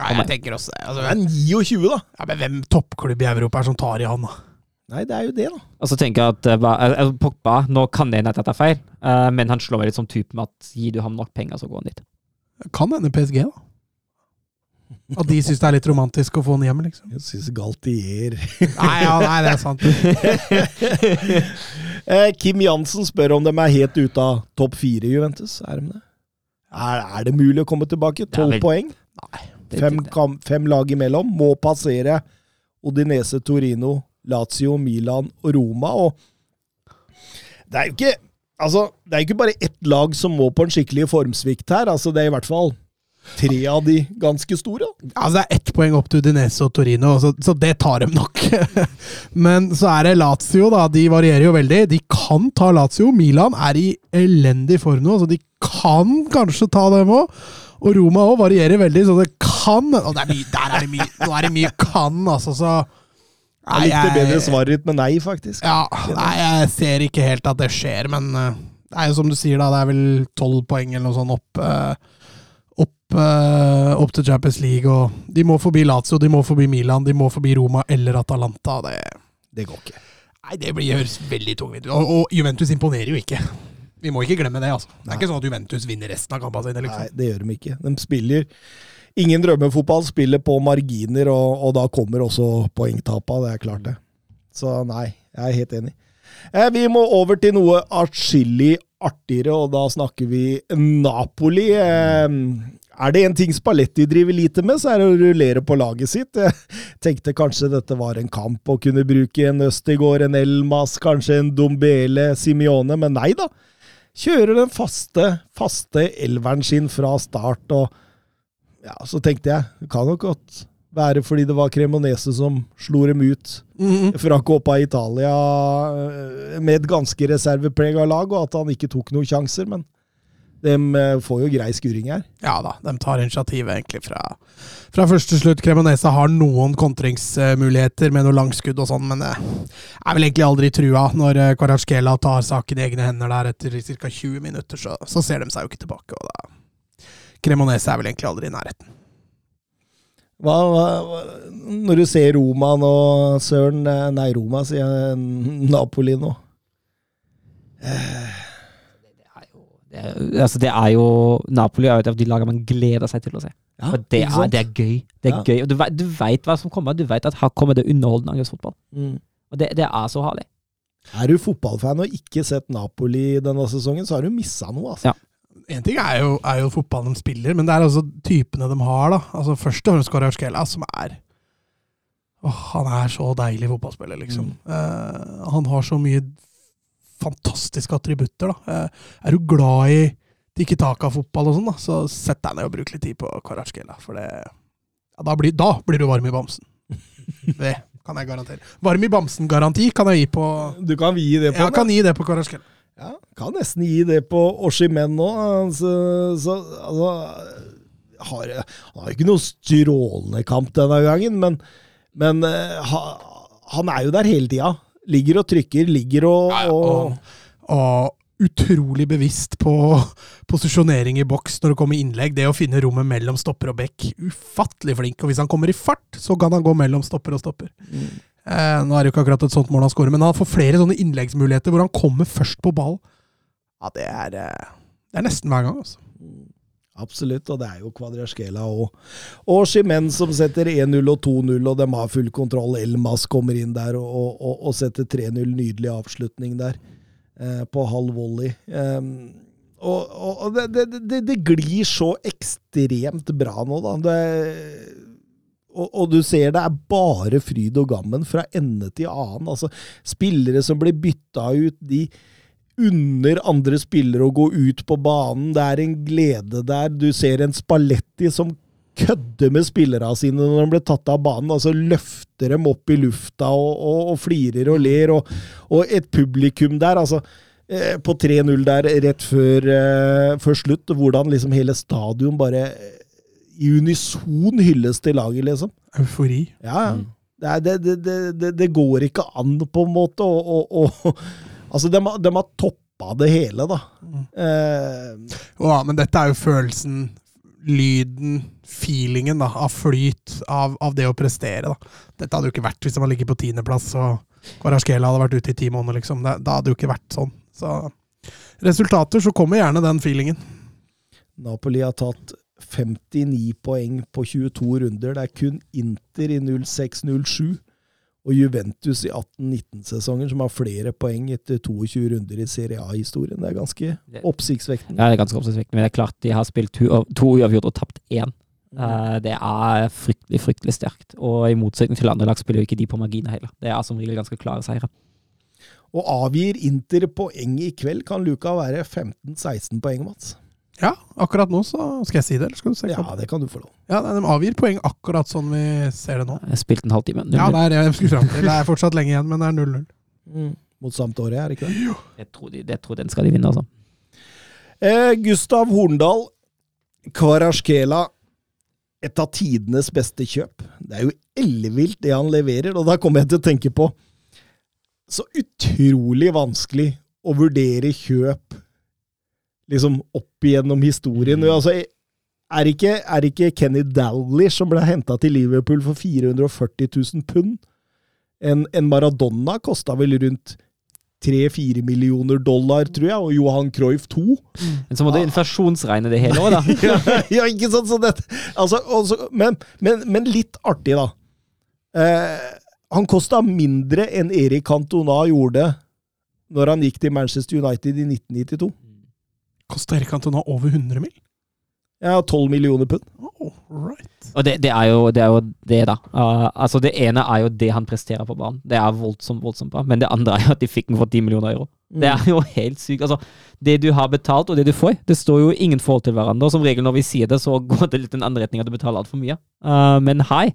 Nei, jeg tenker også det. Altså, Det er 29, da. ja, men hvem toppklubb i Europa er som tar i han, da? Nei, det er jo det, da. Og så tenker jeg at uh, Pogba Nå kan det hende at dette er feil, uh, men han slår meg litt som type med at gir du ham nok penger, så går han dit. Kan hende PSG, da. At de syns det er litt romantisk å få den hjem, liksom. Jeg syns Galtier Nei, ja, nei, det er sant. eh, Kim Jansen spør om de er helt ute av topp fire, Juventus. Er de det? Er, er det mulig å komme tilbake? Tolv vel- poeng? Er Fem, kam, fem lag imellom. Må passere Odinese, Torino, Lazio, Milan og Roma. Og det er jo ikke Altså, det er ikke bare ett lag som må på en skikkelig formsvikt her. Altså, det er i hvert fall tre av de ganske store. Altså, det er ett poeng opp til Udinese og Torino, så, så det tar dem nok. Men så er det Lazio, da. De varierer jo veldig. De kan ta Lazio. Milan er i elendig form nå, så de kan kanskje ta dem òg. Og Roma òg varierer veldig, så det kan Og det er mye, der er det mye, nå er det mye kan, altså, så Jeg likte bedre svaret ditt med nei, faktisk. Ja, nei, jeg ser ikke helt at det skjer, men eh, det er jo som du sier, da. Det er vel tolv poeng eller noe sånt opp, eh, opp, eh, opp til Champions League. Og de må forbi Lazio, de må forbi Milan, de må forbi Roma eller Atalanta. Det, Det går ikke. nei, det blir, høres veldig tungvint ut. Og, og Juventus imponerer jo ikke. Vi må ikke glemme det, altså. Det er ikke sånn at Juventus vinner resten av kampene sine, Nei, liksom. det gjør de ikke. De spiller ingen drømmefotball, spiller på marginer, og, og da kommer også poengtapa. Det er klart, det. Så nei, jeg er helt enig. Eh, vi må over til noe atskillig artigere, og da snakker vi Napoli. Eh, er det en ting Spalletti driver lite med, så er det å rullere på laget sitt. Jeg tenkte kanskje dette var en kamp å kunne bruke en Østigård, en Elmas, kanskje en Dombele, Simione, men nei da. Kjører den faste, faste elveren sin fra start, og ja, så tenkte jeg, det kan nok godt være fordi det var Cremonese som slo dem ut Mhm. fra Coppa Italia eh, med et ganske reserveprega lag, og at han ikke tok noen sjanser, men de eh, får jo grei skuring her. Ja da, de tar initiativet egentlig fra, fra første slutt. Cremonese har noen kontringsmuligheter med noe langskudd og sånn, men det er vel egentlig aldri trua. Når eh, Kvaratskhelia tar saken i egne hender der etter ca. 20 minutter, så, så ser de seg jo ikke tilbake. og da Cremonese er vel egentlig aldri i nærheten. Hva, hva, når du ser Roma nå, Søren eh, Nei, Roma, sier jeg. Napoli nå. Det er, altså, det er jo Napoli er jo et av de lagene man gleder seg til å se. Ja, og det er, det er gøy. Det er Ja. gøy. Og du, vet- du veit hva som kommer. Du veit at her kommer det underholdende angrepsfotball. Mm. Og det, det er så herlig. Er du fotballfan og ikke sett Napoli denne sesongen, så har du missa noe. altså. Ja. En ting er jo, er jo fotballen de spiller, men det er altså typene de har. da. Altså Først og fremst Kvaratskhelia, som er Åh, Han er så deilig fotballspiller, liksom. Mm. Uh, han har så mye fantastiske attributter. da. Uh, Er du glad i tikki-taka-fotball og sånn, da, så sett deg ned og bruk litt tid på Kvaratskhelia. For det ja, da, blir, da blir du varm i bamsen. Det kan jeg garantere. Varm i bamsen-garanti kan jeg gi på Du kan gi det på Jeg kan gi det på Kvaratskhelia. Ja, kan nesten gi det på Oshimen nå. Så, så, altså, har, han har ikke noen strålende kamp denne gangen, men, men eh, ha, han er jo der hele tida. Ligger og trykker, ligger og, og Og, og utrolig bevisst på posisjonering i boks når det kommer innlegg. Det å finne rommet mellom stopper og bekk. Ufattelig flink. Og hvis han kommer i fart, så kan han gå mellom stopper og stopper. Eh, nå er det jo ikke akkurat et sånt mål han skårer, men han får flere sånne innleggsmuligheter hvor han kommer først på ball. Ja, det er, eh, det er nesten hver gang, altså. Absolutt, og det er jo Kvadraskela og, og Shimen som setter 1-0 og 2-0, og de har full kontroll. Elmas kommer inn der og, og, og setter 3-0. Nydelig avslutning der, eh, på halv volley. Eh, og det, det, det, det glir så ekstremt bra nå, da. Det, og, og du ser det er bare fryd og gammen fra ende til annen. Altså, spillere som blir bytta ut, de unner andre spillere å gå ut på banen. Det er en glede der. Du ser en Spalletti som kødder med spillerne sine når de blir tatt av banen. altså Løfter dem opp i lufta og, og, og flirer og ler. Og, og et publikum der, altså. eh, På 3-0 der rett før, eh, før slutt, hvordan liksom hele stadion bare i unison hylles til laget, liksom. Eufori. Ja, ja. Det, det, det, det, går ikke an, på en måte. Og, altså, de, har- de har toppa det hele, da. Eh, Ja, men dette er jo følelsen, lyden, feelingen da, av flyt, av, av det å prestere. Da. Dette hadde jo ikke vært hvis man ligger på tiendeplass og Kvarasjkela hadde vært ute i ti måneder. Liksom. Det, da hadde det jo ikke vært sånn. Så resultater, så kommer gjerne den feelingen. Napoli har tatt 59 poeng på 22 runder. Det er kun Inter i 06-07 og Juventus i 18-19-sesongen som har flere poeng etter 22 runder i Serie A-historien. Det er ganske oppsiktsvekkende. Ja, det er ganske oppsiktsvekkende, men det er klart de har spilt to, uavgjort og tapt én. Eh, det er fryktelig, fryktelig sterkt. Og i motsetning til andre lag spiller jo ikke de på marginer heller. Det er som regel ganske klare seire. Og avgir Inter poeng i kveld, kan luka være 15-16 poeng, Mats. Ja, akkurat nå så skal jeg si det, eller skal du se? Ja, det kan du få lov. Ja, De avgir poeng akkurat sånn vi ser det nå. Jeg spilte en halvtime. Ja, det er jeg skulle fram til. Det er fortsatt lenge igjen, men det er 0-0. Mm. Mot Sampdoria, er det ikke det? jeg, tror de, jeg tror den skal de vinne, altså. Eh, Gustav Horndal, Kvarasjkela. Et av tidenes beste kjøp. Det er jo ellevilt det han leverer, og da kommer jeg til å tenke på så utrolig vanskelig å vurdere kjøp liksom opp igjennom historien. Altså, er ikke, er ikke Kenny Dalglish som ble henta til Liverpool for 440 000 pund? En, en Maradona kosta vel rundt 3-4 millioner dollar, tror jeg, og Johan Cruyff 2. Men så må du inflasjonsregne det hele òg, da. ja, ja, ikke sant? Så det, altså, også, men, men, men litt artig, da. Eh, han kosta mindre enn Erik Cantona gjorde når han gikk til Manchester United i 1992. Kosta Erik nå over 100 mil? Ja, 12 millioner pund. Oh, right. Og det, det, er jo, det er jo det, da. Uh, altså Det ene er jo det han presterer på banen. Det er voldsomt voldsomt bra. Men det andre er jo at de fikk den for 10 millioner euro. Det er jo helt sykt. Altså, det du har betalt, og det du får, det står jo ingen forhold til hverandre. Og som regel når vi sier det, så går det litt den andre retninga, du betaler altfor mye. Uh, men hei,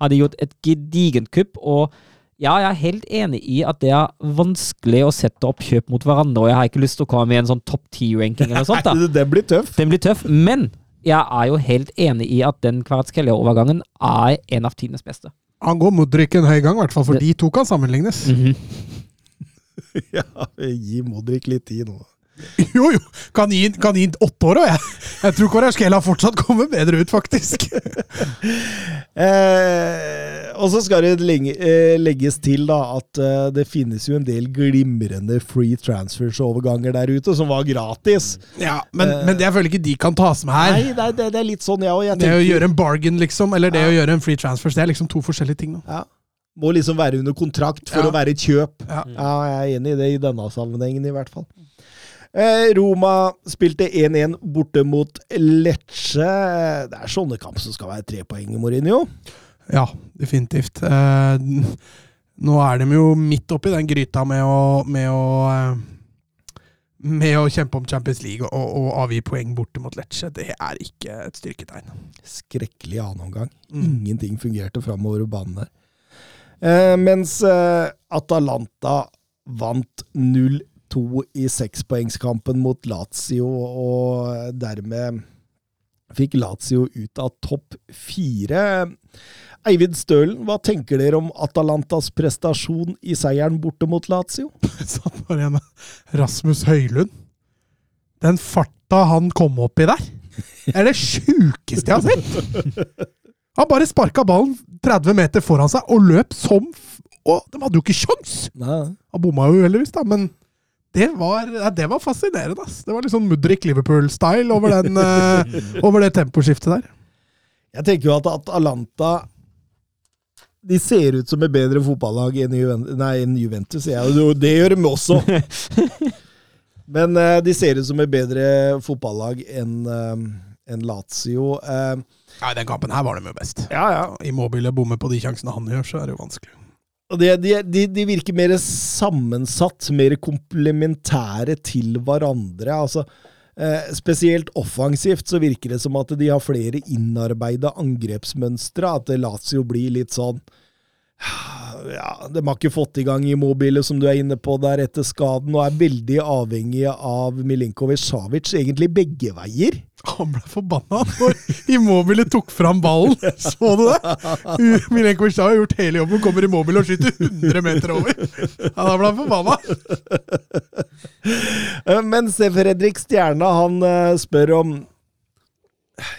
har de gjort et gedigent kupp, og ja, jeg er helt enig i at det er vanskelig å sette opp kjøp mot hverandre, og jeg har ikke lyst til å komme i en sånn topp ti-ranking eller noe sånt. da. Den det blir tøff. Den blir tøff, men jeg er jo helt enig i at den Kvaratskhelia-overgangen er en av tidenes beste. Han går Modric en høy gang, i hvert fall, for Det- de to kan sammenlignes. Ja, gi Modric litt tid nå. Jo, jo! Kan gi, kan åtte år òg, jeg. Jeg tror Kvaratskhelia fortsatt kommer bedre ut, faktisk. Eh, og så skal det eh, legges til da at eh, det finnes jo en del glimrende free transfers-overganger der ute, som var gratis. Ja, men, men det jeg føler ikke de kan tas med her. Nei, det det, det er litt sånn, jeg òg. Det å gjøre en bargain, liksom, eller det å gjøre en free transfers, det er liksom to forskjellige ting. Da. ja, Må liksom være under kontrakt for Ja. å være kjøp. Ja. Ja, jeg er enig i det i denne sammenhengen, i hvert fall. Eh, Roma spilte 1-1 borte mot Lecce. Det er sånne kamp som skal være tre poeng, Mourinho. Ja, definitivt. Eh, nå er de jo midt oppi den gryta med å, med å eh, med å kjempe om Champions League og, og avgi poeng borte mot Lecce, det er ikke et styrketegn. Skrekkelig annen omgang. Mm. Ingenting fungerte framover banen der. Eh, mens Atalanta vant 0-2 i sekspoengskampen mot Lazio, og dermed fikk Lazio ut av topp fire. Eivind Stølen, hva tenker dere om Atalantas prestasjon i seieren borte mot Lazio? Satt bare igjen med Rasmus Høylund. Den farta han kom opp i der, er det sjukeste jeg har sett! Han bare sparka ballen 30 meter foran seg og løp som Og de hadde jo ikke sjans! Han bomma jo heldigvis, da, men det var, det var fascinerende. ass. Det var litt sånn Mudrik Liverpool-style over, eh, over det temposkiftet der. Jeg tenker jo at Atalanta De ser ut som et bedre fotballag enn Juventus. nei, enn Juventus. Ja, det gjør de også. Men uh, de ser ut som et bedre fotballag enn uh, en Lazio. Uh, Ja, I den kampen her var de jo best. ja, ja. Immobile bommer på de sjansene han gjør, så er det jo vanskelig. De, de, de virker mer sammensatt, mer komplementære til hverandre. Altså, eh, spesielt offensivt så virker det som at de har flere innarbeida angrepsmønstre. At Lazio blir litt sånn ja, De har ikke fått i gang Immobile, som du er inne på, der etter skaden, og er veldig avhengig av Milinkovic Savic, egentlig begge veier. Han ble forbanna når Immobile tok fram ballen. Så du det? Milenkovic har gjort hele jobben, kommer Immobile og skyter 100 meter over. Ja, Da ble han forbanna. Men se, Fredrik Stjerna han eh, spør om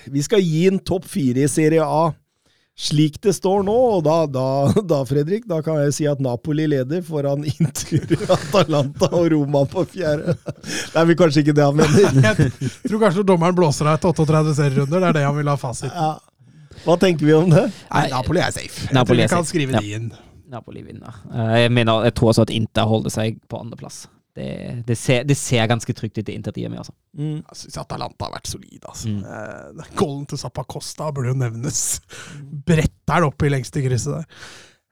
Vi skal gi en topp fire i Serie A slik det står nå, og da, da, da, Fredrik, da kan jeg si at Napoli leder foran Inter, Atalanta og Roma på fjerde. Det er vel kanskje ikke det han mener. Jeg tror kanskje dommeren blåser av etter 38 serierunder, det er det han vil ha fasit. Ja. Hva tenker vi om det? Nei, Napoli er safe. Jeg tror vi er kan skrive Ja. de inn. Napoli vinner. Eh, Jeg mener, jeg tror også at Inter holder seg på andreplass. Det, det, ser, det ser ganske trygt ut i Inter-tida altså. Mm. Jeg syns Atalanta har vært solid. Altså. Mm. Eh, Golden til Zappacosta burde jo nevnes. Bretter den opp i lengste krysset der.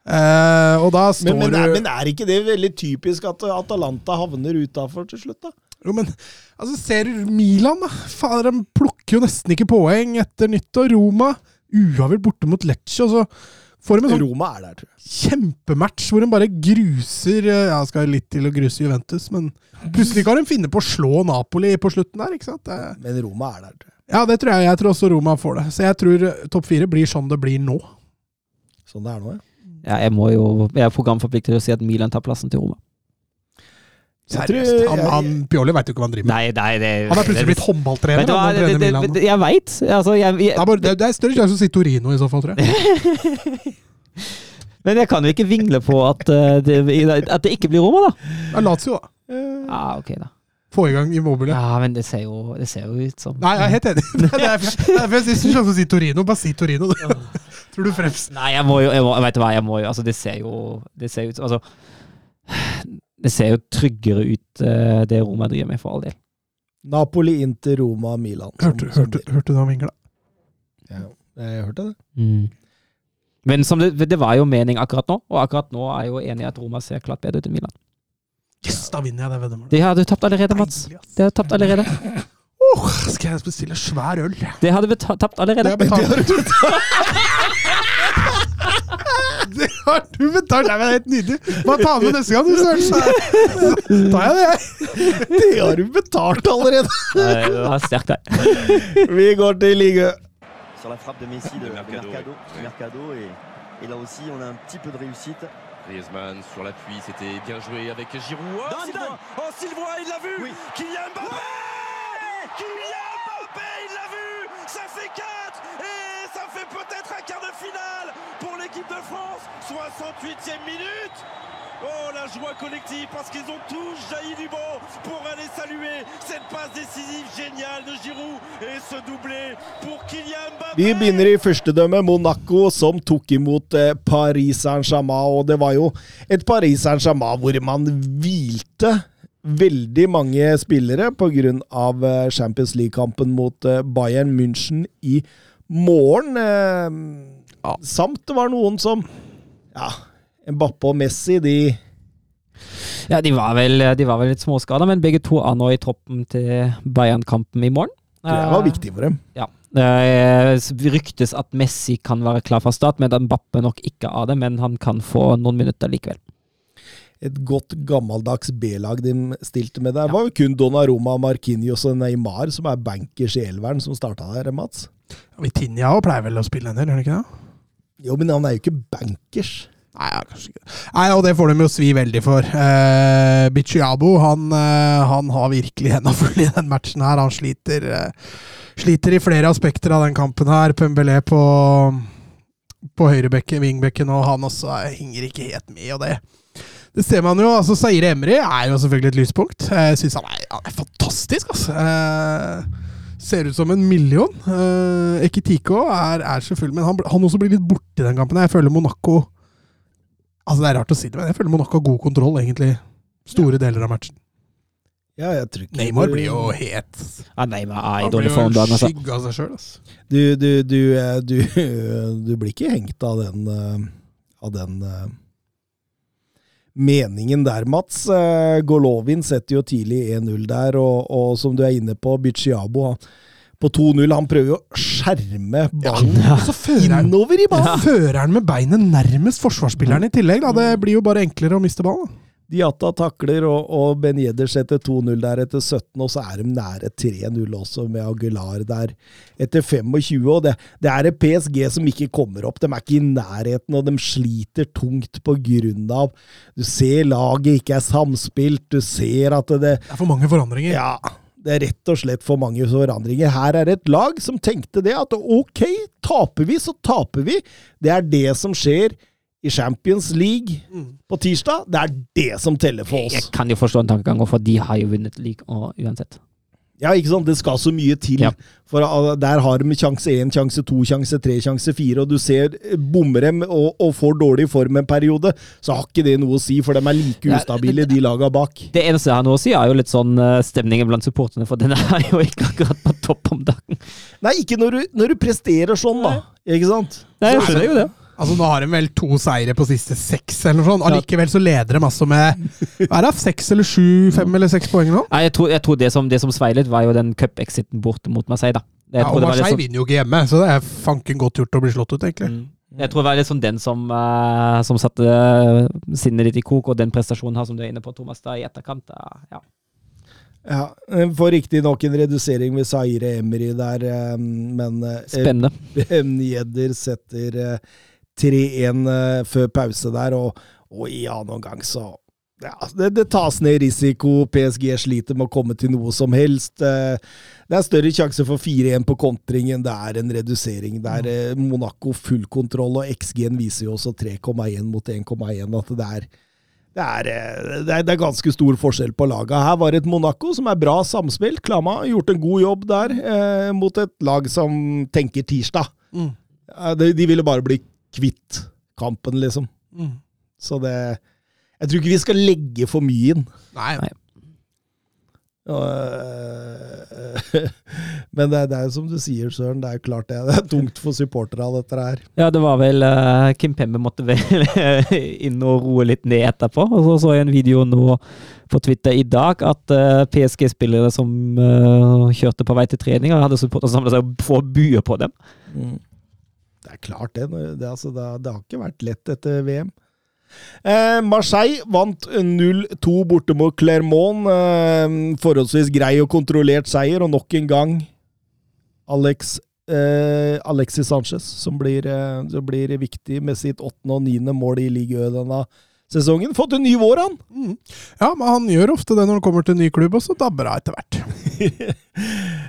Eh, og da står Men, men, er, men er ikke det veldig typisk at Atalanta havner utafor til slutt, da? Jo, men altså, ser du Milan, da? Fader, de plukker jo nesten ikke poeng etter nyttår. Roma uavgjort borte mot Lecce, og så får de en sånn Roma er der, tror jeg. kjempematch hvor de bare gruser eh, Ja, skal litt til å gruse Juventus, men plutselig kan de finne på å slå Napoli på slutten der, ikke sant? Det, Men Roma er der, tror jeg. ja, det tror jeg. Jeg tror også Roma får det. Så jeg tror eh, topp fire blir sånn det blir nå. Sånn det er nå, ja. Ja, jeg må jo Jeg er programforpliktet til å si at Milan tar plassen til Roma. Seriøst. Han, han, Pioli veit jo ikke hva han driver med. Nei, nei, det Han er plutselig blitt håndballtrener. Hva, det, det, det, jeg veit. Altså, Det er, større sjanse å si Torino i så fall, tror jeg. men jeg kan jo ikke vingle på at, eh, det, at det ikke blir Roma, da. Det er Lazio, da. Ja, ok, da. Få i gang Immobile. Ja, men det ser jo, det ser jo ut som Nei, jeg er helt enig. Det er er du sjanse å si Torino. Bare si Torino. du. Tror du fremst Nei, jeg må jo jeg må, Vet du hva, jeg må jo Altså, det ser jo Det ser ut Altså Det ser jo tryggere ut, eh, det Roma driver med, for all del. Napoli, Inter, Roma, Milan. som- Hørte, som hørte, hørte du om Ingla? Ja, jeg hørte det. Mm. Men som det, det var jo mening akkurat nå, og akkurat nå er jeg jo enig i at Roma ser klart bedre ut enn Milan. Yes, da vinner jeg det veddemålet. har du tapt allerede, Mats. Det har du tapt allerede. Åh, skal jeg bestille svær øl? Det hadde du tapt allerede. Det har har, betalt. det har du betalt! Nei, men det er helt nydelig. Bare ta med neste gang, du, Søren? Så tar jeg det, jeg. Det har du betalt allerede! Eh, Det var sterkt, det. Vi går til liga. sur la frappe de Messi de, de Mercado, Mercado, oui. Mercado, et, et là aussi on a un petit peu de réussite. Griezmann sur l'appui, c'était bien joué avec Giroud. Oh, Donne, Sylvain donne. Oh, Sylvain, il l'a vu Oui. Kylian Mbappé Kylian Mbappé, il l'a vu Ça fait 4 Et ça fait peut-être un quart de finale pour l'équipe de France 68e minute Oh, la joie collective parce qu'ils ont tous jailli du banc pour aller saluer cette passe décisive géniale de Giroud et ce doublé pour Kylian Mbappé Vi begynner i førstedømme Monaco, som tok imot eh, Paris Saint-Germain. Og det var jo et Paris Saint-Germain hvor man hvilte veldig mange spillere pga. eh, Champions League-kampen mot eh, Bayern München i morgen. Eh, Samt det var noen som Ja, Mbappe og Messi, de Ja, de var vel, de var vel litt småskada, men begge to er nå i troppen til Bayern-kampen i morgen. Det var viktig for dem. Ja. Det ryktes at Messi kan være klar fra start, men Mbappe nok ikke av det. Men han kan få noen minutter likevel. Et godt gammeldags B-lag de stilte med der. Det var jo kun Donnaroma, Marquinhos og Neymar som er bankers i elveren, som starta der, Mats. Vitinha også pleier vel å spille en del, gjør han ikke det? Jo, men han er jo ikke bankers. Nei, ja, kanskje ikke. Nei, og det får de jo svi veldig for. Eh, Bichiabo han, eh, han har virkelig henda full i den matchen her. Han sliter, eh, sliter i flere aspekter av den kampen her. Pembele på, på høyrebekken, vingbekken, og han også eh, henger ikke helt med, og det det ser man jo. altså Saire Emry er jo selvfølgelig et lyspunkt. Jeg syns han, han, er fantastisk, altså. Eh, ser ut som en million. Eh, Ekitiko er, er selvfølgelig Men han, han også blir litt borte i den kampen. Jeg føler Monaco Altså Det er rart å si det, men jeg føler Monaco har god kontroll, egentlig. Store deler av matchen. Ja, jeg tror ikke Neymar blir jo helt Ja, Neymar er i Han blir jo form. altså. skygge av seg sjøl, altså. Du, du, du, eh, du, du blir ikke hengt av den, eh, av den eh, meningen der, Mats. Eh, Golovin setter jo tidlig 1-0 der, og, og som du er inne på, Biciabo på 2-0. Han prøver jo å skjerme ballen fører han, innover i ballen! fører han med beinet nærmest forsvarsspilleren i tillegg. Da. Det blir jo bare enklere å miste ballen. Da. Diatta takler, og, og Ben Yedder setter 2-0 der etter 17, og så er de nære 3-0 også, med Aguilar der etter 25. og det, det er et PSG som ikke kommer opp. De er ikke i nærheten, og de sliter tungt på grunn av Du ser laget ikke er samspilt, du ser at det Det er for mange forandringer. Ja, det er rett og slett for mange forandringer. Her er et lag som tenkte det, at ok, taper vi, så taper vi. Det er det som skjer i Champions League på tirsdag. Det er det som teller for oss. Jeg kan jo forstå en tankegang, for de har jo vunnet league og uansett. Ja, ikke sant? Det skal så mye til. Ja. For uh, der har de sjanse én, sjanse to, sjanse tre, sjanse fire, og du ser eh, bommer dem og, og får dårlig form en periode, så har ikke det noe å si, for de er like Ja, ustabile, de laga bak. Det eneste jeg har noe å si, er jo litt sånn eh, stemningen blant supporterne, for den er jo ikke akkurat på topp om dagen. Nei, ikke når du, når du presterer sånn, da. Ikke sant? Nei, jeg skjønner jo det. Altså Nå har de vel to seire på siste seks, eller noe sånt. Allikevel så leder de altså med Hva er det, seks eller sju, fem eller seks poeng nå? Nei, jeg tror, jeg tror det som, det som sveilet, var jo den cup-exiten borte mot Marseille, da. Jeg Ja, og det var Marseille sånn- vinner jo ikke hjemme, så det er fanken godt gjort å bli slått ut, egentlig. Mm. Jeg tror det var sånn den som, uh, som satte eh, sinnet ditt i kok, og den prestasjonen her som du er inne på, Thomas, da i etterkant. da, ja. Ja, Får riktignok en redusering ved Saire Emry der, eh, men eh, Spennende. Ben setter eh, 3-1 eh, før pause der, og, og i annen omgang så ja, det, det tas ned risiko. PSG sliter med å komme til noe som helst. Eh, Det er større sjanse for 4-1 på kontringen. Det er en redusering. Det er eh, Monaco full kontroll, og XG-en viser jo også 3,1 mot 1,1. At det er, det, er, det, er, det er ganske stor forskjell på laga. Her var det et Monaco som er bra samspilt. Klama gjort en god jobb der, eh, mot et lag som tenker tirsdag. Mm. De, de ville bare bli kvitt kampen, liksom. Mm. Så det Jeg tror ikke vi skal legge for mye inn. Nei, Nei. Øh, Men det, er- det er jo som du sier, Søren. Det er klart det. Det er tungt for supportere av dette her. Ja, det var vel uh, Kim Pembe måtte vel inn og roe litt ned etterpå. Og så så jeg en video nå på Twitter i dag at uh, PSG-spillere som uh, kjørte på vei til trening, hadde supportere samla seg og å bue på dem. Det er klart, det. Det, altså, det, det har ikke vært lett etter VM. Eh, Marseille vant 0-2 borte mot Clermont. Eh, forholdsvis grei og kontrollert seier, og nok en gang Alex, eh, Alexis Sanchez, som blir, eh, som blir viktig med sitt åttende og niende mål i Ligue Ø denne sesongen. Fått en ny vår, han! Mm. Ja, men han gjør ofte det når han kommer til en ny klubb, og så dabber han av etter hvert.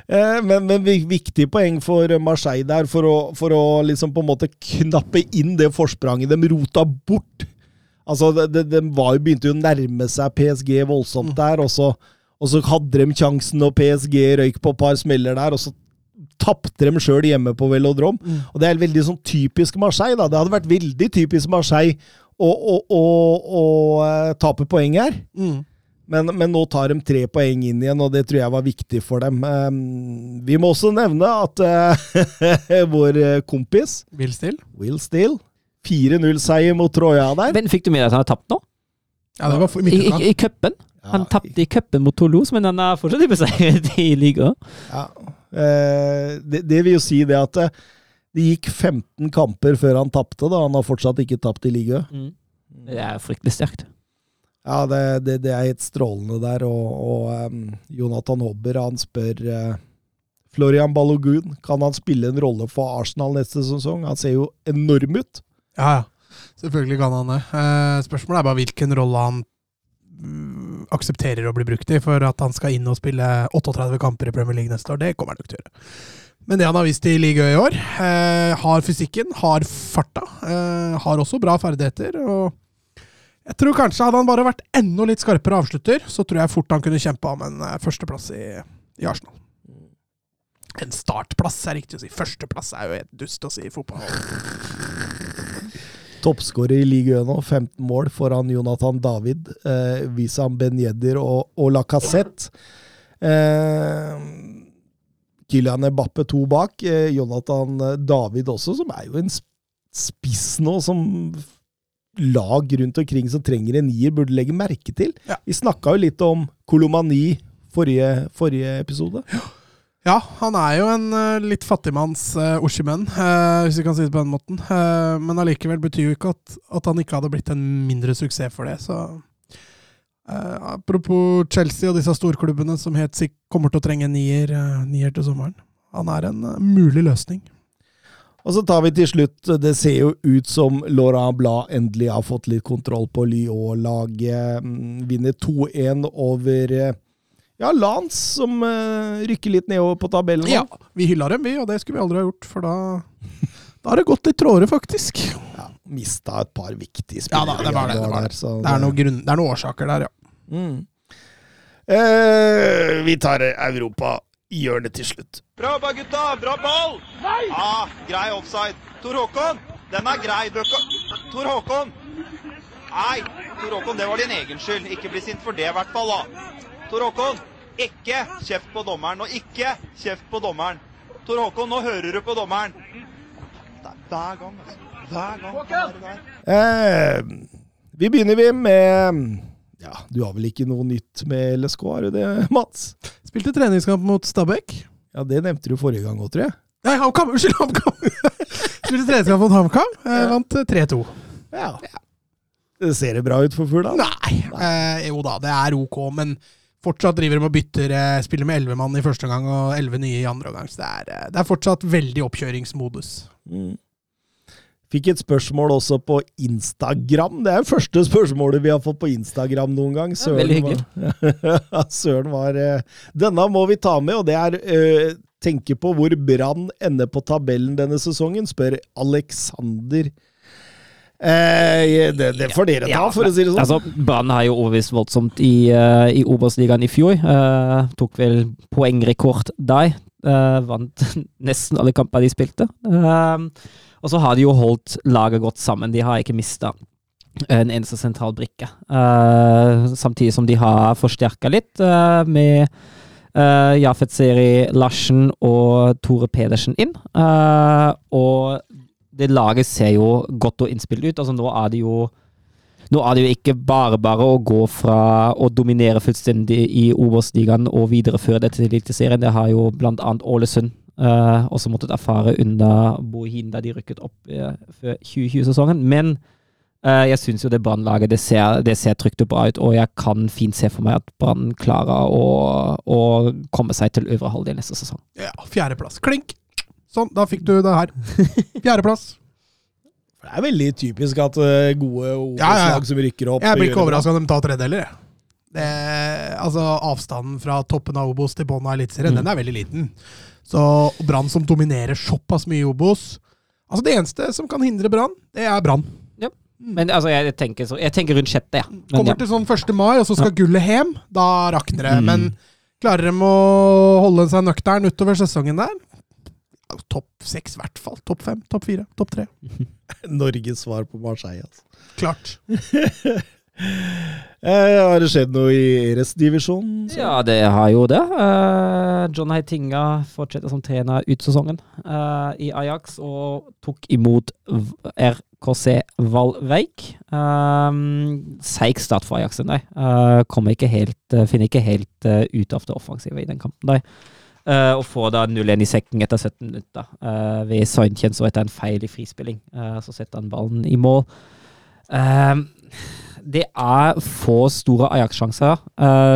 Eh, men, men viktig poeng for Marseille der, for å, for å liksom på en måte knappe inn det forspranget de rota bort. Altså, det, de var begynte jo å nærme seg PSG voldsomt der, og så, og så hadde de sjansen, og PSG røyk på et par smeller der, og så tapte de sjøl hjemme på velodrom. Og det er veldig sånn typisk Marseille, da. Det hadde vært veldig typisk Marseille å, å, å, tape poeng her. Mm. Men, men nå tar de tre poeng inn igjen, og det tror jeg var viktig for dem. Um, vi må også nevne at eh, vår eh, kompis Will Still. Will Steele 4-0-seier mot Troja der. Men fikk du med deg at han har tapt nå? Ja, det var for- I, i, i cupen. Han tapte i cupen mot Toulouse, men han er fortsatt ubeseiret i ligaen. Ja. Eh, det, det vil jo si det at det, gikk 15 kamper før han tapte. da. Han har fortsatt ikke tapt i ligaen. Mm. Det er fryktelig sterkt. Ja, det, det, det er helt strålende der. Og, og um, Jonathan Hobber han spør uh, Florian Balogun kan han spille en rolle for Arsenal neste sesong. Han ser jo enorm ut. Ja, ja. Selvfølgelig kan han det. Uh, spørsmålet er bare hvilken rolle han mm, aksepterer å bli brukt i for at han skal inn og spille 38 kamper i Premier League neste år. Det kommer han nok til å gjøre. Men det han har vist i ligaen i år, eh, har fysikken, har farta, eh, har også bra ferdigheter. og jeg tror kanskje Hadde han bare vært enda litt skarpere avslutter, så tror jeg fort han kunne kjempa om en eh, førsteplass i, i Arsenal. En startplass er riktig å si. Førsteplass er jo helt dust å si i fotball. Toppskårer i ligaen nå, 15 mål foran Jonathan David, eh, Wissam Ben Yedder og, og Lacassette. Eh, Kylian Mbappe to bak. Eh, Jonathan David også, som er jo en spiss nå, som lag rundt omkring som trenger en nier, burde legge merke til. Ja. Vi snakka jo litt om kolomani forrige, forrige episode. Ja, han er jo en uh, litt fattigmanns uh, Oshimen, uh, hvis vi kan si det på den måten. Uh, men allikevel betyr jo ikke at, at han ikke hadde blitt en mindre suksess for det. Så eh, Apropos Chelsea og disse storklubbene som helt sikkert kommer til å trenge nier, uh, nier til sommeren. Han er en uh, mulig løsning. Og så tar vi til slutt Det ser jo ut som Laurent Blad endelig har fått litt kontroll på Lyon-laget. Mm, Vinner 2-1 over ja, Lans, som rykker litt nedover på tabellen. Ja, vi hylla dem, vi, og det skulle vi aldri ha gjort, for da da har det gått litt trådere, faktisk. Mista et par viktige Ja da, spillere. det var det, det var det. der, så Det er, noen grunn, det er noen årsaker der, ja. Mm. Eh, vi tar Europa i hjørnet til slutt. Bra jobba, gutta! Bra ball! Nei! Ah, grei offside. Tor Håkon, den er grei. Tor Håkon! Nei, Tor Håkon, det var din egen skyld. Ikke bli sint for det, i hvert fall. da. Tor Håkon, ikke kjeft på dommeren. Og ikke kjeft på dommeren. Tor Håkon, nå hører du på dommeren. Det er hver gang, altså. Hver gang. han er. Eh, vi begynner vi med Ja, du har vel ikke noe nytt med LSK, har du det, Mats? Spilte treningskamp mot Stabæk. Ja, det nevnte du forrige gang òg, tror jeg. Nei, HamKam! Unnskyld, HamKam! Spilte treningskamp mot HamKam. Eh, vant eh, 3-2. Ja. Det ser det bra ut for Fugla? Nei. Eh, jo da, det er ok, men fortsatt driver de og bytter eh, Spiller med elleve mann i første omgang og elleve nye i andre omgang. Så det er, eh, det er fortsatt veldig oppkjøringsmodus. Mm. Fikk et spørsmål også på Instagram. Det er det første spørsmålet vi har fått på Instagram noen gang. Ja, veldig var, Søren var eh, Denne må vi ta med, og det er Tenke på hvor Brann ender på tabellen denne sesongen, spør Alexander. Eh, det, det får dere ta, Ja, for å si det sånn. Altså, Brann har jo overbevist voldsomt i, uh, i Obos-ligaen i fjor. Uh, tok vel poengrekord der. Uh, vant nesten alle kamper de spilte. Og så har de jo holdt laget godt sammen. De har ikke mista en eneste sentral brikke. Eh, samtidig som de har forsterka litt med uh, Jafet Seri Larsen og Tore Pedersen inn. Eh, og det laget ser jo godt og innspilt ut. Altså, nå er det jo nå er det jo ikke bare bare å gå fra å dominere fullstendig i Obos-ligaen og videreføre det til Eliteserien. Det har jo annet Ålesund eh, også måttet erfare under Bohin da de rykket opp eh, før 2020-sesongen. Men eh, jeg syns jo det Brann-laget det det ser trygt og bra ut, og jeg kan fint se for meg at Brann klarer å, å komme seg til øvre halvdel neste sesong. Ja, Fjerdeplass. Klink! Sånn, da fikk du det her. Fjerdeplass. Det er veldig typisk at gode gode Ja, ja, ja. Som rykker opp Jeg blir ikke overraska om de tar tredjedeler. jeg. Det, altså, avstanden fra toppen av Obos til bånn av Eliteserien, Mm. den er veldig liten. Så Brann som dominerer såpass mye i Obos Altså, det eneste som kan hindre Brann, det er Brann. Men altså, jeg tenker, så, jeg tenker rundt sjette, ja. Men, Kommer til sånn 1. mai, og så skal gullet hjem. Da rakner det. Mm. Men klarer de å holde seg nøktern utover sesongen der? Topp seks, i hvert fall. Topp fem, topp fire, topp tre. Norges svar på Marseille. Altså. Klart. Eh, har det skjedd noe i Eres-divisjonen? Ja, det har jo det. Eh, John Heitinga fortsetter som trener ut sesongen eh, i Ajax og tok imot RKC Valveik. Um, Seig start for Ajax, nei. Uh, ikke helt, eh, finner ikke helt eh, ut av det offensive i den kampen. der. Eh, og får da 0-1 i sekken etter 17 minutter uh, ved Seinkjens så etter en feil i frispilling. Eh, så setter han ballen i mål. Det er få store Ajax-sjanser,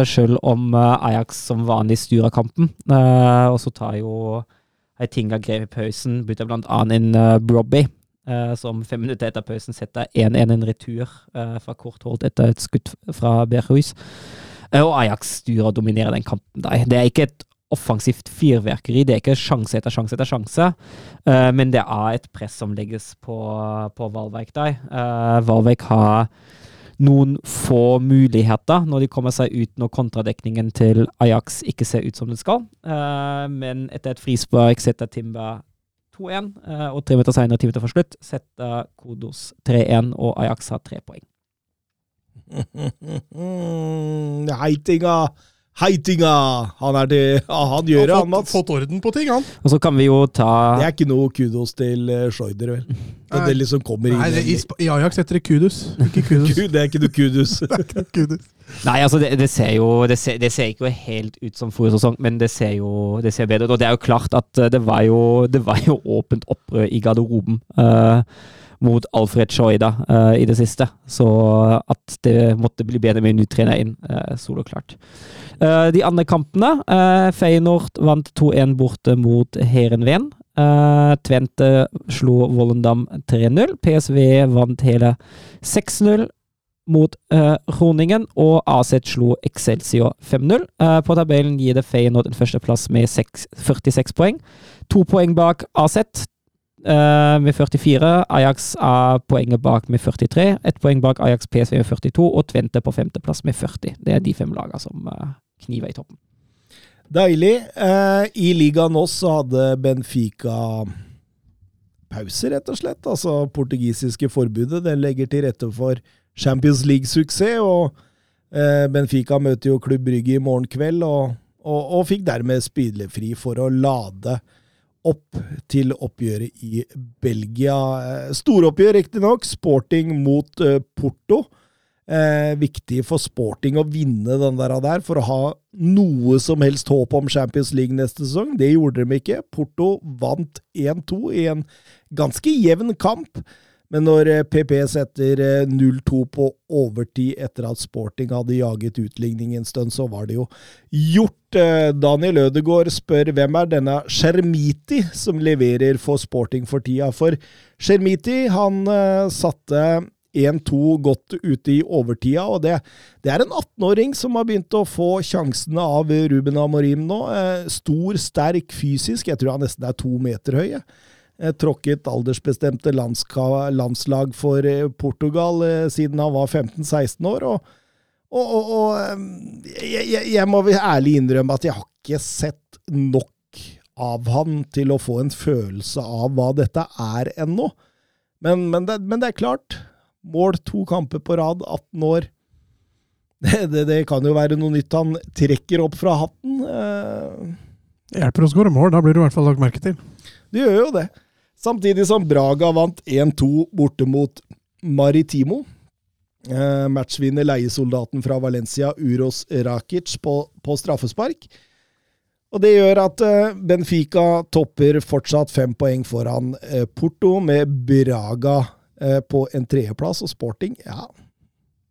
selv om eh, Ajax som vanlig styrer kampen. Eh, og så tar jo Heitinga grep i pausen, bytter annet inn uh, Brobby, eh, som fem minutter etter pausen setter 1-1 en retur uh, fra kort hold etter et skudd fra Berhus. Eh, og Ajax styrer og dominerer den kampen. Der. Det er ikke et offensivt fyrverkeri, det er ikke sjanse etter sjanse etter sjanse, uh, men det er et press som legges på, på Valveik der. Uh, Valveik har noen få muligheter når de kommer seg ut når kontradekningen til Ajax ikke ser ut som den skal. Uh, men etter et frispark setter Timba 2-1, eh, og tre minutter senere, ti minutter for slutt, setter Kodos 3-1, og Ajax har tre poeng. Heitinga! Heitinga! Han er det ja, Han gjør det, har han, fått, Mats. fått orden på ting, han. Og så kan vi jo ta Det er ikke noe kudos til uh, Schreuder, vel? At Nei. det liksom kommer inn Nei, i, I Ajax heter det kudus, ikke kudos. Gud, det er ikke noe kudos. Det er ikke noe kudus. Nei, altså, det, det ser jo det ser, det ser ikke helt ut som forrige sesong, men det ser jo det ser bedre ut. Og det er jo klart at eh, det var jo, det var jo åpent opprør i garderoben eh, mot Alfred Schoida uh, i det siste. Så at det måtte bli bedre med en ny trener inn, uh, soloklart. Uh, de andre kampene uh, Feyenoord vant 2-1 borte mot Heerenveen. Uh, Tvente slo Vollendam 3-0. PSV vant hele 6-0 mot uh, Roningen, og AZ slo Excelsior 5-0. Uh, på tabellen gir det Feyenoord en førsteplass med 6, 46 poeng. To poeng bak AZ eh, med 44. Ajax er poenget bak med 43. Ett poeng bak Ajax PSV med 42, og Tvente på femteplass med 40. Det er de fem lagene som eh, kniver i toppen. Deilig. Eh, I ligaen også så hadde Benfica pause, rett og slett. Altså, portugisiske forbudet den legger til rette for Champions League-suksess, og eh, Benfica møter jo Klubb Brygge i morgen kveld, og, og, og fikk dermed spydlefri for å lade opp til oppgjøret i Belgia. Eh, Storoppgjør, riktignok. Sporting mot eh, Porto. Eh, viktig for Sporting å vinne den der, der for å ha noe som helst håp om Champions League neste sesong. Det gjorde de ikke. Porto vant 1-2 i en ganske jevn kamp. Men når eh, PP setter eh, 0-2 på overtid etter at Sporting hadde jaget utligning en stund, så var det jo gjort. Eh, Daniel Ødegaard spør hvem er denne Shermiti som leverer for Sporting for tida? For Shermiti han eh, satte 1-2 godt ute i overtida, og det, det er en 18-åring som har begynt å få sjansene av Ruben Amorim nå. Eh, Stor, sterk, fysisk. Jeg tror han nesten er to meter høy. Eh, Tråkket aldersbestemte landslag for eh, Portugal eh, siden han var 15-16 år. og og, og, og eh, jeg, jeg, må ærlig innrømme at jeg har ikke sett nok av han til å få en følelse av hva dette er ennå. Men, men, det, men det er klart. Mål to kamper på rad, 18 år. Det, det, det kan jo være noe nytt han trekker opp fra hatten. Eh, Det hjelper å skåre mål, da blir du i hvert fall lagt merke til. Det gjør jo det. Samtidig som Braga vant 1-2 borte mot Maritimo. Eh, matchvinner leiesoldaten fra Valencia, Uros Rakic, på, på straffespark. Og det gjør at eh, Benfica topper fortsatt fem poeng foran eh, Porto, med Braga eh, på en tredjeplass. Og Sporting, ja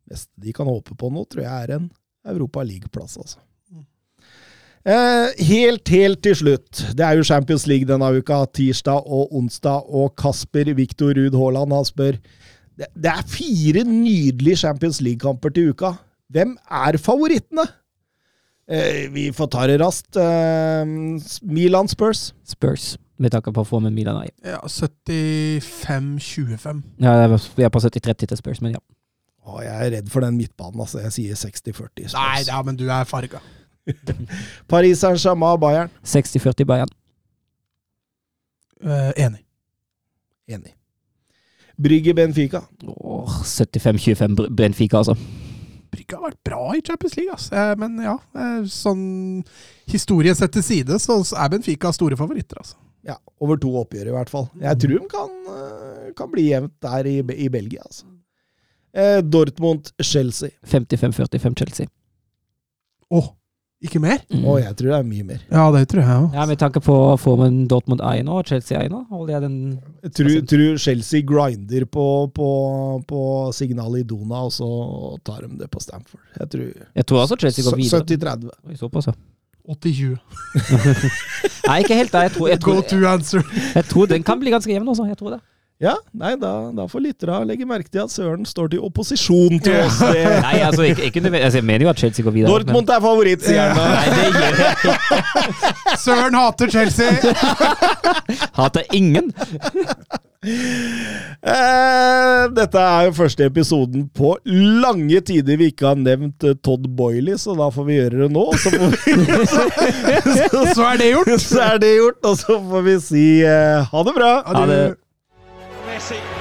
Neste de kan håpe på nå, tror jeg er en Europa League-plass, altså. Eh, helt, helt til slutt. Det er jo Champions League denne uka, tirsdag og onsdag, og Kasper Viktor Ruud Haaland han spør det, er fire nydelige Champions League-kamper til uka. Hvem er favorittene? Eh, vi får ta det raskt. Eh, Milan Spurs. Spurs, med tanke på formen Milan er i. Ja, 75-25. Ja, vi er på 70-30 til Spurs, men ja. Å, jeg er redd for den midtbanen, altså. Jeg sier 60-40. Spurs. Nei, ja, men du er farga. Paris Saint-Germain, Bayern. 60-40 Bayern. Eh, enig. Enig. Brygge Benfica. Åh, 75-25 Benfica, altså. Brygge har vært bra i Champions League, ass. Eh, Men ja, eh, sånn historie sett til side, så er Benfica store favoritter, altså. Ja, over to oppgjør i hvert fall. Jeg tror de kan, eh, kan bli jevnt der i, i Belgia, altså. Eh, Dortmund-Chelsea. 55-45 Chelsea. Å, ikke mer? Mm. Og jeg tror det er mye mer. Ja, det tror jeg òg. Ja, Med tanke på formen Dortmund er nå, og Chelsea er nå, holder jeg den Jeg tror, tror Chelsea grinder på, på, på signalet i Dona, og så tar de det på Stamford. Jeg tror Jeg tror også Chelsea går videre. 70-30. Såpass, ja. 80-20. Nei, ikke helt. det. Jeg tror, jeg, tror, to answer. jeg tror den kan bli ganske jevn også. Jeg tror det. Ja, nei, da, da får lyttere legge merke til at Søren står til opposisjon til oss. Nei, altså, ikke, ikke altså, Jeg mener jo at Chelsea går videre. Dortmund er favoritt, sier han. Nei, det gjør jeg ikke. Søren hater Chelsea! Hater ingen. Eh, dette er jo første episoden på lange tider vi ikke har nevnt eh, Todd Boiley, så da får vi gjøre det nå. Så, får vi, Så er det gjort. så er det gjort, og så får vi si eh, ha det bra. Ha det. Messi